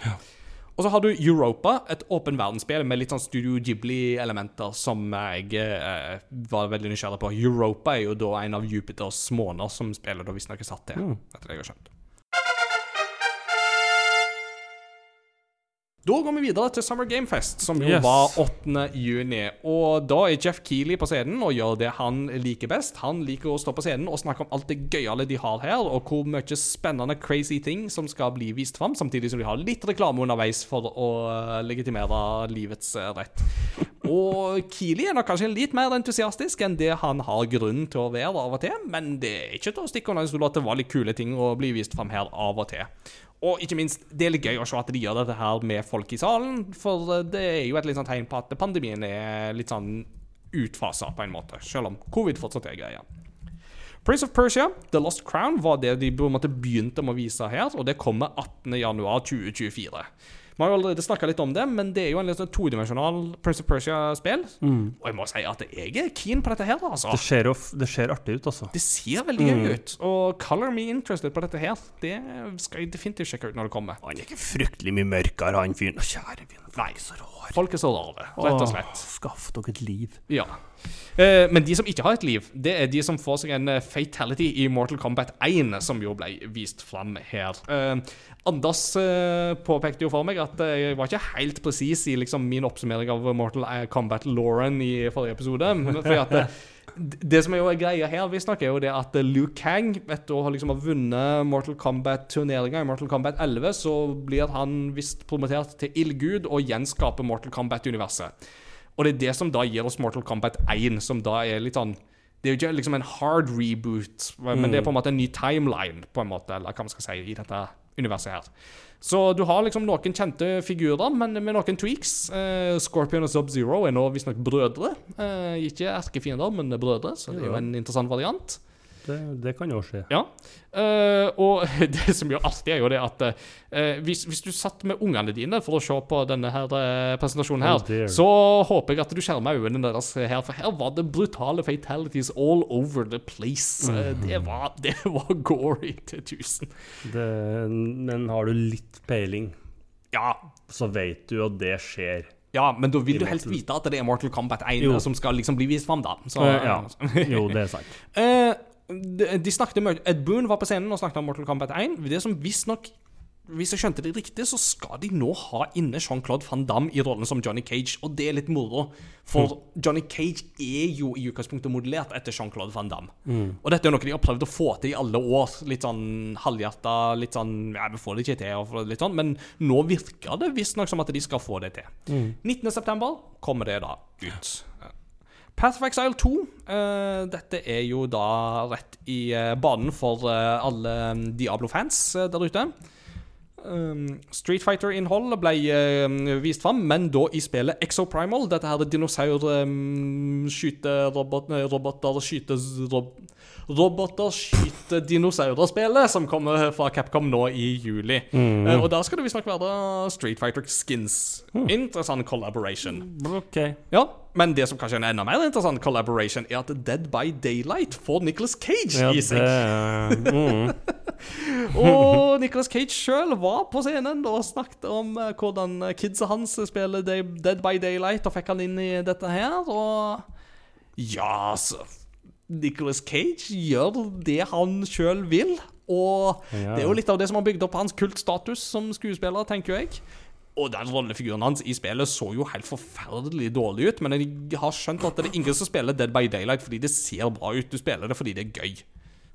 Og så har du Europa, et åpen verdensspill med litt sånn Studio Ghibli-elementer som jeg eh, var veldig nysgjerrig på. Europa er jo da en av Jupiters måner som spillet da visstnok er satt til. Etter det jeg har skjønt. Da går vi videre til Summer Game Fest, som jo Yes. var 8. juni. Og da er Jeff Keeley på scenen og gjør det han liker best. Han liker å stå på scenen og snakke om alt det gøyale de har her, og hvor mye spennende, crazy ting som skal bli vist fram, samtidig som de har litt reklame underveis for å legitimere livets rett. Og Keeley er nok kanskje litt mer entusiastisk enn det han har grunn til å være av og til, men det er ikke til å stikke under en stol at det var litt kule ting å bli vist fram her av og til. Og ikke minst, det er litt gøy å se at de gjør dette her med folk i salen, for eh, det er jo et litt sånn tegn på at pandemien er litt sånn utfasa på en måte, selv om covid fortsatt er greia. Prince of Persia, The Lost Crown, var det de på en måte begynte med å vise her, og det kommer 18.1.2024. Vi har jo allerede snakka litt om det, men det er jo en litt sånn todimensjonal Prince of Persia-spill. Og jeg må si at jeg er keen på dette her, altså. Det ser, det ser artig ut, altså. Det ser veldig gøy ut. Og color me interested på dette her, det skal jeg definitivt sjekke ut når det kommer. Han er ikke fryktelig mye mørkere, han fyren. Kjære vin, folk er så rar. Folk er så rare, rett og slett. Åh, Skaff dere et liv. Ja. Eh, men de som ikke har et liv, det er de som får seg en eh, fatality i Mortal Kombat 1, som jo ble vist fram her. Eh, Anders eh, påpekte jo for meg at eh, jeg var ikke helt presis i liksom, min oppsummering av Mortal Kombat Lauren i forrige episode. Fordi at det, det som er jo greia her, visstnok, er jo det at Luke Kang etter å liksom ha vunnet Mortal Kombat-turneringa i Mortal Kombat 11, så blir han visst promotert til ildgud og gjenskaper Mortal Kombat-universet. Og det er det som da gir oss Mortal Kombat 1, som da er litt sånn Det er jo ikke liksom en hard reboot, men det er på en måte en ny timeline, på en måte, eller hva man skal si, i dette universet her. Så du har liksom noen kjente figurer, men med noen tweaks. Eh, Scorpion og Sub-Zero er nå visstnok brødre. Eh, ikke erkefiender, men brødre, så det er jo en interessant variant. Det, det kan jo skje. Ja. Uh, og [laughs] det som jo alltid er jo det at uh, hvis, hvis du satt med ungene dine for å se på denne her eh, presentasjonen her, Oh så håper jeg at du skjerma øynene deres her, for her var det brutale fatalities all over the place. Mm. det, var, [laughs] det var gory til tusen. Det, men har du litt peiling, Ja. så vet du at det skjer. Ja, men da vil du helst vite at det er Mortal Kombat 1 Jo. som skal liksom bli vist fram, da. Så, ja. [laughs] Jo, det er sant. De, snakket mye Ed Boon var på scenen og snakket om Mortal Kombat 1. Det som visstnok Hvis jeg skjønte det riktig, så skal de nå ha inne Jean-Claude van Damme i rollen som Johnny Cage, og det er litt moro. For Johnny Cage er jo i utgangspunktet modellert etter Jean-Claude van Damme. Og dette er noe de har prøvd å få til i alle år. Litt sånn halvhjerta, litt sånn Ja, vi får det ikke til, og litt sånn, men nå virker det visstnok som at de skal få det til. 19.9. kommer det da ut. Path of Exile 2. Uh, dette er jo da rett i eh, banen for eh, alle Diablo-fans eh, der ute. Um, Street Fighter-innhold ble eh, vist fram, men da i spillet Exoprimal. Dette her er dinosaur um, skyte... Rob, roboter skyte dinosaurer-spillet, som kommer fra Capcom nå i juli. Eh, og der skal det visstnok være Street Fighter-skins. Interessant collaboration. Okay. Ja, men det som kanskje er en enda mer interessant collaboration, er at Dead by Daylight får Nicholas Cage Ja, i det uh, mm. [laughs] [laughs] Og Nicholas Cage sjøl var på scenen og snakket om eh, hvordan kidsa hans spiller Dead by Daylight, og fikk han inn i dette her, og Ja, så Nicholas Cage gjør det han sjøl vil, og Ja. det er jo litt av det som har bygd opp hans kultstatus som skuespiller, tenker jeg. Og den rollefiguren hans i spillet så jo helt forferdelig dårlig ut, men jeg har skjønt at det er ingen som spiller Dead by Daylight fordi det ser bra ut. Du spiller det fordi det er gøy.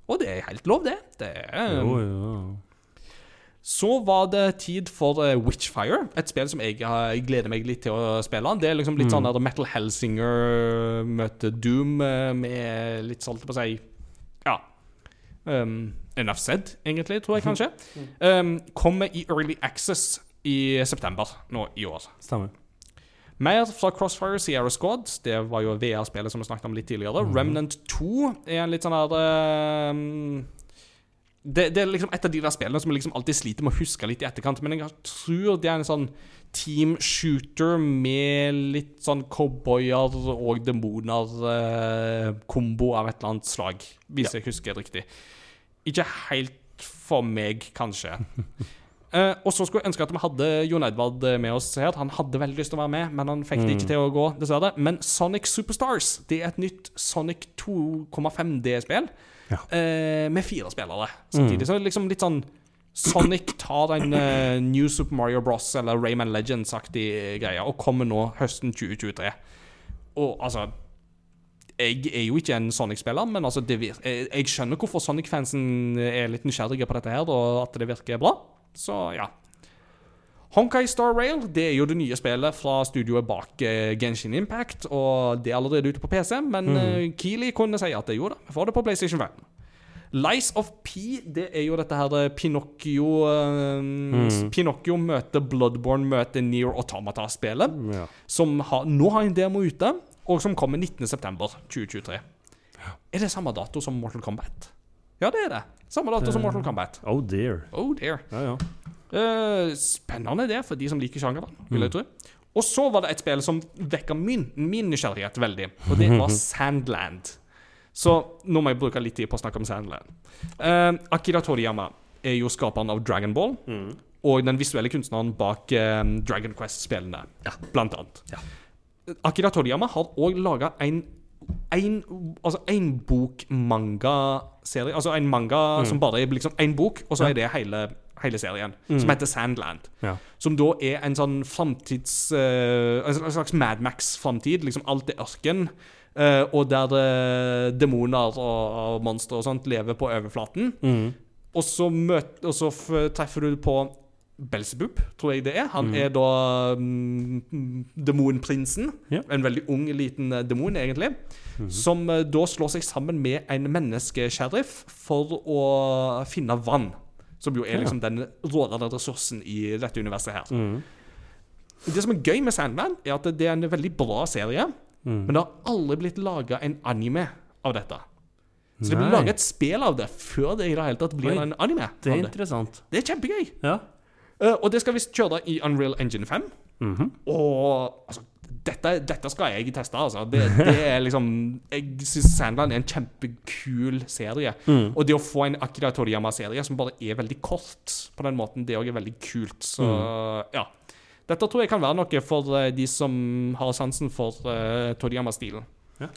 Og det er helt lov, det. Det er Jo, jo. Så var det tid for eh, Witchfire, et spill som jeg, jeg gleder meg litt til å spille. Det er liksom litt sånn Metal Helsinger møter Doom eh, med litt sånn på å si Ja. Um, enough said, egentlig, tror jeg kanskje. Um, kommer i Early Access i september nå i år. Stemmer. Mer fra Crossfire Sierra Squad. Det var jo VR-spillet som vi snakket om litt tidligere. Remnant 2 er en litt sånn her um, det, det er liksom et av de der spillene som jeg liksom alltid sliter med å huske litt i etterkant. Men jeg tror det er en sånn team shooter med litt sånn cowboyer og demoner-kombo av et eller annet slag, hvis jeg husker det riktig. Ikke helt for meg, kanskje. [laughs] Eh, og så skulle jeg ønske at vi hadde Jon Edvard eh, med oss her. Han hadde veldig lyst til å være med, men han fikk det ikke til å gå, dessverre. Men Sonic Superstars det er et nytt Sonic 2,5D-spill Ja. uh, med fire spillere samtidig. Så liksom litt sånn Sonic tar en uh, New Super Mario Bros. eller Rayman Legends-aktig greie og kommer nå høsten 2023. Og altså jeg er jo ikke en Sonic-spiller, men altså jeg, jeg skjønner hvorfor Sonic-fansen er litt nysgjerrige på dette her, og at det virker bra. Så ja. Honkai Star Rail det er jo det nye spillet fra studioet bak eh, Genshin Impact, og det er allerede ute på PC, men mm. Keeley kunne si at det jo da, vi får det på PlayStation 5. Lies of P, det er jo dette her eh, Pinocchio mm. Pinocchio møter Bloodborne møter Near Automata-spillet Ja. som har, nå har en demo ute, og som kommer 19.9.2023. Er det samme dato som Mortal Kombat? Ja, det er det. Samme dato som Mortal Kombat. Oh dear. Oh dear. Ja, ja. Uh, spennende det, for de som liker sjangeren, vil jeg tro. Og så var det et spill som vekka min, min nysgjerrighet veldig, og det var [laughs] Sandland. Så nå må jeg bruke litt tid på å snakke om Sandland. Uh, Akira Toriyama er jo skaperen av Dragon Ball, og den visuelle kunstneren bak uh, Dragon Quest-spillene, blant annet. Ja. Akira Toriyama har òg laga en en, altså en bok-manga-serie. Altså en manga som bare er liksom én bok, og så er det hele, hele serien. Som heter Sandland. Ja. Som da er en sånn framtids... uh, en slags Mad Max-framtid. Liksom alt er ørken. Uh, og der uh, demoner og, og monstre og sånt lever på overflaten. Mm. Og så, møt, og så treffer du på Belzebub, tror jeg det er. Han er da mm, demonprinsen. Yeah. En veldig ung, liten eh, demon, egentlig. Som uh, da slår seg sammen med en menneskesheriff for å finne vann. Som jo er liksom den rådende ressursen i dette universet her. Mm. Det som er gøy med Sandman, er at det er en veldig bra serie. Mm. Men det har aldri blitt laga en anime av dette. Så det blir Nei. laga et spill av det før det i det hele tatt blir Oi, en anime. Det er det. interessant. det er kjempegøy. Ja. Eh, og det skal visst kjøre i Unreal Engine 5. Mhm. Og altså, dette, dette skal jeg teste, altså. Det, [laughs] det er liksom Jeg syns Sandland er en kjempekul serie. Mm. Og det å få en Akira Toriyama-serie som bare er veldig kort på den måten, det òg er veldig kult. Så Mm. ja. Dette tror jeg kan være noe for eh, de som har sansen for uh, Toriyama-stilen. Ja.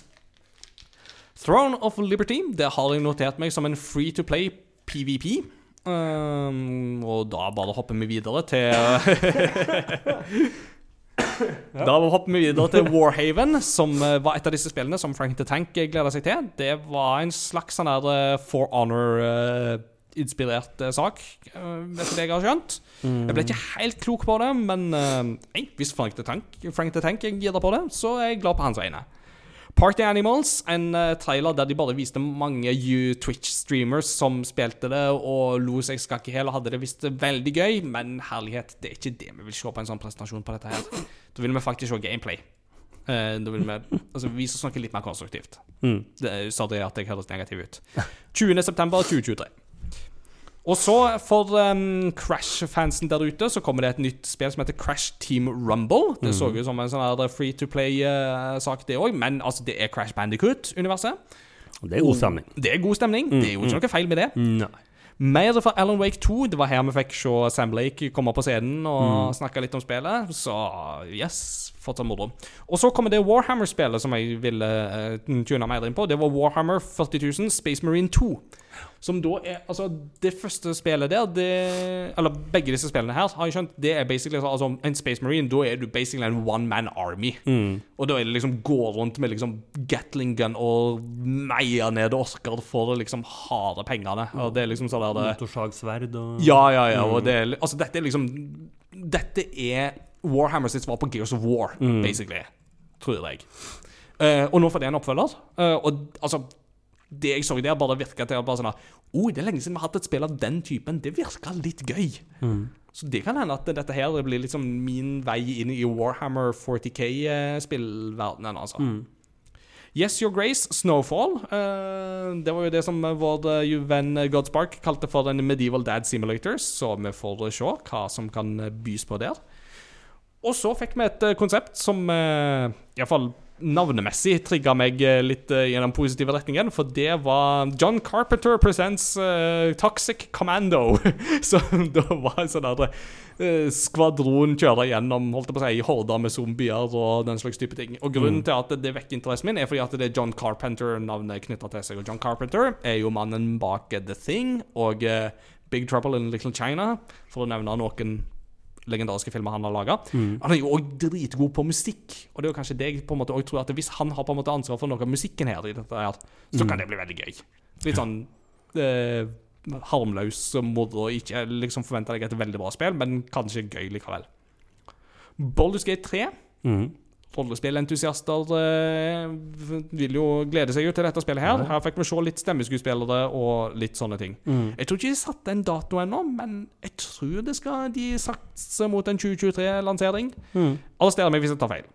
Throne of Liberty det har jeg notert meg som en free to play PVP. Um, og da bare hopper vi videre til [laughs] Da hopper vi videre til Warhaven, som eh, var et av disse spillene som Frank the Tank gleda seg til. Det var en slags sånn der eh, For Honor-inspirert sak, uh, etter det jeg har skjønt. Jeg ble ikke helt klok på det, men eh, nei, hvis Frank the Tank, Frank the Tank gir det på det, så er jeg glad på hans vegne. Party Animals, en eh, trailer der de bare viste mange Twitch-streamers som spilte det og lo seg skakk i hæl og hadde det visst veldig gøy, men herlighet, det er ikke det vi vil se på en sånn presentasjon på dette her. Da vil vi faktisk se gameplay. Eh, da vil vi altså, vise noe litt mer konstruktivt. Mm. Det sa det at jeg høres negativ ut. 20.9.2023. Og så, for um, Crash-fansen der ute, så kommer det et nytt spill som heter Crash Team Rumble. Det så ut som en sånn her free to play-sak, det òg, men altså, det er Crash Bandicoot-universet. Det er god stemning. Det er god stemning. Det er jo ikke noe feil med det. Nei. Mer fra Alan Wake 2. Det var her vi fikk se Sam Blake komme på scenen og snakke litt om spillet. Så yes, fortsatt moro. Og så kommer det Warhammer-spillet som jeg ville uh, tune mer inn på. Det var Warhammer 40 000 Space Marine 2. Som da er Altså, det første spillet der, det Eller begge disse spillene her, har jeg skjønt, det er basically altså en Space Marine. Da er du basically en one man army. Og da er det liksom gå rundt med liksom Gatling gun og meie ned orker for liksom harde pengene. Og det er liksom sånn der det Motorsagsverd og ja, ja, ja. Og det er, altså, dette er liksom Dette er Warhammer sitt svar på Gears of War, basically. Tror jeg. Uh, og nå får det en oppfølger. Uh, og altså Det jeg så der, bare virka til å bare sånn oh, Det er lenge siden vi har hatt et spill av den typen. Det virka litt gøy. Så det kan hende at dette her blir liksom min vei inn i Warhammer 40K-spillverdenen, altså. Yes, Your Grace, Snowfall. Eh, det var jo det som vår eh, venn Godspark kalte for en Medieval Dad Simulator, så vi får se hva som kan bys på der. Og så fikk vi et eh, konsept som uh, iallfall navnemessig trigga meg eh, litt eh, i den positive retningen, for det var John Carpenter Presents uh, Toxic Commando. [laughs] Som da var en sånn der uh, skvadron kjører gjennom holdt jeg på å si, horder med zombier og den slags type ting. Og Grunnen til at det vekker interessen min, er fordi at det er John Carpenter-navnet knytta til seg. Og John Carpenter er jo mannen bak The Thing og uh, Big Trouble in Little China, for å nevne noen legendariske filmer han har laga. Han er jo òg dritgod på musikk, og det er jo kanskje det jeg på en måte også tror at hvis han har på en måte ansvar for noe av musikken her, her så kan det bli veldig gøy. Litt sånn eh, harmløs moro. Ikke liksom forventer deg et veldig bra spill, men kanskje gøy likevel. Baldur's Gate 3. Mhm. Rollespillentusiaster eh, vil jo glede seg jo til dette spillet her. Her fikk vi se litt stemmeskuespillere og litt sånne ting. Jeg tror ikke de satte en dato ennå, men jeg tror det skal de satse mot en 2023-lansering. Arrester meg hvis jeg tar feil.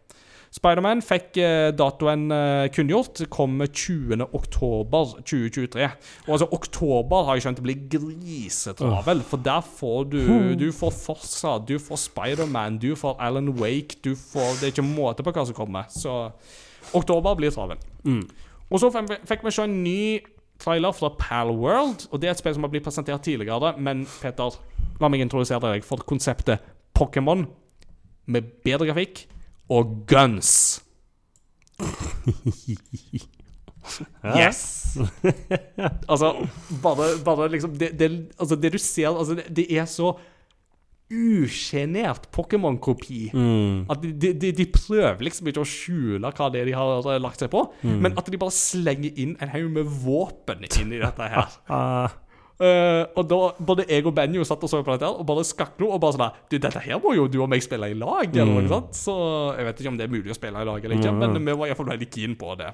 Spiderman fikk eh, datoen eh, kunngjort. Kommer 20. oktober 2023. Og altså, oktober har jeg skjønt blir grisetravel, for der får du Du får Forza, du får Spiderman, du får Alan Wake, du får Det er ikke måte på hva som kommer. Så oktober blir travel. Og så fikk vi- fikk vi se en ny trailer fra Pal World, og det er et spill som har blitt presentert tidligere, men Peter, la meg introdusere deg for konseptet Pokémon med bedre grafikk og guns. [laughs] Yes! altså, bare, bare liksom det, det, altså, det du ser altså, det, det er så usjenert Pokémon-kopi. At de, de, de, prøver liksom ikke å skjule hva det er de har eh, lagt seg på, men at de bare slenger inn en haug med våpen inn i dette her. [laughs] Eh, og da både jeg og Benjo satt og så på dette og bare skaklo. og bare sånn der, Du, dette her må jo du og meg spille i lag, eller noe sånt. Så jeg vet ikke om det er mulig å spille i lag eller ikke, men vi var iallfall veldig keen på det.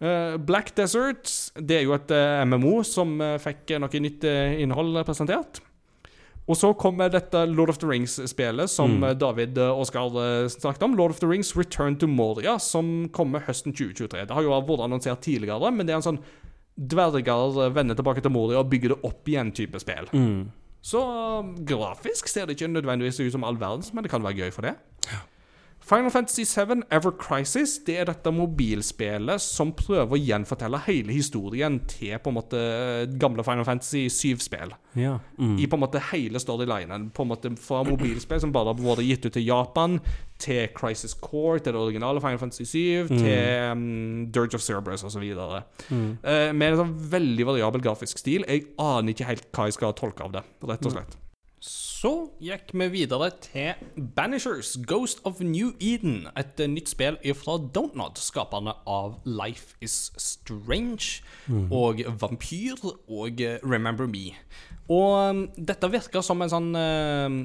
Eh, Black Desert det er jo et uh, MMO som eh, fikk noe nytt eh, innhold presentert. Og så kommer dette Lord of the Rings-spelet som eh, David og Oskar eh, snakket om. Lord of the Rings Return to Moria, som kommer høsten 2023. Det har jo vært annonsert tidligere, men det er en sånn dverger eh, vender tilbake til Moria og bygger det opp igjen-type spill. Så eh, grafisk ser det ikke nødvendigvis ut som all verdens, men det kan være gøy for det. Final Fantasy 7 Ever Crisis det er dette mobilspillet som prøver å gjenfortelle hele historien til på en måte gamle Final Fantasy 7-spill. ja. Mm. I på en måte hele storylinen. På en måte Fra mobilspill som bare har vært gitt ut til Japan, til Crisis Core, til det originale Final Fantasy 7, til um, Dirge of Cerberus osv. Uh, med en sånn veldig variabel grafisk stil. Jeg aner ikke helt hva jeg skal tolke av det, rett og slett. Så gikk vi videre til Banishers, Ghost of New Eden. Et nytt spill fra Dontnod, skaperne av Life Is Strange og Vampyr og eh, Remember Me. Og um, dette virka som en sånn uh,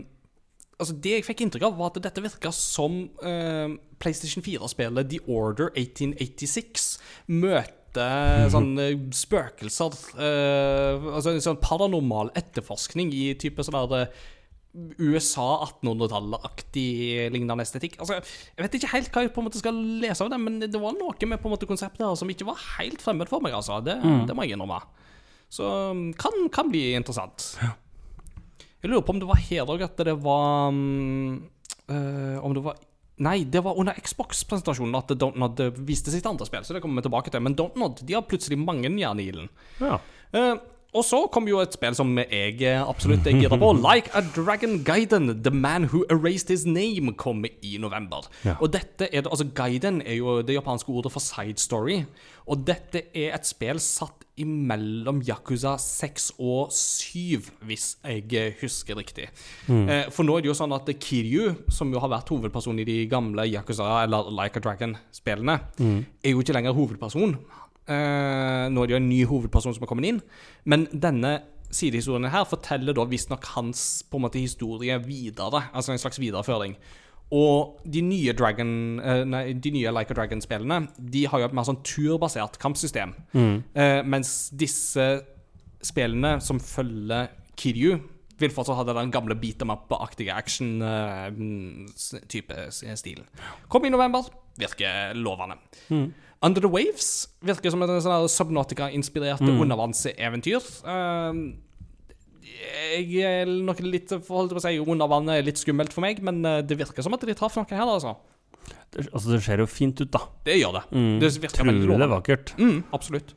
Altså Det jeg fikk inntrykk av, var at dette virka som uh, PlayStation 4-spillet The Order 1886 møter sånne spøkelser Uh, Altså en sånn paranormal etterforskning i type sånn der USA 1800-tallet-aktig lignende estetikk. Altså, Jeg vet ikke helt hva jeg på en måte skal lese av det, men det var noe med på en måte konseptet her som ikke var helt fremmed for meg. altså. Det, det må jeg innrømme. Så kan, kan bli interessant. Jeg lurer på om det var her òg at det var mm, eh, Om det var Nei, det var under Xbox-presentasjonen at Dontnod viste sitt andre spill, så det kommer vi tilbake til. Men Dontnod de har plutselig mange jern i ilden. ja. Eh, Og så kom jo et spill som jeg eh, absolutt er gira på. [laughs] Like a Dragon Gaiden, The Man Who Erased His Name, kom i november. Ja. Og dette er det, altså Gaiden er jo det japanske ordet for side story. Og dette er et spill satt imellom Yakuza 6 og 7, hvis jeg eh, husker riktig. Mm. for nå er det jo sånn at Kiryu, som jo har vært hovedperson i de gamle Yakuza eller Like a Dragon-spillene, er jo ikke lenger hovedperson. Eh, nå er det jo en ny hovedperson som er kommet inn. Men denne sidehistorien her forteller da visstnok hans på en måte historie videre. Altså en slags videreføring. Og de nye Dragon eh, Nei, de nye Like a Dragon-spillene De har jo et mer sånn turbasert kampsystem. Eh, mens disse spillene som følger Kiryu, vil fortsatt ha den gamle beat them up-aktige action-type stilen. Kom i november. Virker lovende. Under the Waves virker som et sånn her Subnautica-inspirert undervannseventyr. Uh, jeg er nok litt forholdt på å si, Under vannet er litt skummelt for meg, men eh, det virker som at de traff noe her, altså. Det, altså, det ser jo fint ut, da. Det gjør det. Det veldig Utrolig lovende. vakkert. Mm, absolutt.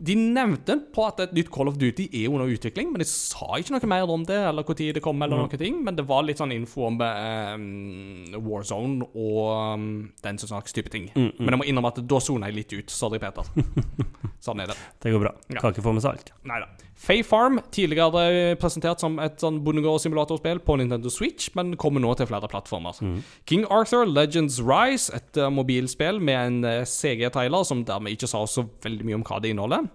De nevnte på at et nytt Call of Duty er under utvikling, men de sa ikke noe mer om det, eller når det kom, eller noen ting. Men det var litt sånn info om eh, Warzone og um, den slags type ting. Men jeg må innrømme at da sona jeg litt ut. Sorry, Peter. [laughs] sånn er det. Det går bra. Ja. Kan ikke få med seg alt. Nei da. Faye Farm, tidligere presentert som et sånn bondegårdssimulatorspill på Nintendo Switch, men kommer nå til flere plattformer. King Arthur Legends Rise, et uh, mobilspill med en uh, CG-trailer som dermed ikke sa så veldig mye om hva det inneholder.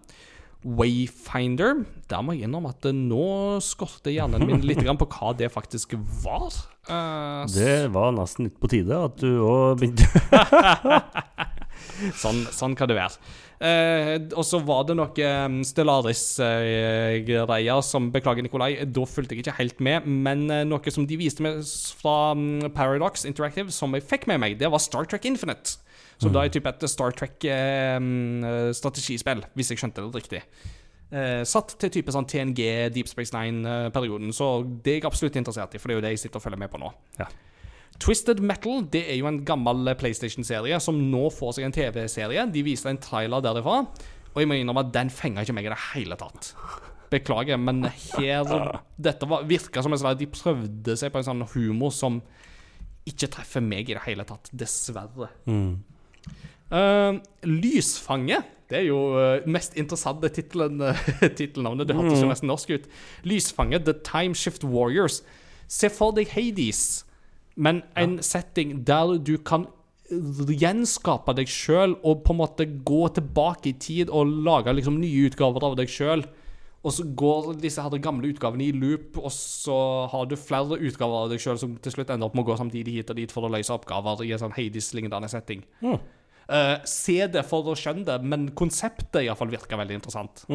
Wayfinder. Der må jeg innrømme at eh, nå skorter hjernen min litt på hva det faktisk var. Uh, Det var nesten litt på tide at du òg begynte [laughs] Sånn, sånn kan det være. Uh, og så var det noe um, Stellaris-greier som Beklager, Nikolai, da fulgte jeg ikke helt med. Men noe som de viste meg fra um, Paradox Interactive, som jeg fikk med meg, det var Star Trek Infinite. Som da er type et Star Trek-strategispill, hvis jeg skjønte det riktig. Eh, satt til type sånn TNG, Deep Space Nine-perioden. Så det er jeg absolutt interessert i, for det er jo det jeg sitter og følger med på nå. Ja. Twisted Metal det er jo en gammel PlayStation-serie som nå får seg en TV-serie. De viste en trailer derifra, og jeg må innrømme at den fenga ikke meg i det hele tatt. Beklager, men her [laughs] Dette var, virka som en De prøvde seg på en sånn humor som ikke treffer meg i det hele tatt, dessverre. Eh, Lysfange. Det er jo uh, mest interessante tittelen, [laughs] tittelnavnet. Det hørtes jo nesten norsk ut. Lysfange, The Time Shift Warriors. Se for deg Hades, men en setting der du kan gjenskape deg sjøl og på en måte gå tilbake i tid og lage liksom nye utgaver av deg sjøl. Og så går disse her gamle utgavene i loop, og så har du flere utgaver av deg sjøl som til slutt ender opp med å gå samtidig hit og dit for å løse oppgaver i en sånn Hades-lignende setting. Eh, se det for å skjønne det, men konseptet i hvert fall virker veldig interessant.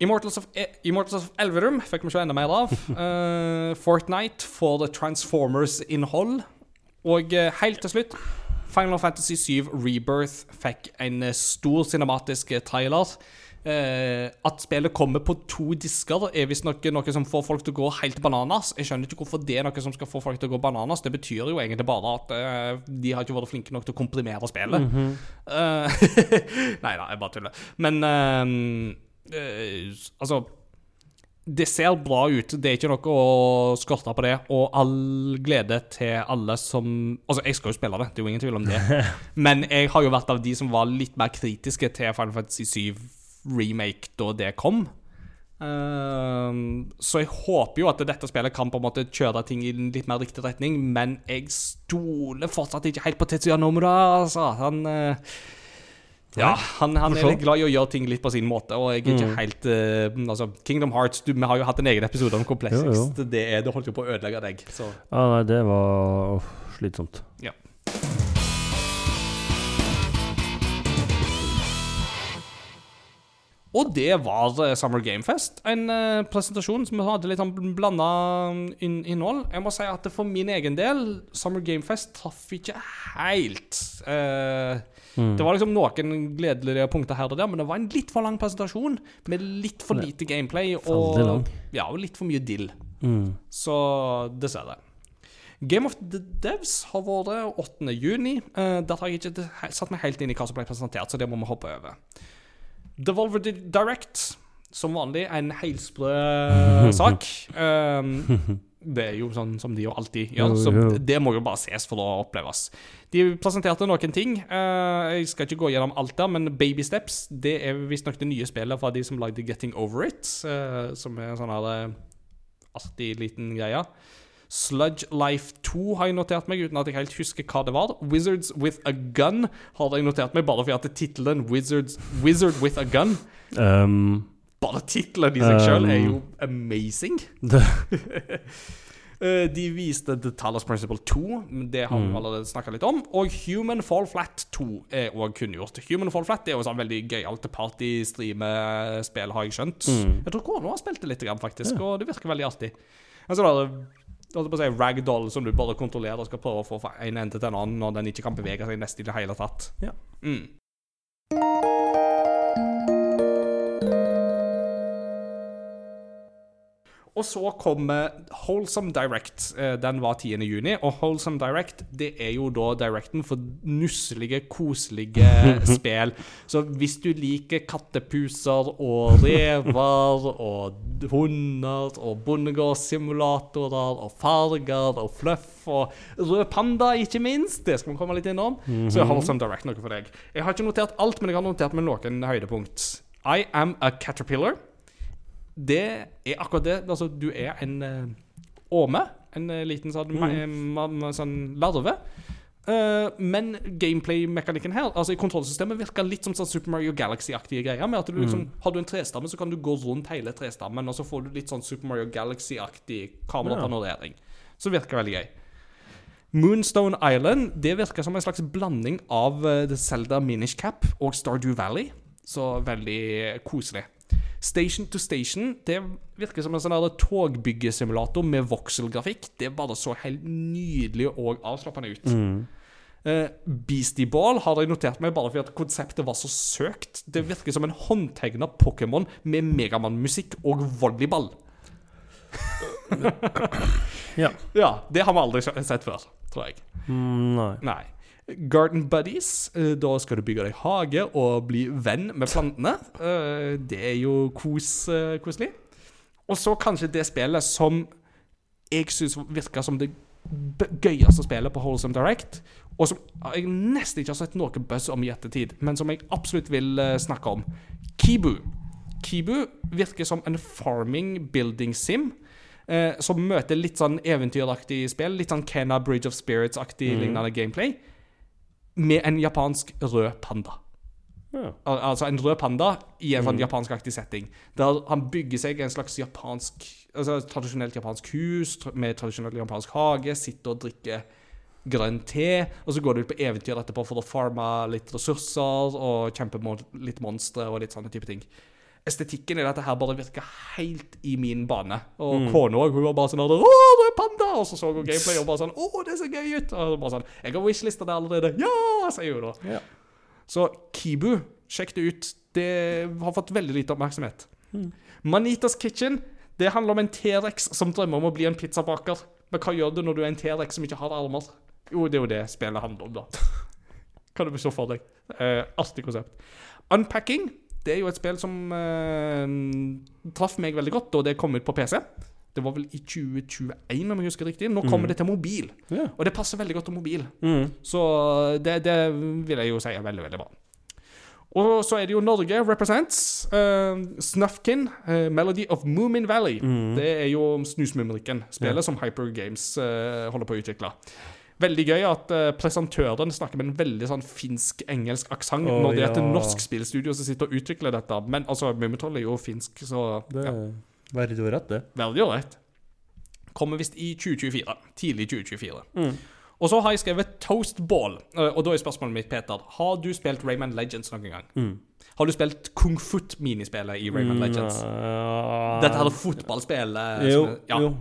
Immortals of, e Immortals of Elverum fikk vi se enda mer av. Uh, [laughs] Fortnite får Transformers-innhold. Og uh, helt til slutt Final Fantasy 7 Rebirth fikk en eh, stor cinematisk eh, trailer. Eh, at spillet kommer på to disker, er visstnok noe som får folk til å gå helt bananas. Jeg skjønner ikke hvorfor det er noe som skal få folk til å gå bananas. Det betyr jo egentlig bare at eh, de har ikke vært flinke nok til å komprimere spillet. Eh, [laughs] Nei da, jeg bare tuller. Men eh, eh, altså det ser bra ut. Det er ikke noe å skorte på det. Og all glede til alle som Altså, jeg skal jo spille det, det er jo ingen tvil om det. [laughs] Men jeg har jo vært av de som var litt mer kritiske til Final Fantasy 7 Remake da det kom. Ehm, så jeg håper jo at dette spillet kan på en måte kjøre ting i en litt mer riktig retning, men jeg stoler fortsatt ikke helt på Tetsuya Nomura, altså. Han eh, ja, han, han er litt glad i å gjøre ting litt på sin måte, og jeg er ikke helt uh, Altså, Kingdom Hearts du, Vi har jo hatt en egen episode om Complex Jo, jo. X. Det, det holdt jo på å ødelegge deg. Så Ja, nei, det var åh, slitsomt. ja. Og det var eh, Summer Game Fest. En uh, presentasjon som hadde litt sånn blanda inn innhold. Jeg må si at for min egen del, Summer Game Fest traff ikke helt. Eh, Det var liksom noen gledelige punkter her og der, men det var en litt for lang presentasjon med litt for lite gameplay og, ja, og litt for mye dill. Mm. Så dessverre. Game of the Devs har vært 8. juni. Eh, der har jeg ikke satt meg helt inn i hva som ble presentert, så det må vi hoppe over. Devolver Direct, som vanlig, en helsprø [laughs] sak. Um, det er jo sånn som de jo alltid gjør, så det må jo bare ses for å oppleves. De presenterte noen ting. eh, jeg skal ikke gå gjennom alt der, men Baby Steps det er visstnok det nye spillet fra de som lagde Getting Over It, eh, som er en sånn her eh, artig liten greie. Sludge Life 2 har jeg notert meg, uten at jeg helt husker hva det var. Wizards with a Gun har jeg notert meg, bare fordi at tittelen Wizards, Wizard with a Gun Um, Bare tittelen i seg sjøl er Um. jo amazing. [laughs] [laughs] Eh, De viste The Talos Principle 2, det har vi allerede snakka litt om. Og Human Fall Flat 2 er òg kunngjort. Human Fall Flat er jo sånn veldig gøyalt party-streamespill, har jeg skjønt. Jeg tror kona har spilt det litt, faktisk, faktisk, og det virker veldig artig. Men En er der, holdt på å si, ragdoll som du bare kontrollerer og skal prøve å få fra en ende til en annen når den ikke kan bevege seg nesten i det hele tatt. Ja. Mm. Og så kommer Wholesome Direct. Eh, Den var 10. juni. Og Wholesome Direct det er jo da directen for nusselige, koselige [laughs] spill. Så hvis du liker kattepuser og rever og hunder og bondegårdssimulatorer og farger og fluff og rød panda, ikke minst, det skal vi komme litt innom, så er Wholesome Direct noe for deg. Jeg har ikke notert alt, men jeg har notert med noen høydepunkt. I am a caterpillar det er akkurat det. Altså, du er en uh, åme. En eh, liten sånn, mm. ma- sånn larve. Uh, men gameplay-mekanikken her, altså i kontrollsystemet, virker litt som sånn Super Mario Galaxy-aktige greier. Med at du liksom, Har du en trestamme, så kan du gå rundt hele trestammen, og så får du litt sånn Super Mario Galaxy-aktig kamerapanorering. Så virker veldig gøy. Moonstone Island det virker som en slags blanding av uh, The Zelda Minish Cap og Stardew Valley. Så veldig koselig. Station to Station det virker som en sånn togbyggesimulator med vokselgrafikk. Det bare så helt nydelig og avslappende ut. Eh, Beastie Ball har jeg notert meg bare fordi at konseptet var så søkt. Det virker som en håndtegna Pokémon med Megamann-musikk og volleyball. ja. Ja, Det har vi aldri sett før, tror jeg. Mm, nei. Nei. Garden Buddies. eh, Da skal du bygge deg hage og bli venn med plantene. Eh, Det er jo kos, eh, koselig. Og så kanskje det spillet som jeg syns virka som det gøyeste spillet på Wholesome Direct, og som jeg nesten ikke har sett noe buzz om i ettertid, men som jeg absolutt vil snakke om. Kibu. Kibu virker som en farming building sim. Eh, som møter litt sånn eventyraktig spill. Litt sånn Kena Bridge of Spirits-aktig lignende gameplay. Med en japansk rød panda. Ja. Al altså en rød panda i en sånn japanskaktig setting. Der han bygger seg en slags japansk Altså tradisjonelt japansk hus med tradisjonell japansk hage. Sitter og drikker grønn te. Og så går du ut på eventyr etterpå for å farme litt ressurser og kjempe mot litt monstre og litt sånne type ting. Estetikken i dette her bare virker helt i min bane. Og kona òg. Hun var bare sånn 'Å, det er panda!' Og så så hun gameplay og bare sånn 'Å, det ser gøy ut!' Og bare sånn 'Jeg har wishlista det allerede.' 'Ja!' sier hun da. Ja. Så Kibu, sjekk det ut. Det har fått veldig lite oppmerksomhet. Manitas Kitchen det handler om en T-rex som drømmer om å bli en pizzabaker. Men hva gjør du når du er en T-rex som ikke har armer? Jo, det er jo det spillet handler om, da. [laughs] Kan du se for deg. Eh, artig konsept. Unpacking det er jo et spill som eh, traff meg veldig godt da det kom ut på PC. Det var vel i 2021, om jeg husker riktig. Nå kommer det til mobil. Ja. Og det passer veldig godt til mobil. Mm. Så det, det vil jeg jo si er veldig, veldig bra. Og så er det jo Norge represents. Uh, Snufkin, uh, Melody of Moomin Valley. Det er jo Snusmumrikken, spillet som Hyper Games uh, holder på å utvikle. Veldig gøy at uh, presentøren snakker med en veldig sånn finsk-engelsk aksent oh, når det er et ja. norsk spillstudio som sitter og utvikler dette. Men altså, Mummitroll er jo finsk, så Det er ja. å rett, det. veldig ålreit. Kommer visst i 2024. Tidlig 2024. Mm. Og så har jeg skrevet Toast Ball. eh, Og da er spørsmålet mitt, Peter, har du spilt Rayman Legends noen gang? Mm. Har du spilt Kung Foot-minispillet i Rayman Legends? Dette her er fotballspillet. Jo, som ja, jo.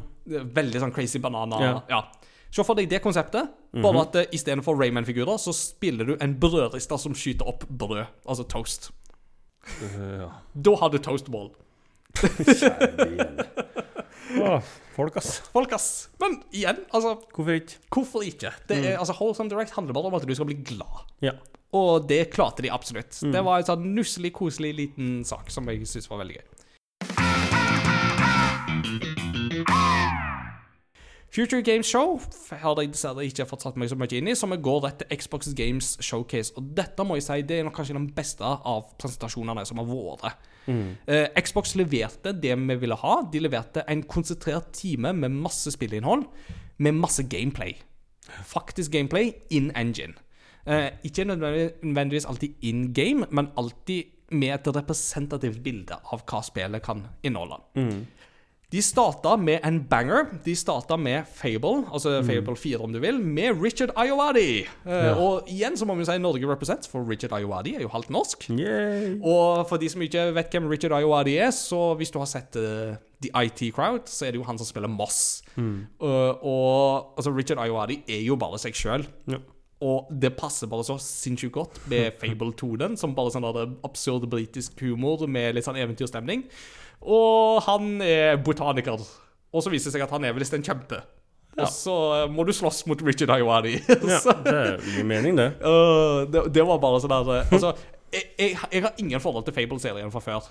Veldig sånn crazy banana. Ja. Ja. Se for deg det konseptet, bare at uh, istedenfor Rayman-figurer, så spiller du en brødrister som skyter opp brød. Altså toast. Ja. Da har du toastball. Ball. [laughs] Åh, folk, ass. Folk, ass. Men igjen, altså Hvorfor ikke? Hvorfor ikke? Det er, altså, Wholesome Direct handler bare om at du skal bli glad. Ja. Og det klarte de absolutt. Det var en sånn nusselig, koselig liten sak som jeg syntes var veldig gøy. Future Games Show har jeg dessverre ikke fått satt meg så mye inn i, så vi går rett til Xbox Games Showcase. Og dette må jeg si, det er nok kanskje den beste av presentasjonene som har vært. Eh, Xbox leverte det vi ville ha. De leverte en konsentrert time med masse spillinnhold, med masse gameplay. Faktisk gameplay in engine. Uh, ikke nødvendigvis, alltid in game, men alltid med et representativt bilde av hva spillet kan inneholde. De starta med en banger. De starta med Fable, altså Fable 4 om du vil, med Richard Iowadi. Eh, Og igjen så må vi si Norge represents, for Richard Iowadi er jo halvt norsk. Yay. Og for de som ikke vet hvem Richard Iowadi er, så hvis du har sett uh, The IT Crowd, så er det jo han som spiller Moss. Uh, og altså Richard Iowadi er jo bare seg sjøl. Ja. Og det passer bare så sinnssykt godt med [laughs] Fable 2, den, som bare sånn absurd britisk humor med litt sånn eventyrstemning. Og han er botaniker. Og så viser det seg at han er visst en kjempe. Og så eh, må du slåss mot Richard Iowadi. Ja, [laughs] det gir mening, det. Uh, [laughs] det, det var bare sånn der øh, Altså, jeg, jeg, jeg har ingen forhold til Fable-serien fra før.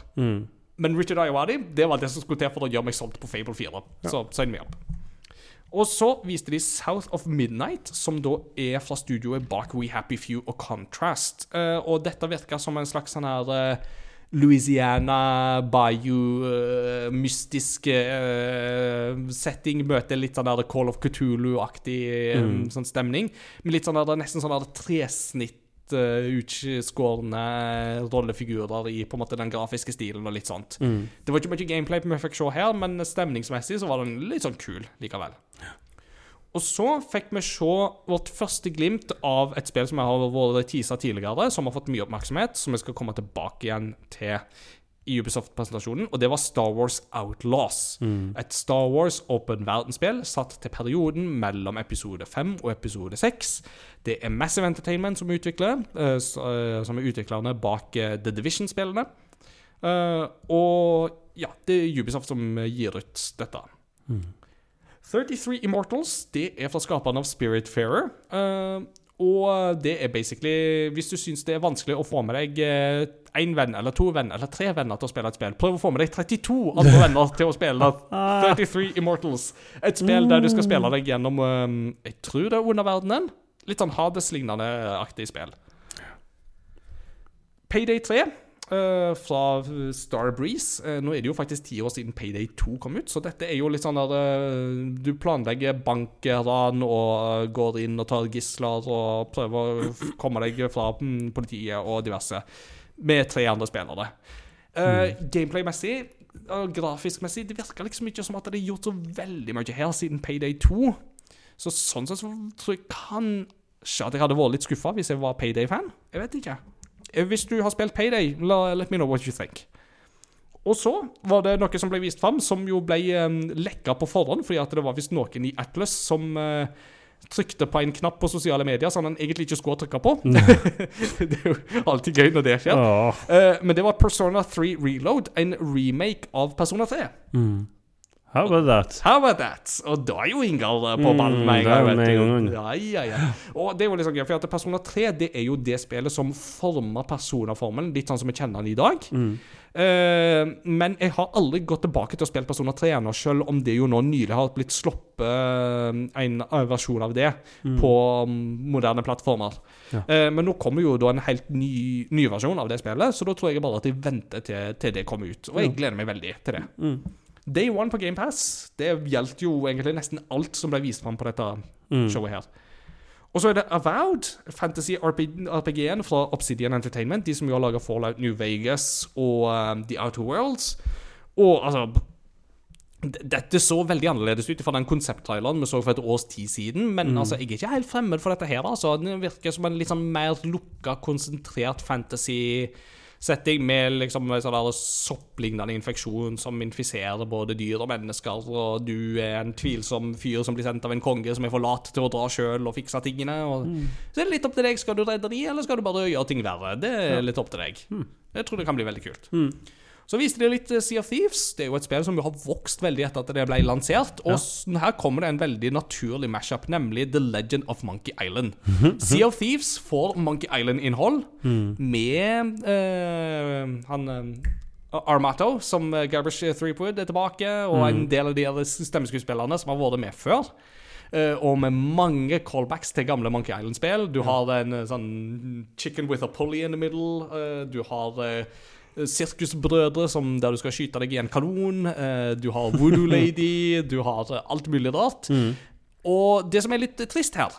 Men Richard Iowadi, det var det som skulle til for å gjøre meg solgt på Fable 4. Så sign me up. Og så viste de South of Midnight, som da er fra studioet bak We Happy Few og Contrast. Uh, og dette virka som en slags sånn her eh, Louisiana bayou-mystisk mystiske eh, setting. Møter litt sånn der Call of Cthulhu-aktig eh, sånn stemning. Med litt sånn der, nesten sånn der tresnitt uh, utskårne rollefigurer i på en måte den grafiske stilen og litt sånt. Det var ikke mye gameplay på fikk Show her, men stemningsmessig så var den litt sånn kul likevel. Og så fikk vi se vårt første glimt av et spill som jeg har vært tisa tidligere, som har fått mye oppmerksomhet, som vi skal komme tilbake igjen til i Ubisoft-presentasjonen, og det var Star Wars Outlaws. Et Star Wars åpen verdensspill satt til perioden mellom episode 5 og episode 6. Det er Massive Entertainment som utvikler, eh, eh, som er utviklerne bak eh, The Division-spillene. Og ja, det er Ubisoft som gir ut dette. 33 Immortals det er fra skaperne av Spiritfarer. Uh, og det er basically Hvis du syns det er vanskelig å få med deg én venn eller to venner eller tre venner til å spille et spill, prøv å få med deg 32 andre [laughs] venner til å spille 33 Immortals. Et spill der du skal spille deg gjennom Jeg tror det er underverdenen. Litt sånn Hades-lignende aktig spill. Payday 3 eh, fra Starbreeze. Uh, nå er det jo faktisk ti år siden Payday 2 kom ut, så dette er jo litt sånn der uh, Du planlegger bankran og går inn og tar gisler og prøver å komme deg fra mm, politiet og diverse, med tre andre spillere. Uh, Gameplay-messig og grafisk-messig, det virker liksom ikke som at det er gjort så veldig mye her siden Payday 2. Så sånn sett så tror jeg kanskje at jeg hadde vært litt skuffa hvis jeg var Payday-fan. Jeg vet ikke. Eh, Hvis du har spilt Payday, let me know what you think. Og så var det noe som ble vist fram, som jo ble um, lekka på forhånd, fordi at det var visst noen i Atlas som eh, trykte på en knapp på sosiale medier som han egentlig ikke skulle trykke på. [laughs] det er jo alltid gøy når det skjer. Oh. Uh, men det var Persona 3 Reload, en remake av Persona 3. How about that? How about that? Og da er jo Ingar eh, på ballen med en Mm, gang. Ja, ja, ja. Og det er jo litt sånn gøy, for at Persona 3 det er jo det spillet som former Persona-formelen, litt sånn som vi kjenner den i dag. Mm. Uh, men jeg har aldri gått tilbake til å spille Persona 3 ennå, selv om det jo nå nylig har blitt sluppet eh, en versjon av det på mm, moderne plattformer. Ja. Men nå kommer jo da en helt ny, ny versjon av det spillet, så da tror jeg bare at jeg venter til, til det kommer ut. Og jeg gleder meg veldig til det. Mm. Day One på GamePass, det gjaldt jo egentlig nesten alt som ble vist fram på dette Mm. showet her. Og så er det Avowed, fantasy RPG-en fra Obsidian Entertainment, de som jo har laga Fallout New Vegas og um, The Outer Worlds. Og altså Dette så veldig annerledes ut fra den konsepttraileren vi så for et års tid siden, men altså, jeg er ikke helt fremmed for dette her. altså. Den virker som en litt sånn mer lukka, konsentrert fantasy setting med liksom sånn sopplignende infeksjon som infiserer både dyr og mennesker, og du er en tvilsom fyr som blir sendt av en konge som er for lat til å dra sjøl og fikse tingene. Og Så er det litt opp til deg. Skal du redde de, eller skal du bare gjøre ting verre? Det er litt opp til deg. Jeg tror det kan bli veldig kult. Så viste de litt eh, Sea of Thieves. Det er jo et spill som jo har vokst veldig etter at det ble lansert. Og ja. her kommer det en veldig naturlig mashup, nemlig The Legend of Monkey Island. sea of Thieves får Monkey Island-innhold med eh, han eh, Armato, som Garbage Threepwood er tilbake, og en del av de stemmeskuespillerne som har vært med før. Og med mange callbacks til gamle Monkey Island-spill. Du har en sånn chicken with a pulley in the middle. du har Sirkusbrødre som der du skal skyte deg i en kanon. eh, du har Voodoo [laughs] Lady. du har eh, alt mulig rart. Og det som er litt trist her,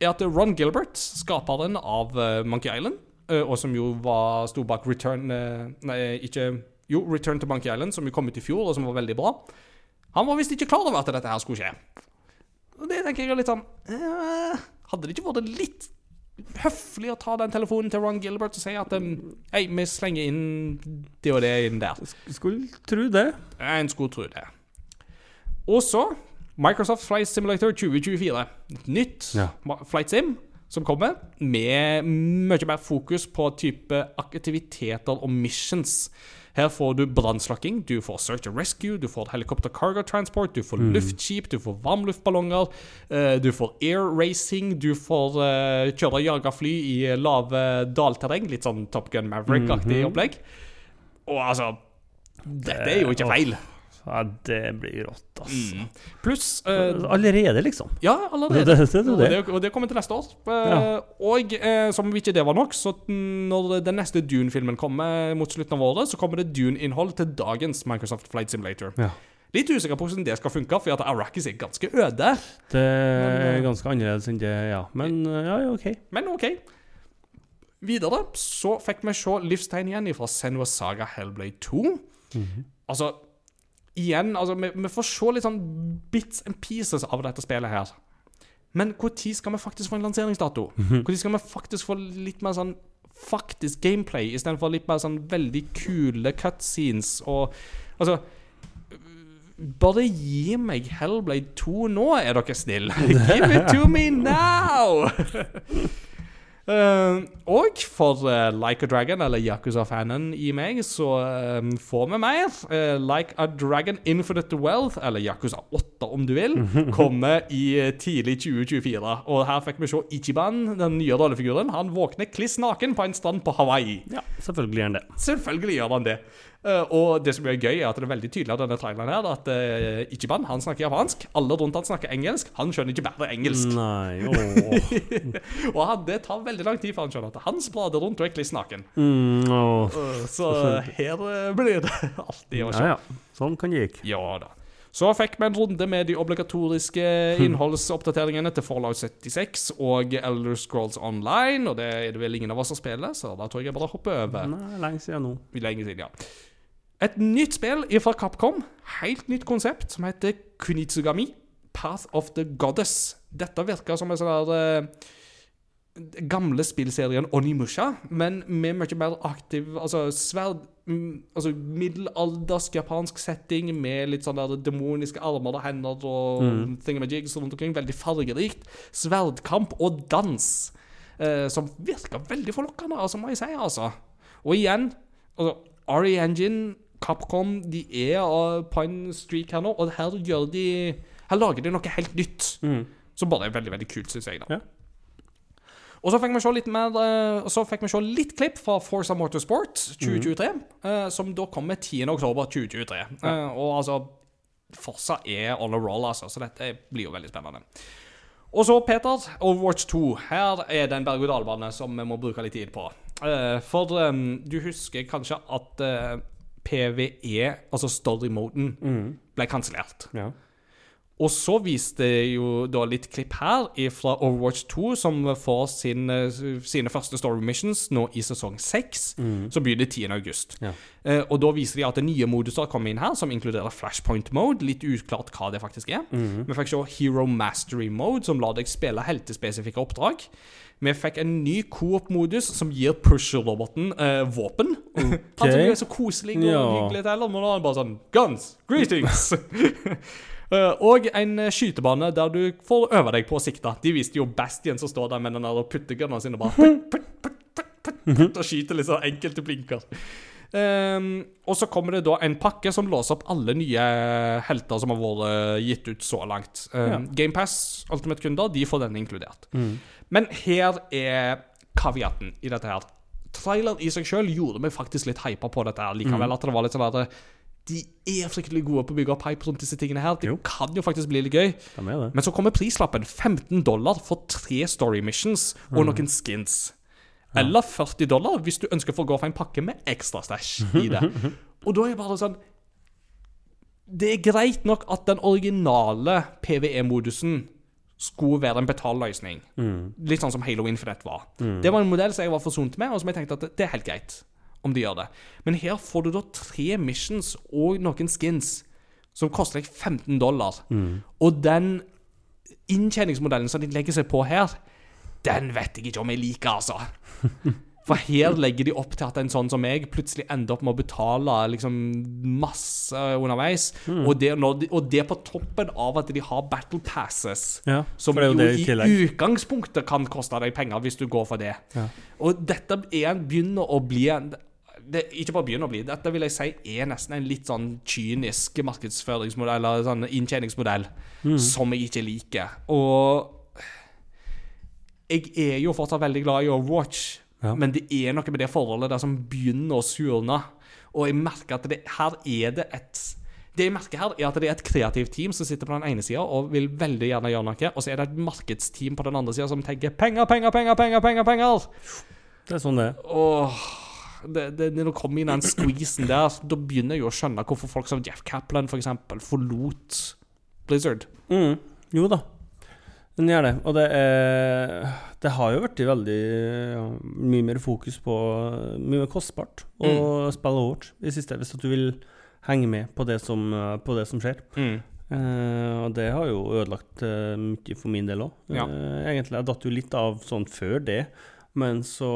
er at Ron Gilbert, skaperen av eh, Monkey Island, eh, og som jo var, sto bak Return eh, Nei, ikke Jo, Return to Monkey Island, som jo kom ut i fjor, og som var veldig bra. Han var visst ikke klar over at dette her skulle skje. Og det tenker jeg er litt sånn eh, Hadde det ikke vært litt høflig å ta den telefonen til Ron Gilbert og si at um, Hei, vi slenger inn det og det inn der. Skulle tro det. En skulle tro det. Og så Microsoft Flight Simulator 2024. Et nytt Ja. Flight Sim som kommer, med mye mer fokus på type aktiviteter og missions. Her får du brannslukking, du får search and rescue, du får helikopter cargo transport, du får luftskip, du får varmluftballonger, uh, du får air racing, du får uh, kjøre jagerfly i lave dalterreng, litt sånn Top Gun Maverick-aktig opplegg. Og altså Dette er jo ikke feil. Ja, det blir rått, ass. Pluss uh, Allerede, liksom. Ja, allerede. [laughs] Det- det- det- det- Og, det, kommer til neste år. Eh, Og uh, som om ikke det var nok, så når den neste Dune-filmen kommer mot slutten av året, så kommer det Dune-innhold til dagens Microsoft Flight Simulator. Ja. Litt usikker på hvordan det skal funke, for at Arrakis er ganske øde. Det er ganske annerledes enn det, ja. Men ja, ja, OK. Men OK. Videre så fikk vi se livstegn igjen fra Senua Saga Hellblade 2. Altså, igjen altså, vi, vi får se litt sånn bits and pieces av dette spillet her. Men når skal vi faktisk få en lanseringsdato? Når skal vi faktisk få litt mer sånn faktisk gameplay, istedenfor litt mer sånn veldig kule cutscenes og Altså bare gi meg Hellblade 2 nå, er dere snille. [laughs] Give it to me now! [laughs] Eh, og for eh, Like a Dragon, eller Yakuza-fanen i meg, så eh, får vi mer. Like a Dragon Infinite Wealth, eller Yakuza 8 om du vil, [laughs] kommer i tidlig 2024. Og her fikk vi se Ichiban, den nye rollefiguren. Han våkner kliss naken på en strand på Hawaii. Ja, selvfølgelig gjør han det. Selvfølgelig gjør han det. Eh, og det som er gøy, er at det er veldig tydelig av denne traileren her at uh, Ichiban han snakker japansk. Alle rundt han snakker engelsk. Han skjønner ikke bare engelsk. Nei, åh. [laughs] og han, det tar veldig lang tid før han skjønner at han sprader rundt og er kliss naken. Mm. Eh, så her blir det [laughs] alltid å se. Ja, ja. Sånn kan det gikk. Ja da. Så fikk vi en runde med de obligatoriske innholdsoppdateringene til Fallout 76 og Elder Scrolls Online, og det er det vel ingen av oss som spiller, så da tror jeg jeg bare hopper over. Nei, lenge siden nå. Lenge siden, ja. Et nytt spill fra Capcom, helt nytt konsept, som heter Kunitsugami, Path of the Goddess. Dette virker som en sånn der uh, gamle spillserien Onimusha, men med mye mer aktiv Altså sverd mm, Altså middelaldersk japansk setting med litt sånn der demoniske armer og hender og mm. thingamajigs rundt omkring. Veldig fargerikt. Sverdkamp og dans. Uh, som virker veldig forlokkende, altså, må jeg si. altså. Og igjen, altså, RE Engine, Capcom, de er uh, på en streak her nå, og her gjør de Her lager de noe helt nytt. Som bare er veldig, veldig kult, syns jeg. da. Ja. Og så fikk vi se litt mer og så fikk vi se litt klipp fra Forza Motorsport 2023, eh, som da kommer 10. oktober 2023. Eh, og altså Forza er on a roll, altså, så dette blir jo veldig spennende. Og så, Peter, Overwatch 2. Her er det en berg-og-dal-bane som vi må bruke litt tid på. For du husker kanskje at PVE, altså story-moden, ble kansellert. Ja. Og så viste jo da litt klipp her fra Overwatch 2, som får sin, sine første story missions nå i sesong 6, som begynner 10. august. Ja. Eh, og da viser de at det nye moduser kommer inn her, som inkluderer flashpoint mode. Litt uklart hva det faktisk er. Vi fikk se Hero Mastery mode, som lar deg spille heltespesifikke oppdrag. Vi fikk en ny coop-modus som gir pusher-roboten eh, våpen. Han som er så koselig og Ja. hyggelig til, men nå er han bare sånn Guns! Greetings! [laughs] Eh, og en eh, skytebane der du får øve deg på å sikte. De viste jo Bastian som står der med den der og putter gunnene sine og bare putt, putt, putt, putt, putt, putt, og skyter litt sånn enkelte blinker. Um, og så kommer det da en pakke som låser opp alle nye helter som har vært gitt ut så langt. Um, GamePass Ultimate-kunder de får denne inkludert. Men her er kaviaten i dette her. Traileren i seg sjøl gjorde meg faktisk litt hypa på dette her likevel. At det var litt sånn at de er fryktelig gode på å bygge opp hype rundt disse tingene her. Det Jo. kan jo faktisk bli litt gøy. Men så kommer prislappen 15 dollar for tre story missions og noen skins. Eller 40 dollar hvis du ønsker å få gå for en pakke med ekstra stæsj i det. [laughs] Og da er jeg bare sånn Det er greit nok at den originale PVE-modusen skulle være en betalløsning. Litt sånn som Halo Infinite var. Det var en modell som jeg var forsont med, og som jeg tenkte at det er helt greit om de gjør det. Men her får du da tre missions og noen skins som koster deg 15 dollar. Og den inntjeningsmodellen som de legger seg på her, den vet jeg ikke om jeg liker, altså. [laughs] For her legger de opp til at en sånn som meg plutselig ender opp med å betale liksom masse underveis. Og, det, de, og det på toppen av at de har battle passes. Ja, Som jo, jo i i utgangspunktet kan koste deg penger hvis du går for det. Ja. Og dette er, begynner å bli en det, Ikke bare begynner å bli, dette vil jeg si er nesten en litt sånn kynisk markedsføringsmodell, eller sånn inntjeningsmodell, Mm. som jeg ikke liker. Og jeg er jo fortsatt veldig glad i Overwatch, Ja. men det er noe med det forholdet der som begynner å surne. Og jeg merker at det, her er det et Det jeg merker her, er at det er et kreativt team som sitter på den ene sida og vil veldig gjerne gjøre noe, og så er det et markedsteam på den andre sida som tenker penger, penger, penger, penger, penger. penger. Det er sånn det er. Det, det, når det kommer inn den squeezen der, da begynner jeg jo å skjønne hvorfor folk som Jeff Kaplan for eksempel forlot Blizzard. Mm. Jo da. Den gjør det. Og det er Det har jo blitt veldig ja, mye mer fokus på Mye mer kostbart å spille Overwatch i siste, hvis at du vil henge med på det som, på det som skjer. Eh, og det har jo ødelagt eh, mye for min del òg. Ja. egentlig. Jeg datt jo litt av sånn før det, men så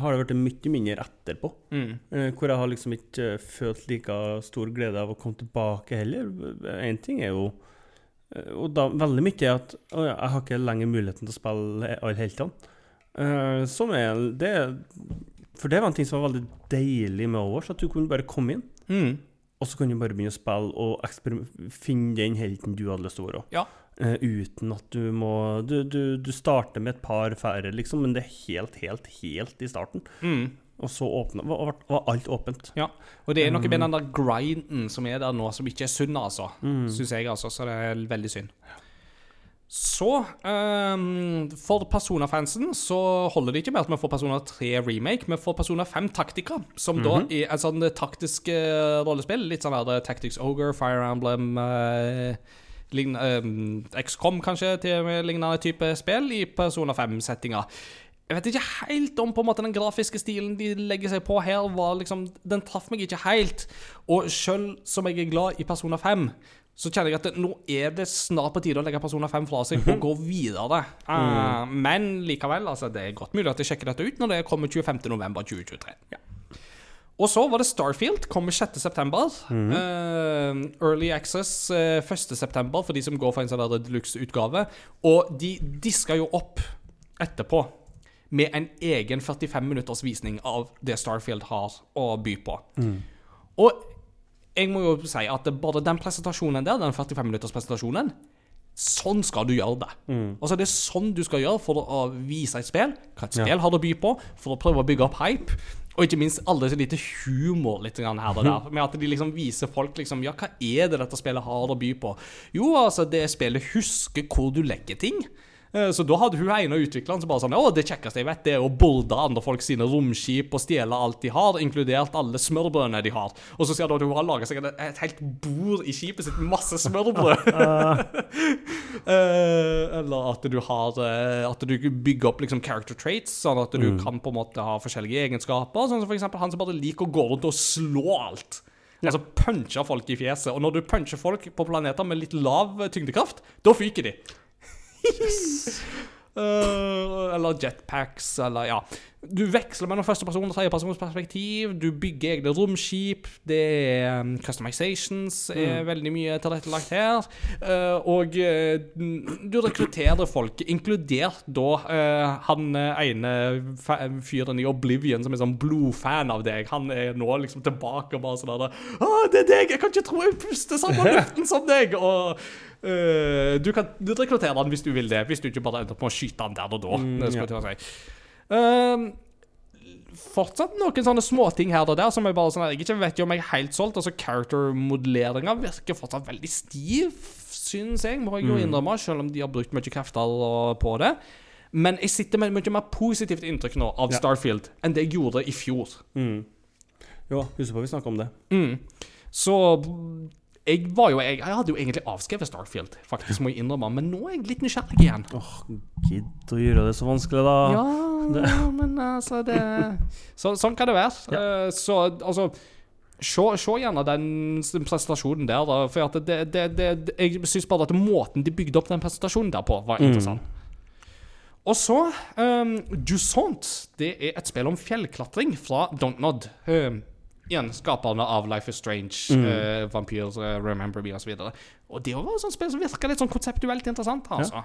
har det blitt mye mindre etterpå. Mm. Eh, hvor jeg har liksom ikke eh, følt like stor glede av å komme tilbake heller. Én ting er jo eh, Og da veldig mye er at å jeg har ikke lenger muligheten til å spille alle heltene. Uh, som er det For det var en ting som var veldig deilig med Overwatch, at du kunne bare komme inn. Mm. Og så kunne du bare begynne å spille og finne den helten du hadde lyst til å være. Ja. Uh, uten at du må du, du, du starter med et par færre, liksom, men det er helt, helt, helt i starten. Mm. Og så åpna, var, var alt åpent. Ja. Og det er noe med den der grinden som er der nå, som ikke er sunn, altså. Syns jeg, altså. Så det er veldig synd. Så um, For Persona-fansen så holder det ikke med at vi får Persona 3 remake. Vi får Persona 5 Taktika, som da er et sånn taktisk uh, rollespill. Litt sånn der Tactics Ogre, Fire Emblem uh, lign- ehm, XCOM kanskje, til lignende type spill i Persona 5-settinga. Jeg vet ikke helt om på en måte den grafiske stilen de legger seg på her, var liksom Den traff meg ikke helt. Og sjøl som jeg er glad i Persona 5, så kjenner jeg at det, nå er det snart på tide å legge Persona 5 fra seg og gå videre. Eh, men likevel, altså, det er godt mulig at jeg sjekker dette ut når det kommer 25.11.2023. Og så var det Starfield, kommer 6.9. Uh, Early Access uh, 1.9. for de som går for en sånn deluxe-utgave. Og de diska jo opp etterpå med en egen 45 minutters visning av det Starfield har å by på. Og jeg må jo si at bare den presentasjonen der, den 45 minutters presentasjonen, sånn skal du gjøre det. Altså Det er sånn du skal gjøre for å vise et spill, hva et spill har det å by på, for å prøve å bygge opp hype. Og ikke minst alle så lite humor litt her og der. [laughs] Med at de liksom viser folk liksom Ja, hva er det dette spillet har å by på? Jo, altså, det spillet husker hvor du legger ting. Eh, Så da hadde hun ene utvikleren som bare sånn Å, det kjekkeste jeg vet, det er å borde andre folk sine romskip og stjele alt de har, inkludert alle smørbrødene de har. Og så ser du at hun har laga seg et, helt bord i skipet sitt med masse smørbrød. [laughs] [laughs] Eh, eller at du har eh, At du bygger opp liksom character traits, sånn at du kan på en måte ha forskjellige egenskaper. Sånn som for eksempel han som bare liker å gå rundt og slå alt. Altså punche folk i fjeset. Og når du puncher folk på planeter med litt lav tyngdekraft, da fyker de. [laughs] Eh, eller jetpacks, eller ja. Du veksler mellom førsteperson og tredjepersons perspektiv. Du bygger egne romskip. Det er um, customizations er veldig mye tilrettelagt her. Uh, og uh, du rekrutterer folk, inkludert da han ene fyren i Oblivion som er sånn blodfan av deg. Han er nå liksom tilbake og bare sånn der Å, det er deg! Jeg kan ikke tro jeg puster samme luften som deg! Og eh, du kan rekruttere han hvis du vil det, hvis du ikke bare ender opp med å skyte han der og da. skal jeg si. uh, fortsatt noen sånne småting her og der som jeg bare sånn Jeg ikke vet jo om jeg er helt solgt. Altså Character-modelleringa virker fortsatt veldig stiv, syns jeg, må jeg jo innrømme, selv om de har brukt mye krefter på det. Men jeg sitter med mye mer positivt inntrykk nå av Ja. Starfield enn det jeg gjorde i fjor. Jo, husk på vi snakka om det. Så jeg var jo Jeg, jeg hadde jo egentlig avskrevet Starfield, faktisk, må jeg innrømme, men nå er jeg litt nysgjerrig igjen. Åh, gidd å gjøre det så vanskelig, da. Ja, det. [laughs] men altså det så, Sånn kan det være. Eh, Så altså Se, se gjerne den presentasjonen der, da. For at det, det, det, jeg syns bare at måten de bygde opp den presentasjonen der på, var interessant. Og så um, Jusant. Det er et spill om fjellklatring fra Dontnod. Um, igjen skaperne av Life is Strange, eh, Vampyr, uh, Remember Me osv. Og, og det var et sånt spill som virka litt sånn konseptuelt interessant. altså.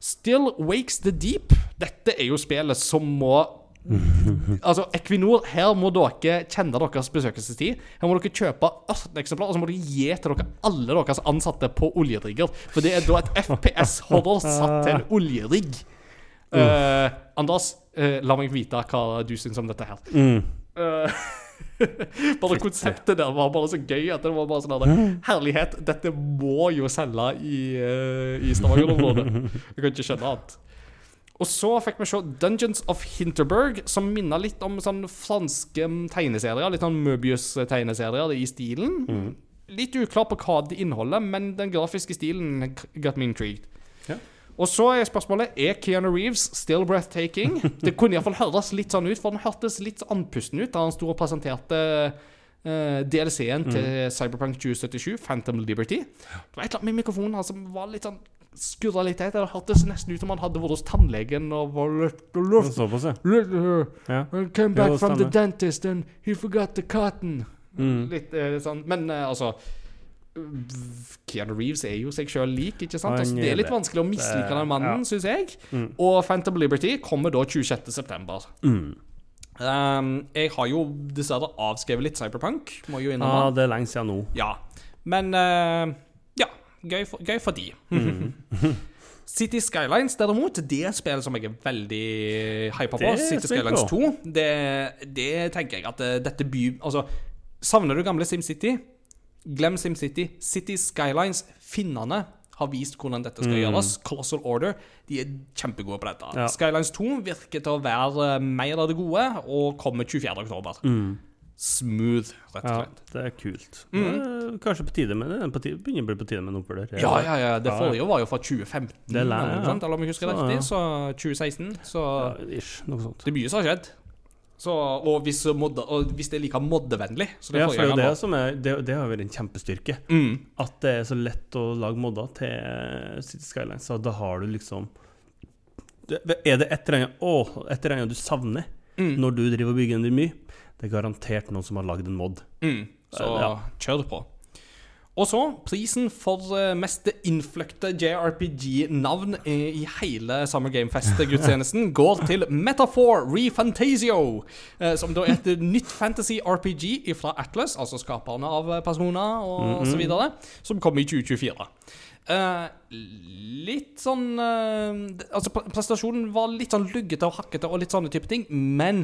Still Wakes the Deep. Dette er jo spillet som må [laughs] Altså, Equinor, her må dere kjenne deres besøkelsestid. Her må dere kjøpe 18 eksemplar, og så må dere gi til dere alle deres ansatte på oljerigger. For det er da et FPS-horror satt til en oljerigg. Uh, Anders, uh, la meg vite hva du syns om dette her. Eh, [laughs] [laughs] bare konseptet der var bare så gøy at det var bare sånn der, Herlighet, dette må jo selge i, uh, i Stavanger-området. [laughs] Jeg kan ikke skjønne annet. Og så fikk vi se Dungeons of Hinterberg, som minner litt om sånn franske mm, tegneserier. Litt sånn Möbius-tegneserier i stilen. Litt uklar på hva det inneholder, men den grafiske stilen got me intrigued. Og så er spørsmålet Er Keanu Reeves still breathtaking. [laughs] Det kunne iallfall høres litt sånn ut, for den hørtes litt andpusten ut da han sto og presenterte uh, DLC-en til Cyberpunk 2077, Phantom Liberty. Det var et eller annet med mikrofonen her som var litt sånn skurra litt teit. Det hørtes nesten ut som han hadde vært hos tannlegen og var litt, Såpass, ja. came back from the dentist and he forgot the cotton. Litt uh, sånn Men uh, altså Keanu Reeves er jo seg sjøl lik, ikke sant? Altså, det er litt vanskelig å mislike den mannen, ja. syns jeg. Og Phantom Liberty kommer da 26.9. Um, jeg har jo dessverre avskrevet litt Cyberpunk, må jeg jo ja, ah, det er lenge siden nå. Ja. Men uh, ja, gøy for, gøy for de. [laughs] [laughs] City Skylines, derimot, det er spillet som jeg er veldig hypa på. City Skylines 2. Det, det tenker jeg at eh, dette by... Altså, savner du gamle SimCity? Glem SimCity. City Skylines, finnene, har vist hvordan dette skal gjøres. Colossal Order, de er kjempegode på dette. Mm. Ja. Skylines 2 virker til å være eh, mer av det gode, og kommer 24. oktober. Smooth, rett og Ja, det er kult. Det er kanskje på tide med det. Tide, begynner å bli på tide med en oppfølger. Ja, ja, ja. Det forrige var jo fra 2015, Det er lenge, eller, ja. eller om jeg husker Så, riktig. Så 2016. Så Ja, ish, noe sånt. det er mye som har skjedd. Så, og, hvis modde, og hvis det er like moddevennlig så det Ja, for det, som er, det, det har vært en kjempestyrke. mm, At det er så lett å lage modder til eh, City Skylines. Så da har du liksom Er det et eller annet Å, et eller annet du savner Mm. når du driver og bygger en mye? Det er garantert noen som har lagd en mod. mm, Så Ja. kjør på. Og så prisen for eh, mest innfløkte JRPG-navn i hele Summer Game Fest-gudstjenesten [laughs] går til Metaphor Refantasio, eh, som da er et nytt fantasy RPG fra Atlas, altså skaperne av personer og så videre, som kommer i 2024. Uh, litt sånn uh, Altså, prestasjonen var litt sånn luggete og hakkete og litt sånne type ting, men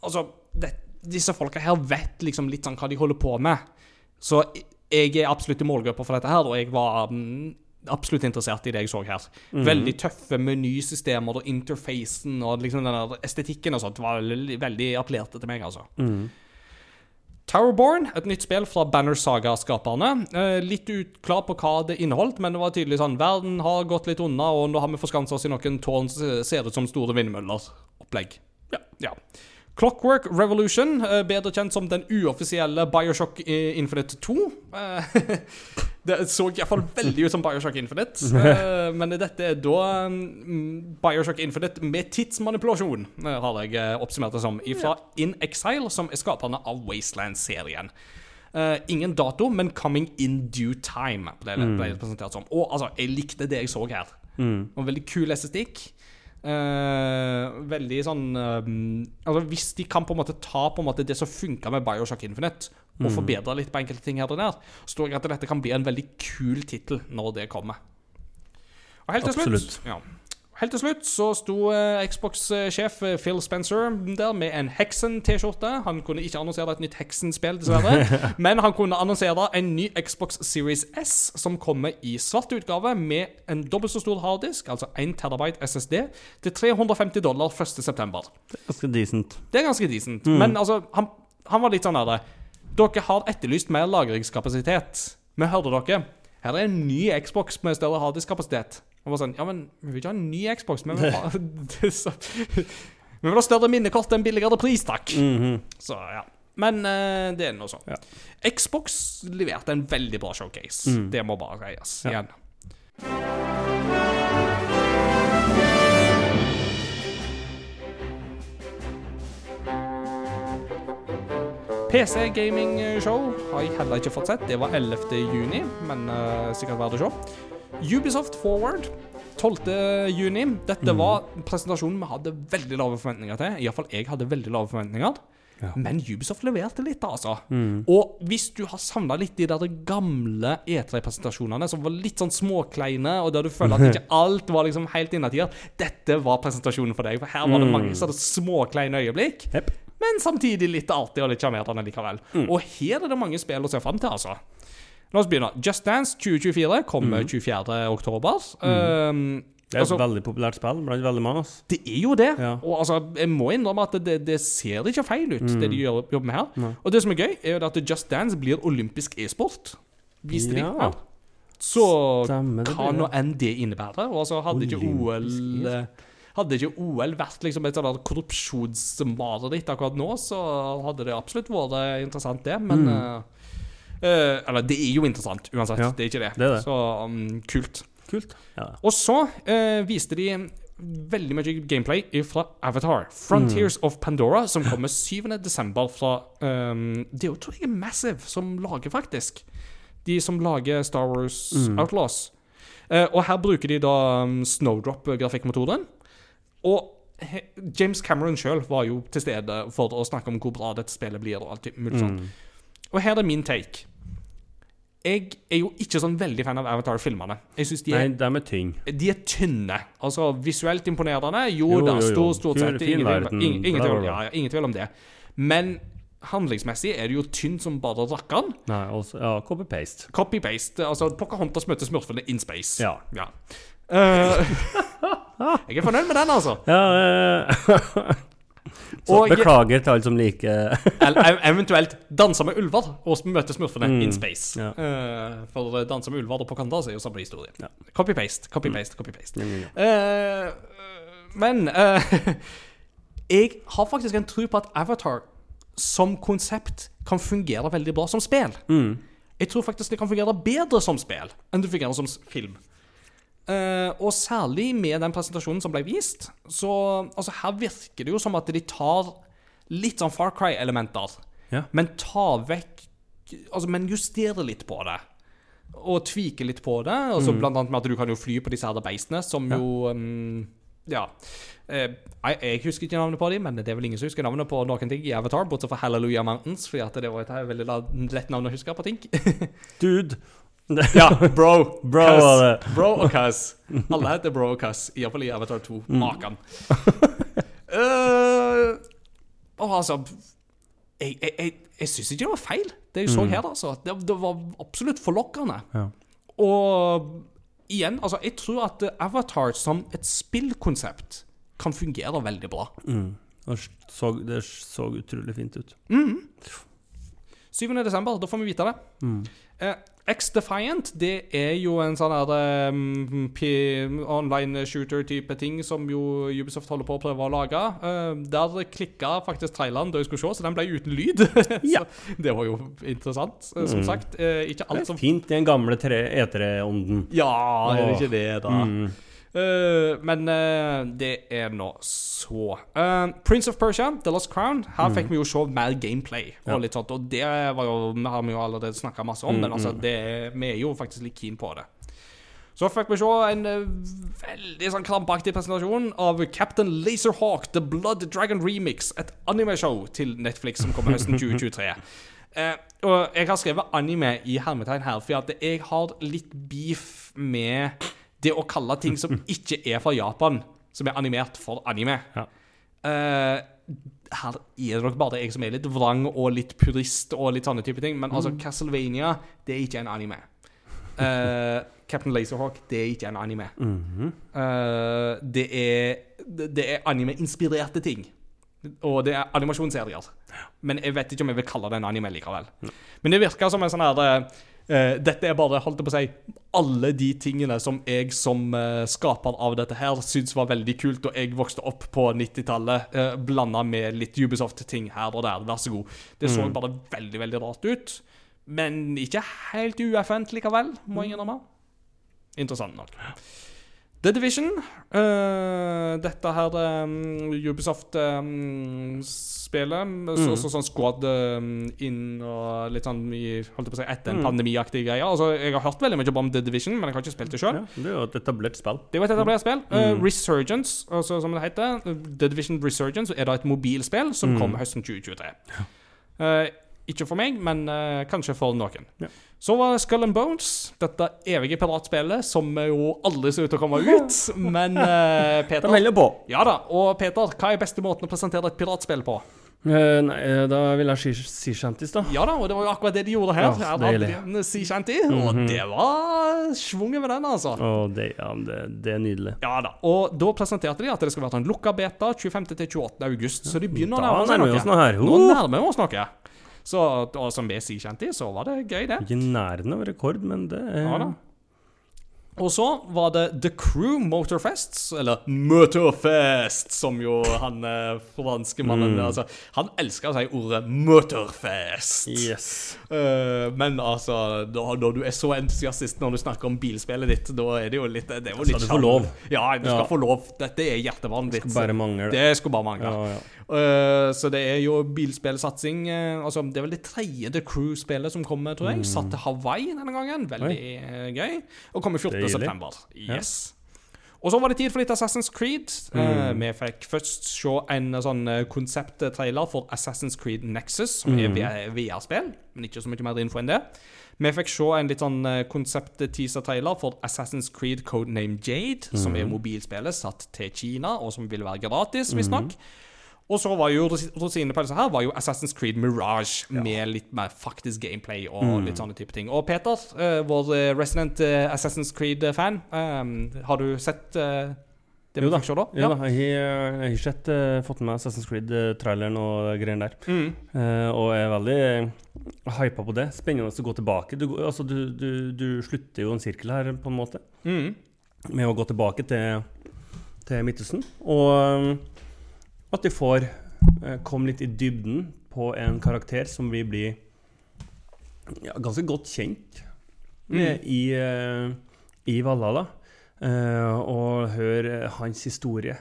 altså det, Disse folka her vet liksom litt sånn hva de holder på med. Så jeg er absolutt i målgruppa for dette her, og jeg var mm, absolutt interessert i det jeg så her. Veldig tøffe menysystemer og interfacen og liksom den estetikken og sånt var veldig, appellerte til meg, altså. Towerborn, et nytt spill fra Banner Saga-skaperne. Eh, litt uklar på hva det inneholdt, men det var tydelig sånn Verden har gått litt unna, og nå har vi forskansa oss i noen tårn som ser ut som store vindmøller. Opplegg. Ja. Clockwork Revolution, eh, bedre kjent som den uoffisielle Bioshock eh, Infinite 2. Eh, [laughs] det så iallfall veldig ut som Bioshock Infinite. [laughs] Men dette er da mm, Bioshock Infinite med tidsmanipulasjon, har jeg oppsummert det som. Fra In Exile, som er skaperne av Wasteland-serien. Ingen dato, men 'coming in due time' ble det, presentert som. Og altså, jeg likte det jeg så her. Og veldig kul estetikk. Eh, veldig sånn uh, Altså Hvis de kan på en måte ta på en måte det som funka med Bioshock Infinite, og forbedre litt på enkelte ting her og der, så tror jeg at dette kan bli en veldig kul tittel når det kommer. Og helt til Absolutt. slutt ja. Helt til slutt så sto eh, Xbox-sjef eh, Phil Spencer der med en Hexen-T-skjorte. Han kunne ikke annonsere et nytt Hexen-spill, dessverre. [laughs] men han kunne annonsere en ny Xbox Series S som kommer i svart utgave med en dobbelt så stor harddisk, altså 1 terabyte SSD, til 350 dollar 1.9. Ganske decent. Det er ganske decent. Men altså, han, han var litt sånn der Dere har etterlyst mer lagringskapasitet. Vi hører dere. Her er en ny Xbox med større harddiskapasitet. Og bare sånn, ja, men vi vil ikke ha en ny Xbox, men vi vil ha, vi vil ha større minnekort enn en billigere pris, takk. Så ja. Men uh, det er nå sånn. Ja. Xbox leverte en veldig bra showcase. Det må bare reies Ja. igjen. PC Gaming Show har jeg heller ikke fått sett. Det var 11. juni, men uh, sikkert verdt å se. Ubisoft Forward 12. juni. Dette var presentasjonen vi hadde veldig lave forventninger til. Iallfall jeg hadde veldig lave forventninger. Men Ubisoft leverte litt, altså. Og hvis du har savna litt de der gamle E3-presentasjonene, som var litt sånn småkleine, og der du føler at ikke [laughs] alt var liksom helt innatier, dette var presentasjonen for deg. For her var det mange sånne småkleine øyeblikk. Yep. Men samtidig litt artig og litt sjarmerende likevel. Og her er det mange spill å se fram til, altså. La oss begynne. Just Dance 2024 kommer 24. oktober. Um, Det er et altså, veldig populært spill blant veldig mange. ass. det er jo det. Ja. Og altså, jeg må innrømme at det, det ser ikke feil ut, det de gjør, jobber med her. Og det som er gøy, er jo at Just Dance blir olympisk e-sport. Viste de. Ja. Så Stemmer, hva nå enn det innebærer. Og altså, hadde ikke OL Hadde ikke OL vært liksom et sånt korrupsjonsmareritt akkurat nå, så hadde det absolutt vært interessant, det. Men eh, eh, Eller, det er jo interessant uansett. Mm. Ja, det er ikke det. det er det. Så um, kult. Kult. Ja. Og så uh, viste de veldig mye gameplay fra Avatar. Frontiers Mm. of Pandora, som kommer 7. desember fra um, Det er jo, tror jeg, er Massive som lager, faktisk. De som lager Star Wars Mm. Outlaws. Uh, og her bruker de da um, Snowdrop-grafikkmotoren. Og James Cameron sjøl var jo til stede for å snakke om hvor bra dette spillet blir. Og alt mulig sånt. Og her er min take. Jeg er jo ikke sånn veldig fan av Avatar-filmene. Jeg synes de er Nei, de er ting. de er tynne. Altså visuelt imponerende. Jo, Jo, da, stort, stort sett. Ingen, ingen, ingen, tvil, ja, ja, ingen tvil om det. Men handlingsmessig er det jo tynt som bare rakkeren. Nei, også, ja, copy-paste. Copy-paste. Altså Pocahontas møter smurfene in space. Ja. Eh, [laughs] jeg er fornøyd med den, altså. Ja, eh, [laughs] så Og beklager til alle som liker [laughs] eventuelt danse med ulver og møte smurfene in space. ja. Uh, for danse med ulver og Kandas er jo samme historie. Ja. Copy-paste, copy-paste, copy-paste. Mm. Eh, men uh, [laughs] jeg har faktisk en tro på at Avatar som konsept kan fungere veldig bra som spill. Mm. Jeg tror faktisk det kan fungere bedre som spill enn det fungerer som film. Eh, og særlig med den presentasjonen som ble vist, så altså her virker det jo som at de tar litt sånn Far Cry-elementer, Ja. men tar vekk Altså, men justerer litt på det. Og tviker litt på det. Altså, Blant annet med at du kan jo fly på disse her beistene, som jo um, Ja. Eh, jeg, jeg husker ikke navnet på dem, men det er vel ingen som husker navnet på noen ting i Avatar, bortsett fra Hallelujah Mountains, fordi at det var et veldig lett navn å huske på ting. [laughs] Dude. [laughs] ja, bro. Bro Cass. Bro og Cass. Alle heter Bro og Cass, iallfall i Avatar 2. Makan. uh, og altså Jeg, jeg, jeg, jeg syns ikke det var feil, det jeg så her, altså. Det, det var absolutt forlokkende. Ja. Og igjen, altså, jeg tror at Avatar som et spillkonsept kan fungere veldig bra. Mm. Det, så, det så utrolig fint ut. 7. desember, da får vi vite det. Eh, X-Defiant det er jo en sånn her um, online shooter-type ting som jo Ubisoft holder på å prøve å lage. Uh, der klikka faktisk traileren da jeg skulle se, så den ble uten lyd. [laughs] Ja. så det var jo interessant, uh, som sagt. Uh, ikke Det alt er som fint i den gamle E3-ånden. Ja, er det ikke det, da? Mm. Uh, men uh, det er nå så. Uh, Prince of Persia, The Lost Crown. Her fikk vi jo se mer gameplay. Og Ja. litt sånt, og det var jo, har vi jo allerede snakka masse om, Mm, men altså, mm. det, vi er jo faktisk litt keen på det. Så fikk vi se en veldig sånn krampaktig presentasjon av Captain Laserhawk The Blood Dragon Remix. Et animeshow til Netflix som kommer høsten 2023. Uh, [laughs] og jeg har skrevet anime i hermetegn her, for jeg har litt beef med det å kalle ting som [laughs] ikke er fra Japan, som er animert for anime. Ja. uh, her er det nok bare jeg som er litt vrang og litt purist og litt sånne type ting, men altså, Castlevania, det er ikke en anime. Uh, Captain Laserhawk, det er ikke en anime. Mm -hmm. uh, det er Det er anime-inspirerte ting. Og det er animasjonsserier. Men jeg vet ikke om jeg vil kalle det en anime likevel. Men det virker som en sånn her eh, Dette er bare, holdt jeg på å si, alle de tingene som jeg som uh, skaper av dette her syns var veldig kult, og jeg vokste opp på 90-tallet, uh, blanda med litt Ubisoft-ting her og der. Vær så god. Det så bare veldig, veldig rart ut. Men ikke helt ueffent likevel, må jeg innrømme. Interessant nok. The Division. Uh, dette her um, Ubisoft-spillet. så, så, sånn squad um, inn og litt sånn i, holdt jeg på å si, etter en pandemiaktig greie. Altså, jeg har hørt veldig mye om The Division, men jeg har ikke spilt det sjøl. Ja, det er jo et etablert spill. Det var et etablert spill. Eh, Resurgence, altså, som det heter. The Division Resurgence er da et mobilspill som kommer høsten 2023. Eh, ikke for meg, men uh, kanskje for noen. Ja. Så var Skull and Bones, dette evige piratspillet som jo aldri ser ut til å komme [laughs] ut. Men uh, Peter De holder på. Ja da. Og Peter, hva er beste måten å presentere et piratspill på? Uh, nei, da vil jeg si Shanties, da. Ja da, og det var jo akkurat det de gjorde her. Ja, her hadde de en sea shanty, og det var schwung over den, altså. Oh, det, ja, det, det er nydelig. Ja da. Og da presenterte de at det skal være en lukka beta 25. til 28. august. Så de begynner å nærme seg noe. Nå nærmer vi oss noe. Så og som vi sier, i, så var det gøy, det. Ikke nærheten av rekord, men det er Ja da. Og så var det The Crew Motorfest, eller Motorfest, som jo han eh, franske mannen Mm. altså, Han elsker å si ordet Motorfest. Yes. Uh, men altså, da, når du er så entusiastisk når du snakker om bilspillet ditt, da er det jo litt Det er jo litt du få lov. Ja, du skal Ja. få lov. Dette er hjertebarnet ditt. Bare mangle det. Det skulle bare mangle. Ja, ja. Uh, så det er jo bilspillsatsing Uh, Altså, det er vel det tredje The Crew-spillet som kommer, tror jeg. Satt til Hawaii denne gangen. Veldig eh, gøy. Og kommer 14. Deilig. september. Yes. Og så var det tid for litt Assassin's Creed. Eh, vi fikk først se en sånn eh, konsepttrailer for Assassin's Creed Nexus, som er VR-spill, men ikke så mye mer info enn det. Vi fikk se en litt sånn eh, konsept-teaser-trailer for Assassin's Creed Codename Jade, som er mobilspillet satt til Kina, og som vil være gratis, visstnok. Og så var jo ros- rosinen på her var jo Assassin's Creed Mirage, med litt mer faktisk gameplay og litt sånne type ting. Og Peter, uh, vår eh, resident uh, Assassin's Creed-fan, um, har du sett uh, det Jo da. da? Ja, da, jeg, har- sett, uh, fått med meg Assassin's Creed-traileren og greiene der. Mm. Uh, og er veldig hypa på det. Spennende å gå tilbake. Du, altså, du, du, du slutter jo en sirkel her, på en måte, Mm. med å gå tilbake til, til Midtøsten. Og at de får eh, komme litt i dybden på en karakter som vi blir ja, ganske godt kjent med i, eh, i Valhalla. Eh, og høre hans historie.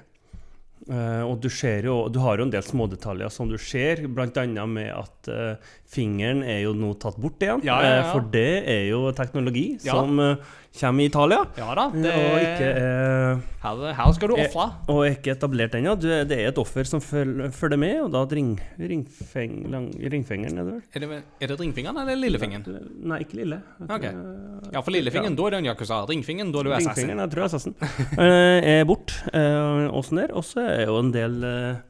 Eh, og du jo Du har jo en del smådetaljer som du ser, bl.a. med at eh, fingeren er jo nå tatt bort igjen. Ja, ja, ja. Eh, for det er jo teknologi som eh, kommer i Italia. Ja da. Det, og, ikke, er- her, her skal du Eh, ofre. og er ikke etablert ennå. Det er et offer som følger med, og da ring, ringfeng, lang, ringfingeren er det vel? Er det, er det ringfingeren eller lillefingeren? Nei, ikke lille. Okay. Ja, for lillefingeren, da er det en yakuza. Ringfingeren, da er du assassin. Ringfingeren, jeg tror Assassin, [laughs] eh, er bort. Eh, og sånn der. Og så er jo en del eh, eh,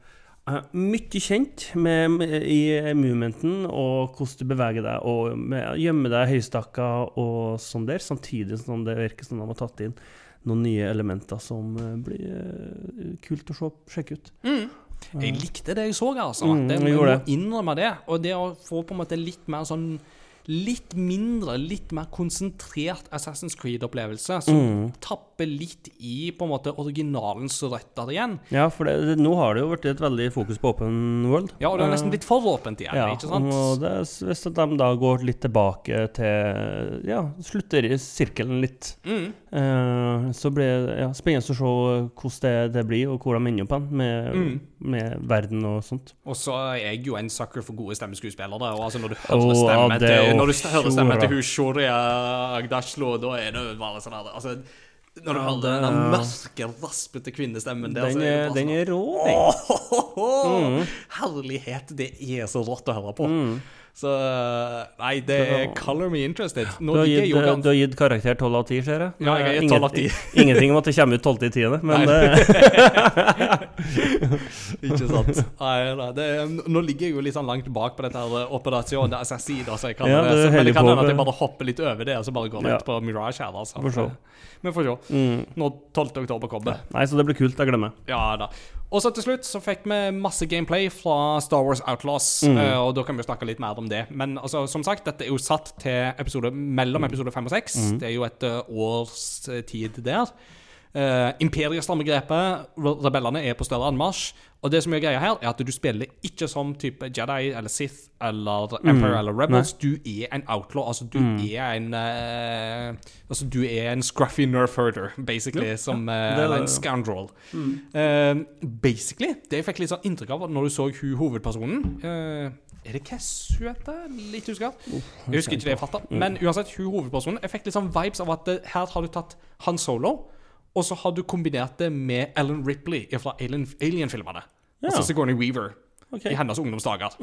mye kjent med, med, i movementen og hvordan du beveger deg og med, gjemme deg i høystakker og sånn der, samtidig som det virker som de har tatt inn noen nye elementer som eh, blir uh, kult å se, sjekke ut. Jeg likte det jeg så, altså. Mm, det, jeg må innrømme det. Og det å få på en måte litt mer sånn litt mindre, litt mer konsentrert Assassin's Creed-opplevelse, som Mm. tapper litt i på en måte originalens røtter igjen. Ja, for det, nå har det jo vært et veldig fokus på open world. Ja, og det har nesten blitt for åpent igjen, Ja, ikke sant? og det, hvis de da går litt tilbake til Ja, slutter i sirkelen litt, Mm. eh, så blir det ja, spennende å se hvordan det, det blir, og hvor de ender opp hen med, Mm. med verden og sånt. Og så er jeg jo en sucker for gode stemmeskuespillere. Og altså når du hører oh, stemmen ja, til, når du hører stemmen til hun Shoria Agdashlo, da er det bare sånn her Altså, når du Ja, hører den mørke, raspete kvinnestemmen der, Den er er, rå, den Oh, oh, sånn Mm. Herlighet, det er så rått å høre på. Så Nei, det er color me interested. Nå Du har, gitt, du har gitt karakter 12 av 10, ser jeg. Ja, jeg har gitt 12 av 10. [laughs] Ingenting om at det kommer ut 12 i 10., men Nei. [laughs] Ikke sant? Nei, nei, det, nå ligger jeg jo litt sånn langt bak på dette her Operasjon Assassin, da, så jeg kaller Ja, det. Så, men det kan hende at jeg bare hopper litt over det, og så bare går Ja. rett på Mirage her. Altså. Vi. Får se. mm. Når 12. oktober kommer. Nei, så det blir kult. Jeg glemmer. Ja da. Og så til slutt så fikk vi masse gameplay fra Star Wars Outlaws, Mm. eh, og da kan vi snakke litt mer om det. Men altså, som sagt, dette er jo satt til episode mellom episode 5 og 6. Mm. Det er jo et eh, års eh, tid der. Uh, Imperiet strammer grepet, rebellene er på større anmarsj. Og det som er greia her, er at du spiller ikke som type Jedi eller Sith eller Empire eller Rebels. Du er en outlaw. Altså, du er en uh, Altså, du er en scruffy nerf herder, basically, som uh, det er Eller en scoundrel. Eh, basically, det jeg fikk litt sånn inntrykk av når du så hun hovedpersonen eh, Er det Kess hun heter? Litt usikker. Jeg husker ikke det jeg fatta. Men uansett, hun hovedpersonen Jeg fikk litt sånn vibes av at eh, her har du tatt Han Solo, og så har du kombinert det med Ellen Ripley fra Alien- Alien-filmene. altså Sigourney Weaver Ok. i hennes ungdomsdager.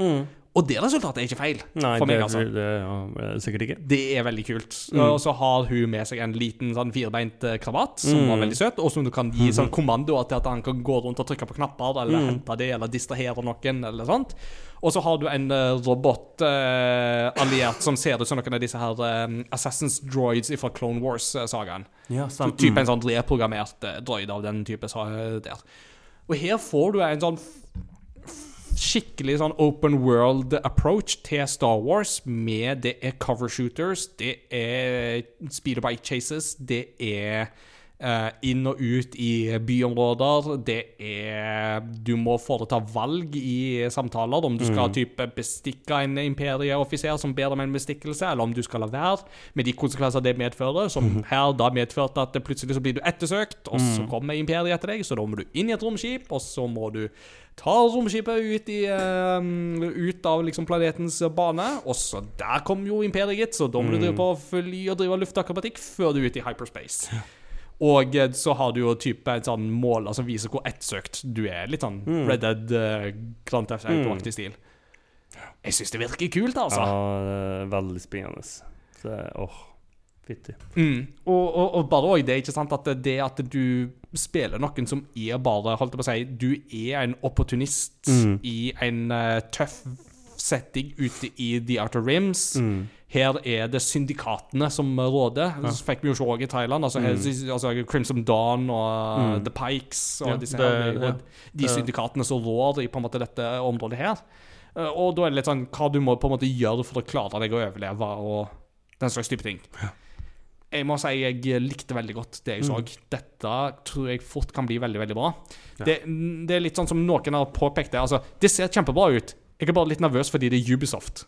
Og det resultatet er ikke feil Nei, for meg, det, altså. det ja, sikkert ikke. Det er veldig kult. Og så har hun med seg en liten sånn firbeint eh, krabat, som var veldig søt, og som du kan gi sånn kommandoer til at han kan gå rundt og trykke på knapper, eller hente det, eller distrahere noen, eller sånt. Og så har du en uh, robot-alliert som ser ut som noen av disse her um, Assassins droids fra Clone Wars-sagaen. Ja, Så type en sånn reprogrammert uh, droid av den type der. Og her får du en sånn skikkelig sånn open world approach til Star Wars med Det er cover shooters, det er speed bike chases, det er inn og ut i byområder. Det er Du må foreta valg i samtaler om du skal type bestikke en imperieoffiser som ber om en bestikkelse, eller om du skal la være, med de konsekvenser det medfører, som her da medførte at plutselig så blir du ettersøkt, og så kommer imperiet etter deg, så da må du inn i et romskip, og så må du ta romskipet ut, i, uh, ut av liksom planetens bane, og så der kommer jo imperiet, så da må du drive på fly og drive luftakrobatikk før du er ute i hyperspace. Og så har du jo type et sånn mål som viser hvor ettsøkt du er. Litt sånn Red Dead, uh, Grand Theft Auto-aktig stil. Jeg syns det virker kult, altså. Ja, det er veldig spennende. Så, åh, fytti. Mm. Og, og, og bare òg det, ikke sant, at det at du spiller noen som er bare Holdt jeg på å si Du er en opportunist Mm. i en uh, tøff setting ute i The Outer Rims. Mm. Her er det syndikatene som råder. Så fikk vi jo se også i Thailand. Altså, her, altså Crimson Dawn og Mm. The Pikes og Ja, disse det- her. ja. og de syndikatene som rår i på en måte dette området her. Eh, Og da er det litt sånn hva du må på en måte gjøre for å klare deg å overleve, og den slags type ting. Jeg må si jeg likte veldig godt det jeg så. Dette tror jeg fort kan bli veldig veldig bra. Det, det er litt sånn som noen har påpekt det. Altså, det ser kjempebra ut. Jeg er bare litt nervøs fordi det er Ubisoft.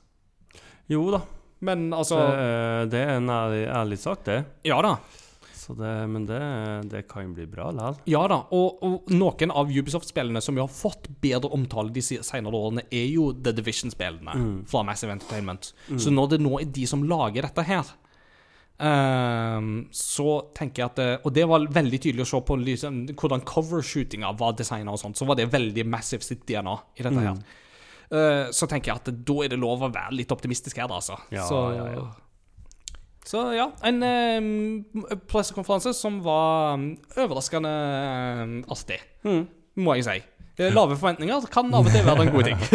Jo da, Men altså det, det er en ærlig, ærlig sak, det. Ja da. Så det men det, det kan bli bra likevel. Ja da, og, og noen av Ubisoft-spillene som jo har fått bedre omtale de senere årene, er jo The Division-spillene fra Massive Entertainment. Så når det nå er de som lager dette her, um, så tenker jeg at det, Og det var veldig tydelig å se på liksom, hvordan covershootinga var designa og sånt, så var det veldig Massive sitt DNA i dette her. Eh, så tenker jeg at da er det lov å være litt optimistisk her, da, altså. Ja, så, ja, ja. så ja, en eh, pressekonferanse som var mm, overraskende artig, må jeg si. Eh, Lave forventninger kan av og til være en god ting. [laughs]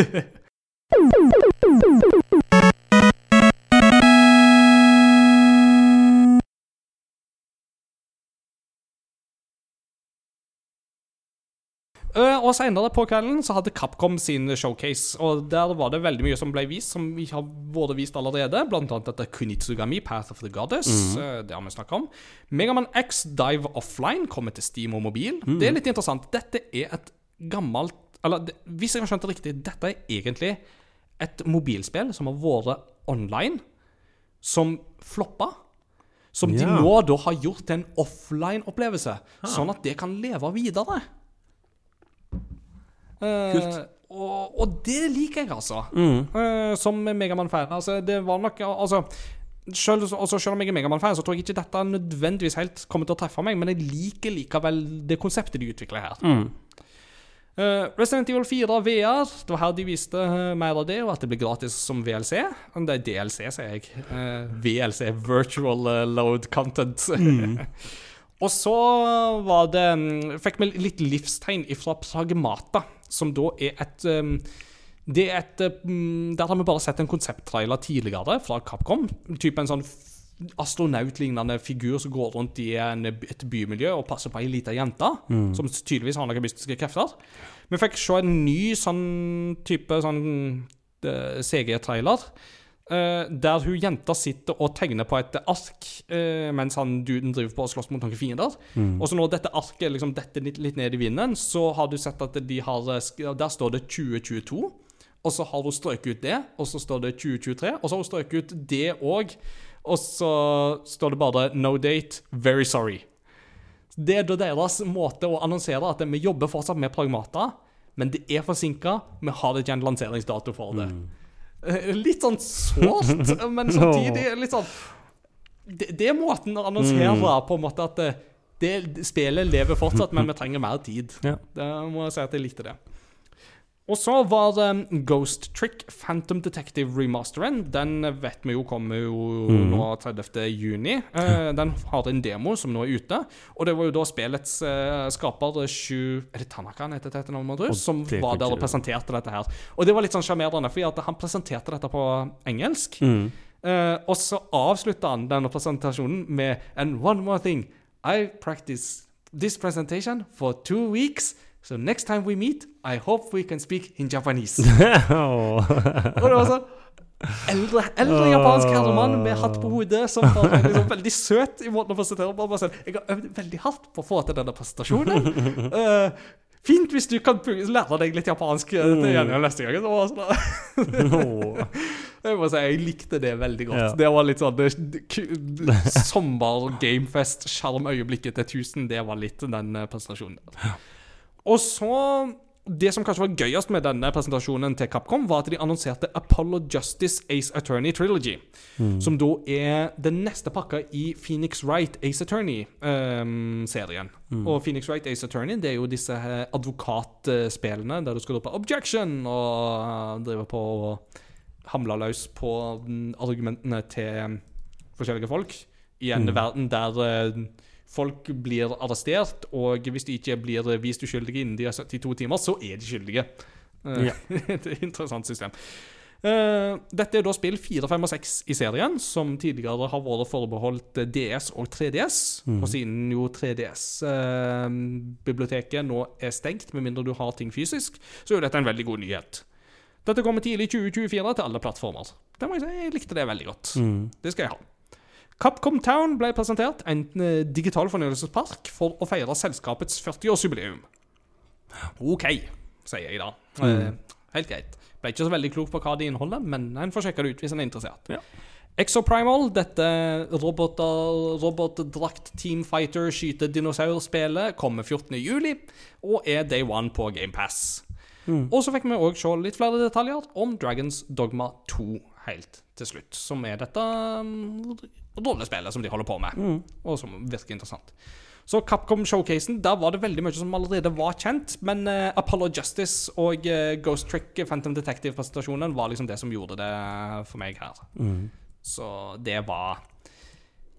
og senere på kvelden så hadde Capcom sin showcase, og der var det veldig mye som ble vist, som vi har vært vist allerede. Blant annet dette Kunitsugami, Path of the Goddess. eh, det har vi snakket om. Megaman X Dive Offline kommer til Steam og mobil. Det er litt interessant. Dette er et gammelt Eller hvis jeg har skjønt det riktig, dette er egentlig et mobilspill som har vært online, som floppa. Som de nå da har gjort til en offline-opplevelse, sånn at det kan leve videre. Eh, og, og det liker jeg, altså. Eh, som Megaman-fan. Altså, det var nok Altså selv, altså, selv om jeg er Megaman-fan, så tror jeg ikke dette nødvendigvis helt kommer til å treffe meg, men jeg liker likevel det konseptet de utvikler her. Eh, Resident Evil 4 VR, det var her de viste uh, mer av det, og at det blir gratis som VLC. Det er DLC, sier jeg. Uh, VLC, Virtual Load Content. [laughs] og så var det mm, Fikk vi litt livstegn ifra Pragmata, som da er et um, det er et, eh, mm, Der har vi bare sett en konsepttrailer tidligere fra Capcom. Type en sånn astronautlignende figur som går rundt i en, et bymiljø og passer på ei lita jente, som tydeligvis har noen mystiske krefter. Vi fikk se en ny sånn type sånn eh, CG-trailer. Eh, der hun jenta sitter og tegner på et ark uh, mens han duden driver på og slåss mot noen fiender. Og så når dette arket liksom detter litt, litt ned i vinden, så har du sett at de har eh, Der står det 2022. Og så har hun strøket ut det, og så står det 2023. Og så har hun strøket ut det òg, og så står det bare 'No date, very sorry'. Det er da deres måte å annonsere at vi jobber fortsatt med Pragmata, men det er forsinka. Vi har ikke en lanseringsdato for det. Eh, Litt sånn sårt, [laughs] men samtidig litt sånn det, det er måten å annonsere på en måte at det, det, spillet lever fortsatt, men [laughs] vi trenger mer tid. Ja. Det må jeg si at jeg likte det. Og så var det Ghost Trick Phantom Detective remasteren. Den vet vi jo kommer jo nå 30. juni. Eh, den har en demo som nå er ute. Og det var jo da spillets eh, skaper, Sju Er det Tanaka han heter til etternavn, tro? Som var der og presenterte dette her. Og det var litt sånn sjarmerende, fordi han presenterte dette på engelsk. Mm. Eh, og så avslutta han denne presentasjonen med And one more thing. I practice this presentation for two weeks. So next time we meet, I hope we can speak in Japanese. oh. [laughs] Og det var sånn Eldre, eldre japansk herremann med hatt på hodet som var liksom veldig søt i måten å presentere på. Bare sånn, Jeg har øvd veldig hardt på å få til denne presentasjonen. Uh, [laughs] fint hvis du kan lære deg litt japansk eh, til gjengjeld neste gang. Så sånn, [laughs] jeg må si, jeg likte det veldig godt. Ja. Det var litt sånn det- det- Sommer-gamefest, sjarmøyeblikket til 1000, det var litt den eh, presentasjonen. Og så Det som kanskje var gøyest med denne presentasjonen til Capcom, var at de annonserte Apollo Justice Ace Attorney Trilogy. Som da er den neste pakka i Phoenix Wright Ace Attorney-serien. Og Phoenix Wright Ace Attorney det er jo disse advokatspillene der du skal rope 'objection' og eh, drive på og hamle løs på mm, argumentene til forskjellige folk. I en verden der eh, folk blir arrestert, og hvis de ikke blir vist uskyldige innen de har 72 timer, så er de skyldige. Eh, Ja. [laughs] et interessant system. Eh, dette er da spill 4, 5 og 6 i serien, som tidligere har vært forbeholdt eh, DS og 3DS. Og siden jo 3DS-biblioteket nå er stengt, med mindre du har ting fysisk, så er dette en veldig god nyhet. Dette kommer tidlig i 2024 til alle plattformer. Det må jeg si, jeg likte det veldig godt. Det skal jeg ha. Capcom Town ble presentert, en eh, digital fornøyelsespark for å feire selskapets 40-årsjubileum. OK, sier jeg da. Mm. helt greit. Ble ikke så veldig klok på hva det inneholder, men en får sjekke det ut hvis en er interessert. Ja. Exoprimal, dette roboter, robotdrakt teamfighter skyte dinosaurspillet, kommer 14.07. og er day one på GamePass. Og så fikk vi òg se litt flere detaljer om Dragons Dogma 2 helt til slutt. Som er dette um, spillet som de holder på med, og som virker interessant. Så Capcom Showcasen, der var det veldig mye som allerede var kjent. Men uh, Apollo Justice og uh, Ghost Trick Phantom Detective-presentasjonen var liksom det som gjorde det for meg her. Så det var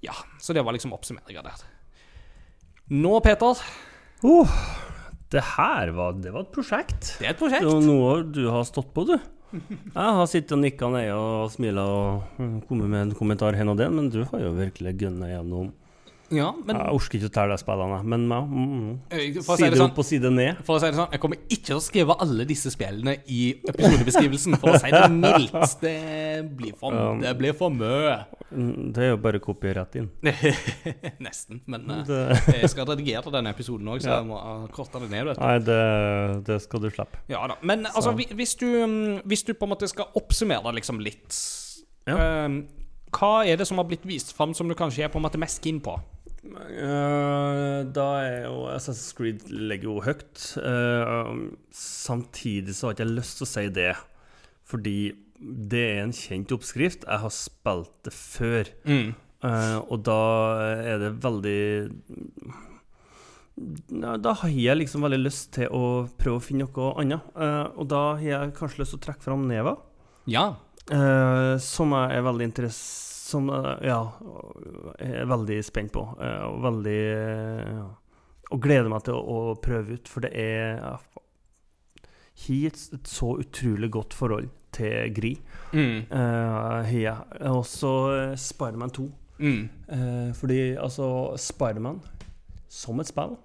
Ja, så det var liksom oppsummeringa der. Nå, Peter, Uh, det her var, det var et prosjekt. det er et prosjekt. Det var noe du har stått på, du. Jeg har sittet og nikka ned og smila og mm, kommet med en kommentar hen og den, men du har jo virkelig gønna gjennom Ja, men Jeg orker ikke å telle de spillene, men ja. Mm, eh, si side sånn opp og side ned. For å si det sånn, Jeg kommer ikke til å skrive alle disse spillene i episodebeskrivelsen, for å si det mildt. Det blir for, det blir for mye. Mm, Det er jo bare å kopiere rett inn. [laughs] Nesten. Men eh, Det, jeg skal redigere denne episoden òg, så jeg må uh, korte det ned. nei, det, det skal du slippe. Ja da. Men altså, Så. hvi- hvis du, mm, hvis du på en måte skal oppsummere liksom litt Ja. um, Hva er det som har blitt vist fram som du kanskje er på en måte mest keen på? Eh, da er jo Assassin's Creed legger jo høyt. Eh, samtidig så har ikke jeg lyst til å si det, fordi det er en kjent oppskrift. Jeg har spilt det før. Mm. Eh, og da er det veldig Da har jeg liksom veldig lyst til å prøve å finne noe annet. Og da har jeg kanskje lyst til å trekke fram Neva, Ja. som jeg er veldig interess... Som eh, ja, jeg er veldig spent på. eh, og veldig eh, ja, Og gleder meg til å, å prøve ut, for det er ja, Har et, så utrolig godt forhold til Gri. Mm. Uh, ja. Og uh, Spiderman 2. Mm. Uh, fordi altså Spiderman som et spill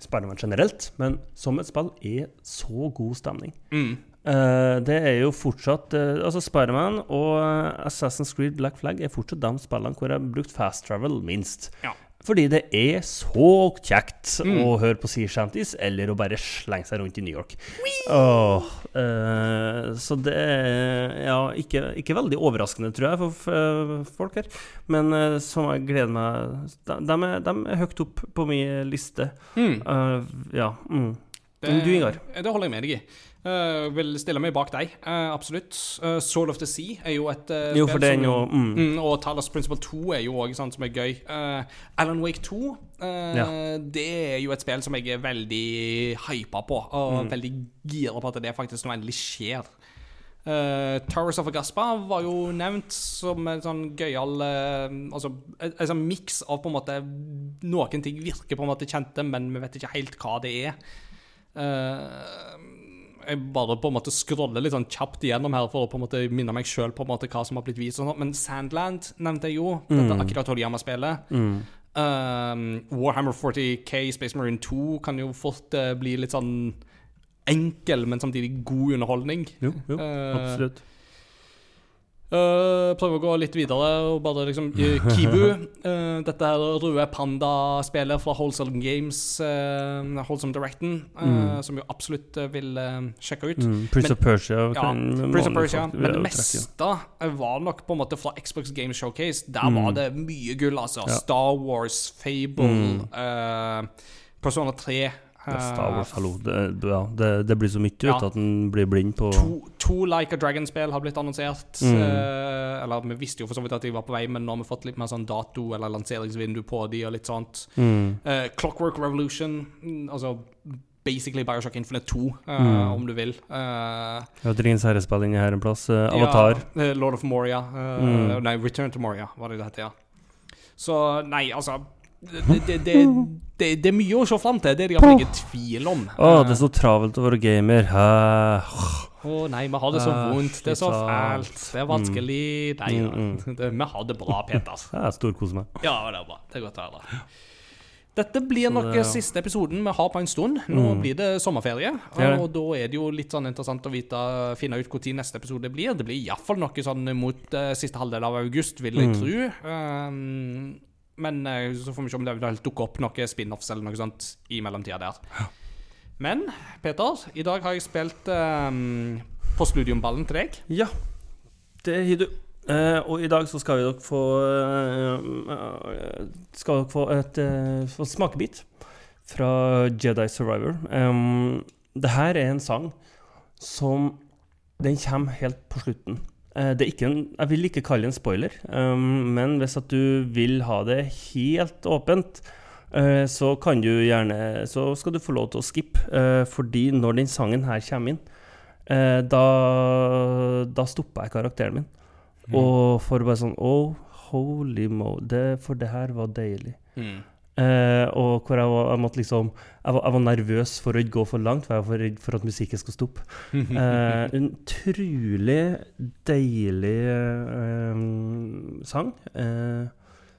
Spiderman generelt, men som et spill er så god stemning. Mm. Eh, det er jo fortsatt uh, Altså Spiderman og eh, Assassin's Creed Black Flag er fortsatt de spillene hvor jeg har brukt fast travel minst. Ja. Fordi det er så kjekt Mm. å høre på sea shanties eller å bare slenge seg rundt i New York. Oh, uh, så det er ja, ikke, ikke veldig overraskende, tror jeg, for, folk her. Men uh, som jeg gleder meg De, de, er, de er høyt opp på min liste. Mm. Ja. Mm. Det, Du, Ingar? Det holder jeg med deg i. Eh, vil stille meg bak deg, uh, absolutt. Uh, Soul of the Sea er jo et uh, Jo, for det er jo mm. Mm, og Talos Principle 2 er jo òg sånn som er gøy. Uh, Alan Wake 2 uh, Ja. Det er jo et spill som jeg er veldig hypa på, og Mm. veldig gira på at det faktisk nå endelig skjer. Uh, Towers of Agaspa var jo nevnt som en sånn gøyal uh, Altså en, en sånn miks av på en måte Noen ting virker på en måte kjente, men vi vet ikke helt hva det er. Uh, jeg bare på en måte scroller litt sånn kjapt igjennom her for å på en måte minne meg sjøl på en måte hva som har blitt vist. og sånt. Men Sandland nevnte jeg jo. Dette Akira Toriyama-spillet. Mm. Um, Warhammer 40K Space Marine 2 kan jo fort uh, bli litt sånn enkel, men samtidig god underholdning. Jo, jo, uh, absolutt. Uh, prøver å gå litt videre og bare liksom uh, [laughs] Kibu. uh, dette her røde panda-spillet fra Wholesome Games, uh, Wholesome Directen, uh, som jo absolutt vil sjekke ut. Mm. Prince men- of Persia. Ja, Prince of Persia. folk Men det meste var nok på en måte fra Xbox Games Showcase. Der var det mye gull, altså. Mm. Ja. Star Wars, Fable, Mm. Persona 3 Det er Star Wars, uh, hallo. Det, ja, det, det blir så mye Ja. ut at en blir blind på To, to Like a Dragon-spill har blitt annonsert. Mm. eh, eller vi visste jo for så vidt at de var på vei, men nå har vi fått litt mer sånn dato eller lanseringsvindu på de og litt sånt. mm. Eh, Clockwork Revolution, mm, altså basically Bioshock Infinite 2, uh, Mm. om du vil. Det Ja, ingen herrespill inni her en plass. Uh, Avatar. Ja, eh, Lord of Moria. Uh, Mm. Nei, Return to Moria, var det det het, ja. Så nei, altså det, det, det, det, er mye å se fram til, det er det iallfall ikke tvil om. Å, oh, det er så travelt å være gamer. Å uh. oh, nei, vi har det så vondt. Det er så fælt. Det er vanskelig. Nei, Mm, [laughs] ja. vi har det bra, Peter. Jeg storkoser meg. Ja, det er bra. Det er godt å høre. Dette blir nok det- siste episoden vi har på en stund. Nå Mm. blir det sommerferie, Ja, og da er det jo litt sånn interessant å vite, finne ut når neste episode blir. Det blir iallfall noe sånn mot uh, siste halvdel av august, vil jeg Mm. tro. Um, men eh, så får vi se om det eventuelt dukker opp noen spin-offs eller noe sånt i mellomtida der. Men Peter, i dag har jeg spilt um, Postludiumballen til deg. Ja, det har du. Uh, og i dag så skal vi dere få eh, Skal dere få et eh, få smakebit fra Jedi Survivor. Um, det her er en sang som Den kommer helt på slutten. Eh, det er ikke en, jeg vil ikke kalle det en spoiler, um, men hvis at du vil ha det helt åpent, eh, så kan du gjerne Så skal du få lov til å skippe, eh, fordi når den sangen her kommer inn, da, da stoppa jeg karakteren min. Og for bare sånn Oh, holy mo det, For det her var deilig. Mm. Eh, og hvor jeg, var, jeg liksom jeg var, jeg var nervøs for å ikke gå for langt, for jeg var for redd for at musikken skulle stoppe. Uh, [laughs] en utrolig deilig uh, sang.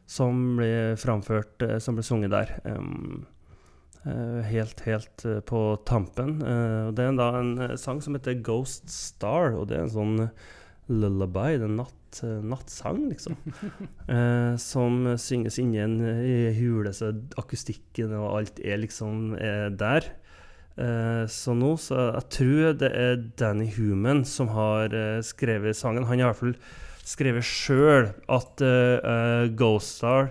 Som ble framført, som ble sunget der. Um, helt, helt på tampen. Og det er da en sang som heter Ghost Star, og det er en sånn lullaby, det er natt, eh, nattsang, liksom. [laughs] eh, som synges inni en i hule, så akustikken og alt er liksom er der. Eh, så nå, så jeg tror det er Danny Human som har eh, skrevet sangen. Han har i hvert fall skrevet sjøl at eh, eh, Ghost Star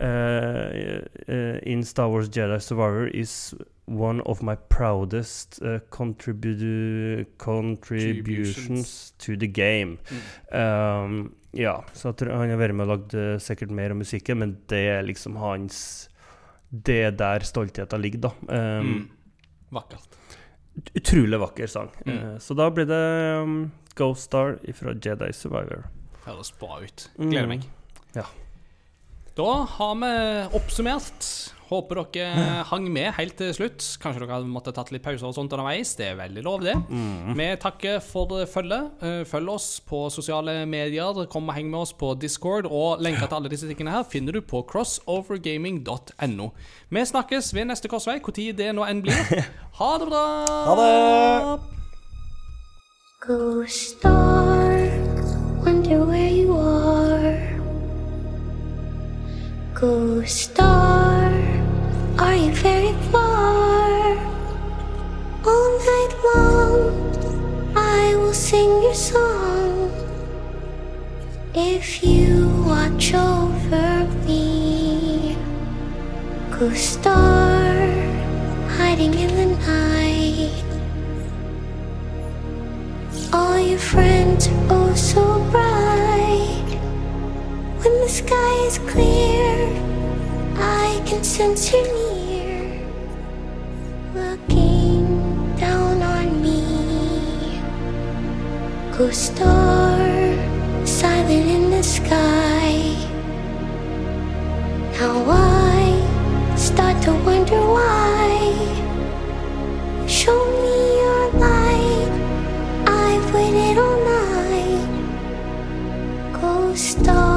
eh, eh, in Star Wars Jedi Survivor is one of my proudest uh, contribu contributions to the game. Um, ja, så jeg tror han har vært med og lagd eh, sikkert mer av musikken, men det er liksom hans Det er der stoltheten ligger, da. Um, Mm. Vakkert. Utrolig vakker sang. Mm. Uh, så da blir det um, Ghost Star fra Jedi Survivor. Høres bra ut. Mm. Gleder meg. Ja. Da har vi oppsummert. Håper dere hang med helt til slutt. Kanskje dere hadde måttet tatt litt pauser og sånt underveis. Det er veldig lov, det. Mm. Vi takker for følget. Eh, Følg oss på sosiale medier. Kom og heng med oss på Discord. Og lenker til alle disse tingene her finner du på crossovergaming.no. Vi snakkes ved neste korsvei, når det nå enn blir. [laughs] Ha det bra! Ha det! Go star, wonder where you are. Go star, are you very far? All night long, I will sing your song. If you watch over me, go star, hiding in the night. All your friends are oh so bright. When the sky is clear, I can sense you near. Looking down on me. Ghost star, silent in the sky. Now I start to wonder why. Show me your light. I've waited all night. Ghost star.